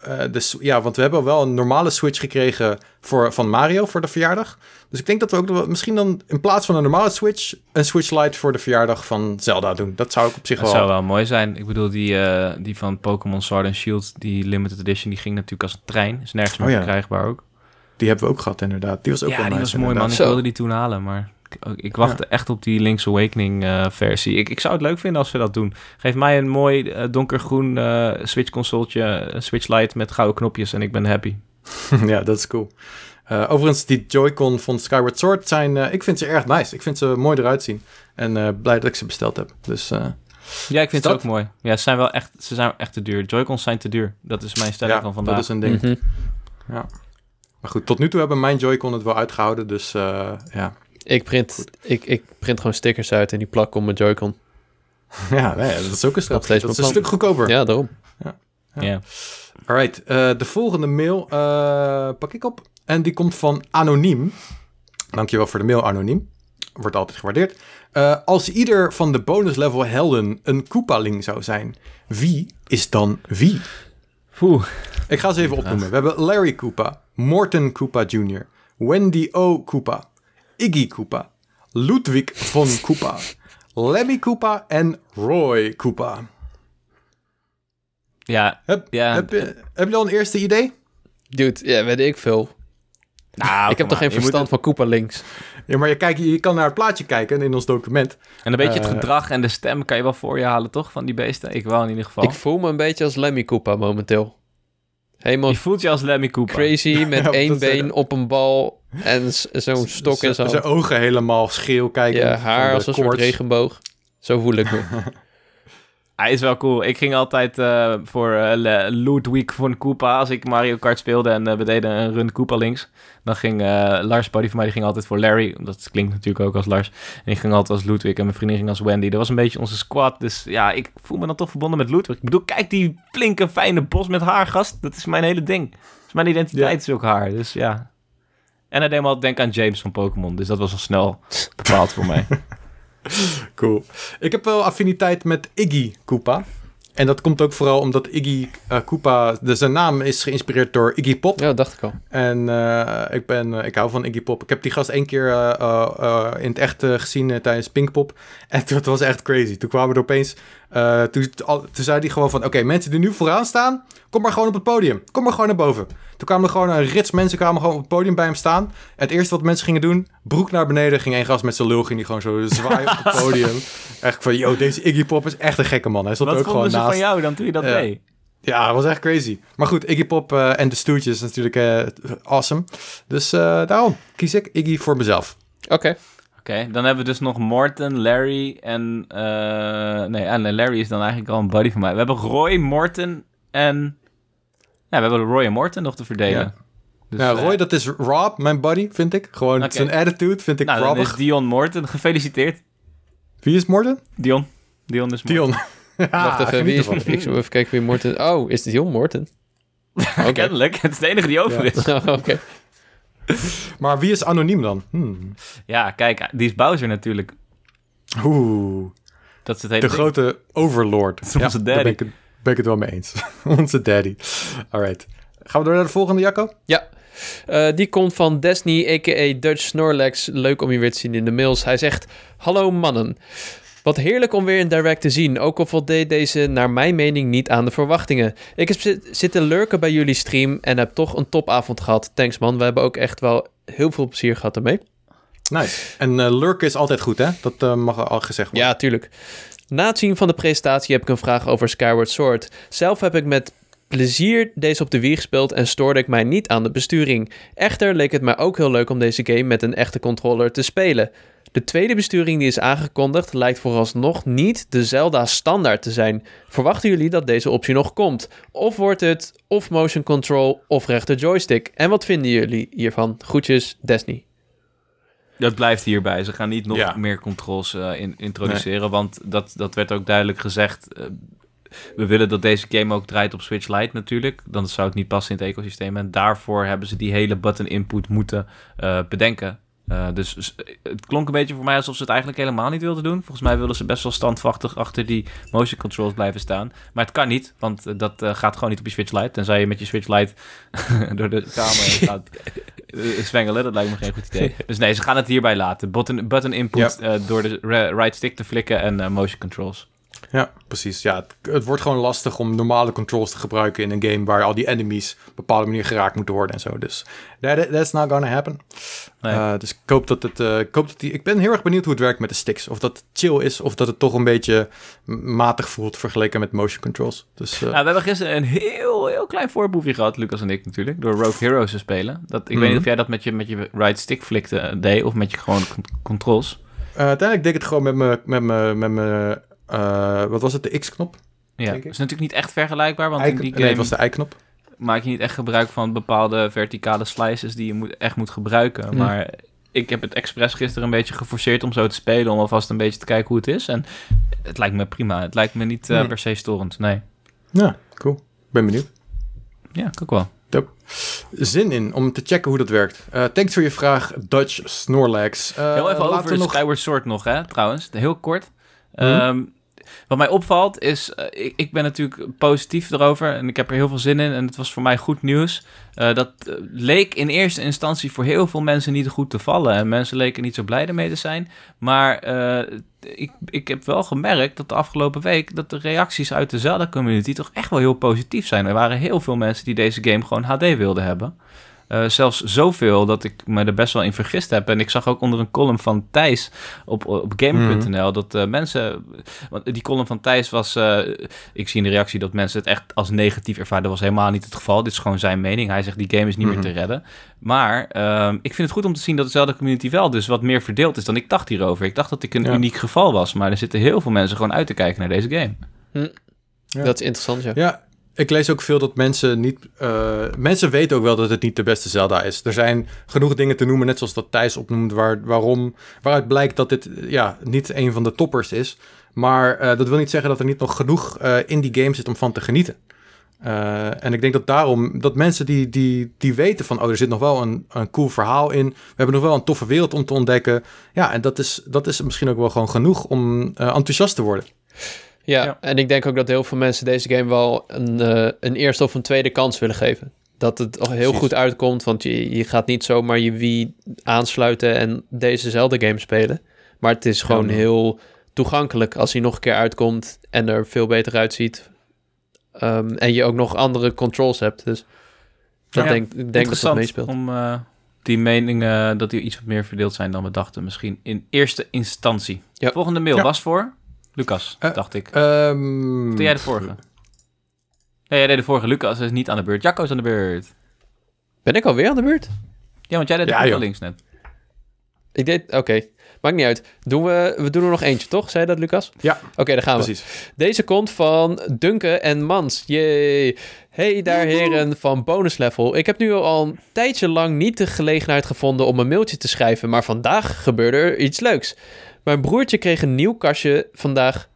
Eh, dus, ja, want we hebben wel een normale Switch gekregen voor, van Mario voor de verjaardag. Dus ik denk dat we ook misschien dan in plaats van een normale Switch... een Switch Lite voor de verjaardag van Zelda doen. Dat zou ik op zich Dat wel... zou wel mooi zijn. Ik bedoel, die, eh, die van Pokémon Sword and Shield, die limited edition, die ging natuurlijk als een trein. Is nergens meer Oh ja. verkrijgbaar ook. Die hebben we ook gehad inderdaad. Die was ook ja, wel die nice, was mooi, man. Ik wilde die toen halen, maar ik, ik wachtte echt op die Link's Awakening eh, versie. Ik, ik zou het leuk vinden als ze dat doen. Geef mij een mooi eh, donkergroen eh, Switch consoletje, eh, Switch Lite met gouden knopjes en ik ben happy. ja, dat is cool. Eh, overigens, die Joy-Con van Skyward Sword zijn... eh, ik vind ze erg nice. Ik vind ze mooi eruit zien. En eh, blij dat ik ze besteld heb. Dus eh, Ja, ik vind dat- het ook mooi. Ja, ze zijn wel echt, ze zijn echt te duur. Joy-Cons zijn te duur. Dat is mijn stelling ja, van vandaag. dat is een ding. Mhm. Maar goed, tot nu toe hebben mijn Joy-Con het wel uitgehouden. Dus eh, ja. Ik, print, ik, ik print gewoon stickers uit en die plak op mijn Joy-Con. ja, nee, dat is ook een stap. Dat is een stuk goedkoper. Ja, daarom. Ja. Alright, eh, de volgende mail eh, pak ik op. En die komt van Anoniem. Dankjewel voor de mail, Anoniem. Wordt altijd gewaardeerd. Eh, als ieder van de bonus level helden een Koopaling zou zijn, wie is dan wie? Oeh. Ik ga ze even opnoemen. We hebben Larry Koopa, Morton Koopa Jr., Wendy O. Koopa, Iggy Koopa, Ludwig von Koopa, Lemmy Koopa en Roy Koopa. Ja, Heb, Ja. heb, je, heb je al een eerste idee? Dude, ja, weet ik veel. nou, ik heb toch geen verstand van Koopa Links. Ja, maar je, kijk, je kan naar het plaatje kijken in ons document. En een beetje het Eh, gedrag en de stem kan je wel voor je halen, toch? Van die beesten. Ik wel in ieder geval. Ik voel me een beetje als Lemmy Koopa momenteel. Helemaal Je voelt je als Lemmy Cooper. crazy met Ja, één been zeggen. op een bal en zo'n stok in Z- zijn ogen helemaal scheel kijken. Ja, haar als een soort regenboog. Zo voel ik me. Hij is wel cool. Ik ging altijd eh, voor eh, Le- Ludwig van Koopa als ik Mario Kart speelde en eh, we deden een run Koopa links. Dan ging eh, Lars, buddy van mij, die ging altijd voor Larry. Dat klinkt natuurlijk ook als Lars. En ik ging altijd als Ludwig en mijn vriendin ging als Wendy. Dat was een beetje onze squad. Dus ja, ik voel me dan toch verbonden met Ludwig. Ik bedoel, kijk die flinke, fijne bos met haar, gast. Dat is mijn hele ding. Is mijn identiteit, is ook haar. Dus ja. En hij deed me altijd denken aan James van Pokémon. Dus dat was al snel bepaald voor mij. Cool. Ik heb wel affiniteit met Iggy Koopa. En dat komt ook vooral omdat Iggy eh, Koopa... De, zijn naam is geïnspireerd door Iggy Pop. Ja, dat dacht ik al. En eh, ik, ben, eh, ik hou van Iggy Pop. Ik heb die gast één keer eh, eh, eh, in het echt gezien tijdens Pinkpop. En dat was echt crazy. Toen kwamen er opeens... eh, toen, al- toen zei hij gewoon van... Oké, mensen die nu vooraan staan... Kom maar gewoon op het podium. Kom maar gewoon naar boven. Toen kwamen er gewoon een rits mensen kwamen gewoon op het podium bij hem staan. En het eerste wat mensen gingen doen... Broek naar beneden. Ging één gast met zijn lul. Ging die gewoon zo zwaaien op het podium. Echt van, yo, deze Iggy Pop is echt een gekke man. Hij stond Wat ook gewoon vonden ze naast. van jou dan toen je dat deed? Ja, dat was echt crazy. Maar goed, Iggy Pop eh, en de Stooges is natuurlijk eh, awesome. Dus eh, daarom kies ik Iggy voor mezelf. Oké. Oké, dan hebben we dus nog Morton, Larry en... eh, nee, en Larry is dan eigenlijk al een buddy van mij. We hebben Roy, Morton en... Ja, we hebben Roy en Morton nog te verdelen. Ja. Dus, nou, eh, Roy, dat is Rob, mijn buddy, vind ik. Gewoon Oké. zijn attitude vind ik nou, Robbig. is Dion Morton. Gefeliciteerd, Wie is Morten? Dion. Dion is Morton. Dion. Wacht even, wie is... Ik zal even kijken wie Morten... Oh, is het Jon Morten? Oké. Kennelijk, het is de enige die over Ja. is. Oké. Maar wie is anoniem dan? Hmm. Ja, kijk, die is Bowser natuurlijk. Oeh, Dat is het hele de ding. grote overlord. Dat is onze daar daddy. ben ik, het, ben ik het wel mee eens. onze daddy. Alright. Gaan we door naar de volgende, Jacco? Ja. Eh, die komt van Desny, a.k.a. Dutch Snorlax. Leuk om je weer te zien in de mails. Hij zegt... Hallo mannen. Wat heerlijk om weer een direct te zien. Ook al voldeed deze naar mijn mening niet aan de verwachtingen. Ik heb zit- zitten lurken bij jullie stream en heb toch een topavond gehad. Thanks man. We hebben ook echt wel heel veel plezier gehad ermee. Nice. En eh lurken is altijd goed, hè? Dat eh, mag al gezegd worden. Ja, tuurlijk. Na het zien van de presentatie heb ik een vraag over Skyward Sword. Zelf heb ik met plezier deze op de Wii gespeeld en stoorde ik mij niet aan de besturing. Echter leek het mij ook heel leuk om deze game met een echte controller te spelen. De tweede besturing die is aangekondigd lijkt vooralsnog niet de Zelda standaard te zijn. Verwachten jullie dat deze optie nog komt? Of wordt het of motion control of rechter joystick? En wat vinden jullie hiervan? Groetjes, Destiny. Dat blijft hierbij. Ze gaan niet nog Ja. meer controls eh, in, introduceren. Want dat, dat werd ook duidelijk gezegd. Eh, we willen dat deze game ook draait op Switch Lite natuurlijk. Dan zou het niet passen in het ecosysteem. En daarvoor hebben ze die hele button input moeten eh, bedenken. Eh, dus het klonk een beetje voor mij alsof ze het eigenlijk helemaal niet wilden doen. Volgens mij willen ze best wel standvastig achter die motion controls blijven staan. Maar het kan niet, want eh, dat eh, gaat gewoon niet op je Switch Lite. Tenzij je met je Switch Lite door de kamer gaat zwengelen. Dat lijkt me geen goed idee. Dus nee, ze gaan het hierbij laten. Button, button input door de right stick te flikken en motion controls. Ja, precies. Ja, het, het wordt gewoon lastig om normale controls te gebruiken in een game waar al die enemies op een bepaalde manier geraakt moeten worden en zo. Dus that, that's not gonna happen. Nee. Eh, dus ik hoop dat het. eh, ik, hoop dat die, ik ben heel erg benieuwd hoe het werkt met de sticks. Of dat chill is, of dat het toch een beetje matig voelt vergeleken met motion controls. Dus eh, Nou, we hebben gisteren een heel, heel klein voorproefje gehad, Lucas en ik natuurlijk, door Rogue Heroes te spelen. Dat, ik weet niet Mhm. of jij dat met je, met je right stick flikte deed, of met je gewoon con- controls. uiteindelijk deed ik het gewoon met mijn. Met met mijn eh, wat was het? De X-knop? Ja, dat is natuurlijk niet echt vergelijkbaar, want I- in die Nee, game het was de Y-knop. maak je niet echt gebruik van bepaalde verticale slices die je moet, echt moet gebruiken. Maar ik heb het expres gisteren een beetje geforceerd om zo te spelen, om alvast een beetje te kijken hoe het is. En het lijkt me prima. Het lijkt me niet eh, per se storend, nee. Ja, cool. Ben benieuwd. Ja, ik ook wel. Zin in om te checken hoe dat werkt. Eh thanks voor je vraag, Dutch Snorlax. Heel even over we nog... Skyward Sword nog, hè, trouwens. Heel kort. Ehm, wat mij opvalt is, eh, ik, ik ben natuurlijk positief erover en ik heb er heel veel zin in. En het was voor mij goed nieuws. Eh, dat eh, leek in eerste instantie voor heel veel mensen niet goed te vallen. En mensen leken niet zo blij ermee te zijn. Maar ik, ik heb wel gemerkt dat de afgelopen week... dat de reacties uit de Zelda-community toch echt wel heel positief zijn. Er waren heel veel mensen die deze game gewoon HD wilden hebben. Eh, zelfs zoveel dat ik me er best wel in vergist heb. En ik zag ook onder een column van Thijs op, op gamer.nl dat eh, mensen... Want die column van Thijs was... eh, ik zie in de reactie dat mensen het echt als negatief ervaren. Dat was helemaal niet het geval. Dit is gewoon zijn mening. Hij zegt die game is niet Mhm. meer te redden. Maar ehm, ik vind het goed om te zien dat dezelfde community wel dus wat meer verdeeld is dan ik dacht hierover. Ik dacht dat ik een Ja. uniek geval was. Maar er zitten heel veel mensen gewoon uit te kijken naar deze game. Ja. Dat is interessant, ja. Ja, ik lees ook veel dat mensen niet... eh, mensen weten ook wel dat het niet de beste Zelda is. Er zijn genoeg dingen te noemen, net zoals dat Thijs opnoemt... Waar, waarom, waaruit blijkt dat dit ja, niet een van de toppers is. Maar eh, dat wil niet zeggen dat er niet nog genoeg eh, in die game zit om van te genieten. En ik denk dat daarom, dat mensen die, die, die weten van... oh, er zit nog wel een, een cool verhaal in. We hebben nog wel een toffe wereld om te ontdekken. Ja, en dat is, dat is misschien ook wel gewoon genoeg om enthousiast te worden. Ja, Ja. en ik denk ook dat heel veel mensen deze game wel een, eh, een eerste of een tweede kans willen geven. Dat het al heel Precies. goed uitkomt, want je, je gaat niet zomaar je Wii aansluiten en dezezelfde game spelen. Maar het is gewoon heel toegankelijk als hij nog een keer uitkomt en er veel beter uitziet. Ehm, en je ook nog andere controls hebt. Dus Ja. ik denk, ik denk dat dat meespeelt. om eh, die meningen dat die iets wat meer verdeeld zijn dan we dachten. Misschien in eerste instantie. Ja. Volgende mail Ja. was voor Lucas, Eh, dacht ik. Ehm, Doe jij de vorige? Nee, jij deed de vorige. Lucas is niet aan de beurt. Jacco is aan de beurt. Ben ik alweer aan de beurt? Ja, want jij deed de Ja, vorige joh. links net. Ik deed... Oké. Maakt niet uit. Doen we, we doen er nog eentje, toch? Zei je dat, Lucas? Ja, Oké, dan gaan we. precies. Deze komt van Duncan en Mans. Yay. Hey daar heren van Bonus Level. Ik heb nu al een tijdje lang niet de gelegenheid gevonden om een mailtje te schrijven, maar vandaag gebeurde er iets leuks. Mijn broertje kreeg een nieuw kastje vandaag.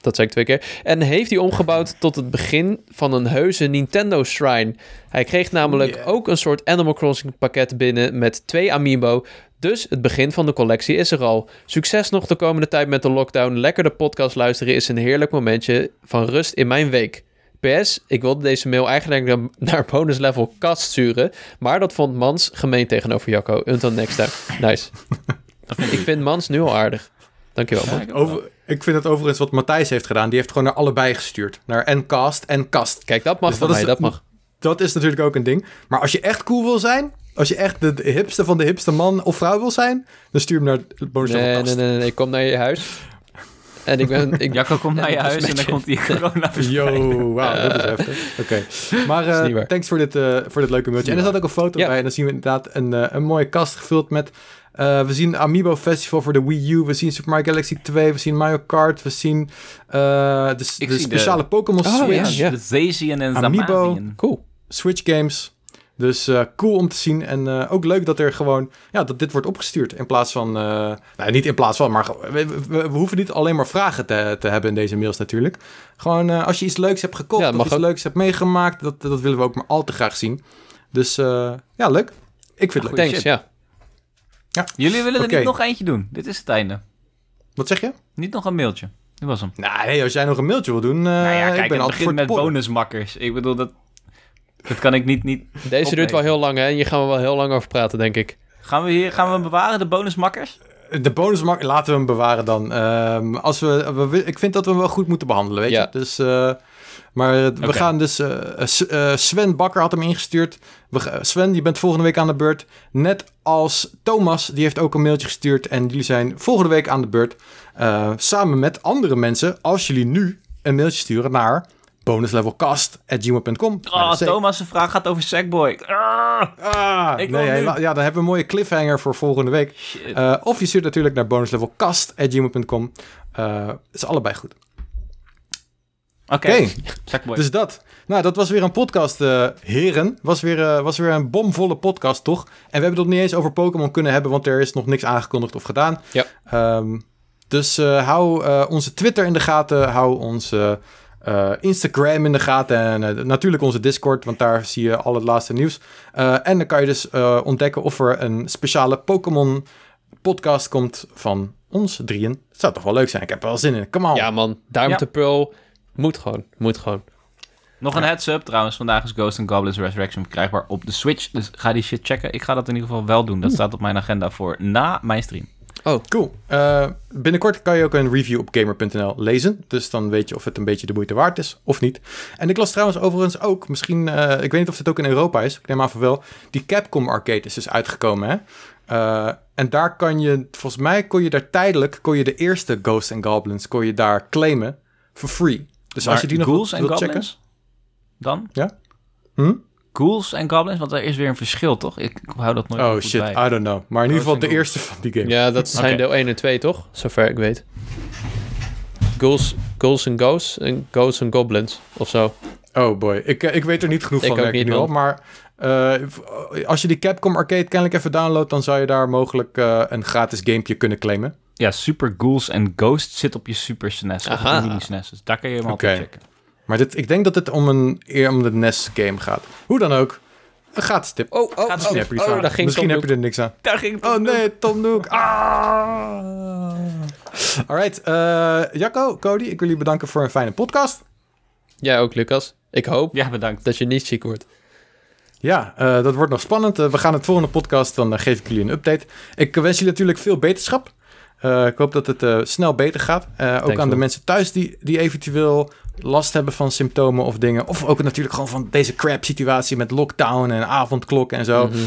Dat zei ik twee keer. En heeft die omgebouwd tot het begin van een heuse Nintendo Shrine. Hij kreeg namelijk Yeah. ook een soort Animal Crossing pakket binnen met twee Amiibo. Dus het begin van de collectie is er al. Succes nog de komende tijd met de lockdown. Lekker de podcast luisteren is een heerlijk momentje van rust in mijn week. PS, ik wilde deze mail eigenlijk naar- naar bonus level kast sturen, maar dat vond Mans gemeen tegenover Jacco. Until next time. Nice. ik vind Mans nu al aardig. Dankjewel. Ja, ik. Over, ik vind het overigens wat Matthijs heeft gedaan. Die heeft gewoon naar allebei gestuurd. Naar en cast en kast. Kijk, dat mag Dus van dat mij, is- dat mag. Dat is natuurlijk ook een ding. Maar als je echt cool wil zijn... Als je echt de, de hipste van de hipste man of vrouw wil zijn... Dan stuur hem naar level Nee, nee, nee, nee, ik kom naar je huis. En ik ben... Ik, Jacco komt naar je huis en dan komt hij corona Yo, wauw, dat is heftig. Oké. Maar eh, thanks voor dit, eh, voor dit leuke mailtje. En er zat ook een foto Ja. bij. En dan zien we inderdaad een, eh, een mooie kast gevuld met... eh, we zien Amiibo Festival voor de Wii U. We zien Super Mario Galaxy 2. We zien Mario Kart. We zien eh, de, Ik de zie de- speciale Pokémon Oh, Switch. ja. De Zazian en Amiibo. Zamazian. cool. Switch games. Dus eh, cool om te zien. En eh, ook leuk dat er gewoon... Ja, dat dit wordt opgestuurd. In plaats van... eh, nou, niet in plaats van, maar... We, we, we hoeven niet alleen maar vragen te, te hebben in deze mails natuurlijk. Gewoon eh, als je iets leuks hebt gekocht... Ja, of iets ook. leuks hebt meegemaakt... Dat, dat willen we ook maar al te graag zien. Dus eh, ja, leuk. Ik vind het leuk. Thanks, shit. Ja. Jullie willen er niet nog eentje doen. Dit is het einde. Wat zeg je? Niet nog een mailtje. Dit was hem. Nou, nee, als jij nog een mailtje wil doen... eh nou ja, ik kijk, ben het begint met bonusmakkers. Ik bedoel, dat, dat kan ik niet, niet... Deze duurt wel heel lang, hè? En hier gaan we wel heel lang over praten, denk ik. Gaan we hier gaan we hem bewaren, de bonusmakkers? De bonusmarkt, laten we hem bewaren dan. Ehm, als we, we, ik vind dat we hem wel goed moeten behandelen, weet Ja. je. Dus, eh, maar eh, we gaan dus... eh, S- eh, Sven Bakker had hem ingestuurd. We, Sven, je bent volgende week aan de beurt. Net als Thomas, die heeft ook een mailtje gestuurd. En jullie zijn volgende week aan de beurt. Eh, samen met andere mensen, als jullie nu een mailtje sturen naar bonuslevelcast.gmail.com. Oh, Thomas' vraag gaat over Sackboy. Ah, Ah, Ik wil nee, ja, dan hebben we een mooie cliffhanger voor volgende week. Eh, of je stuurt natuurlijk naar bonuslevelcast.gmail.com. Eh is allebei goed. Oké, Sackboy. dus dat. Nou, dat was weer een podcast, eh, heren. Was weer, eh, was weer een bomvolle podcast, toch? En we hebben het nog niet eens over Pokémon kunnen hebben, want er is nog niks aangekondigd of gedaan. Ja. Ehm, dus eh, hou eh, onze Twitter in de gaten, hou onze eh, Instagram in de gaten en natuurlijk onze Discord, want daar zie je al het laatste nieuws. Eh, en dan kan je dus eh, ontdekken of er een speciale Pokémon podcast komt van ons drieën. Dat zou toch wel leuk zijn? Ik heb er wel zin in. Come on. Ja, man. Duim Ja. te pearl. Moet gewoon. Moet gewoon. Nog een heads-up trouwens. Vandaag is Ghost and Goblins Resurrection verkrijgbaar op de Switch. Dus ga die shit checken. Ik ga dat in ieder geval wel doen. Dat staat op mijn agenda voor na mijn stream. Cool. Eh, binnenkort kan je ook een review op gamer.nl lezen. Dus dan weet je of het een beetje de moeite waard is of niet. En ik las trouwens overigens ook, misschien, eh, ik weet niet of dit ook in Europa is. Ik neem aan van wel. Die Capcom Arcade is dus uitgekomen, hè? Eh, en daar kan je, volgens mij kon je daar tijdelijk, kon je de eerste Ghosts and Goblins, kon je daar claimen for free. Dus als je die nog Ghouls en Goblins? Dan? Hm? Ghouls en Goblins? Want er is weer een verschil, toch? Ik, ik hou dat nooit Oh goed shit, bij. I don't know. Maar in ieder geval de Ghouls. eerste van die game. Ja, dat zijn deel 1 en 2, toch? Zover ik weet. Ghouls, ghouls and Ghosts en Ghosts and Goblins of zo. Oh boy, ik, eh, ik weet er niet genoeg Ik van, ook merk ik niet, nu al. man. Maar eh, als je die Capcom Arcade kennelijk even downloadt... dan zou je daar mogelijk eh, een gratis gamepje kunnen claimen. Ja, Super Ghouls en Ghosts zit op je Super SNES. Of Aha. je mini SNES. Dus daar kan je hem altijd Oké. checken. Maar dit, ik denk dat het om, een, eer om de NES-game gaat. Hoe dan ook, een gratis tip. Oh, oh, Gaat oh, Misschien heb je, iets oh, aan. daar ging Misschien Tom heb je er niks aan. Daar ging het Oh nee, Tom Nook. Ah. Alright, eh Jacco, Cody, ik wil jullie bedanken voor een fijne podcast. Jij ook, Lucas. Ik hoop Ja, bedankt. dat je niet ziek wordt. Ja, eh, dat wordt nog spannend. Eh, we gaan het volgende podcast, dan geef ik jullie een update. Ik wens jullie natuurlijk veel beterschap. Eh, ik hoop dat het eh, snel beter gaat. Eh, ook Thanks, aan de mensen thuis die, die eventueel last hebben van symptomen of dingen. Of ook natuurlijk gewoon van deze crap situatie met lockdown en avondklok en zo. Mhm.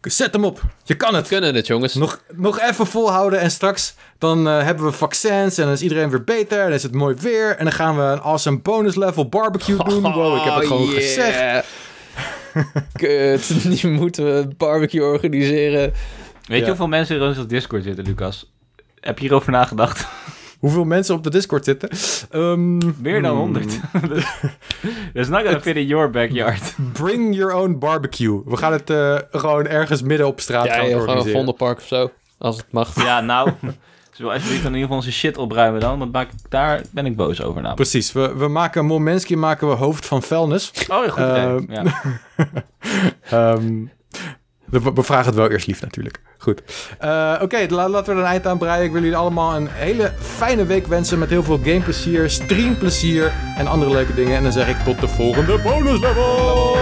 Zet hem op. Je kan het. Kunnen het, jongens. Nog, nog even volhouden en straks dan hebben we vaccins en dan is iedereen weer beter en is het mooi weer. En dan gaan we een awesome bonus level barbecue doen. Wow, ik heb het gewoon Oh, yeah. gezegd. Kut, nu moeten we een barbecue organiseren. Weet Ja. je hoeveel mensen er in onze Discord zitten, Lucas? Heb je hierover nagedacht? Hoeveel mensen op de Discord zitten? Ehm, Meer dan hmm, 100. There's not gonna fit in your backyard. Bring your own barbecue. We gaan het eh, gewoon ergens midden op straat Ja, gaan joh, gewoon een. Vondelpark of zo. Als het mag. ja, nou. Zullen we alsjeblieft in ieder geval onze shit opruimen dan? Want maak daar ben ik boos over namelijk. Precies, we, we maken Momenski maken we hoofd van vuilnis. Oh, ja, goed idee. Eh, ja. Ehm, we, we vragen het wel eerst lief natuurlijk. Goed. Eh, Oké, la- laten we er een eind aan breien. Ik wil jullie allemaal een hele fijne week wensen met heel veel gameplezier, streamplezier en andere leuke dingen. En dan zeg ik tot de volgende bonus level!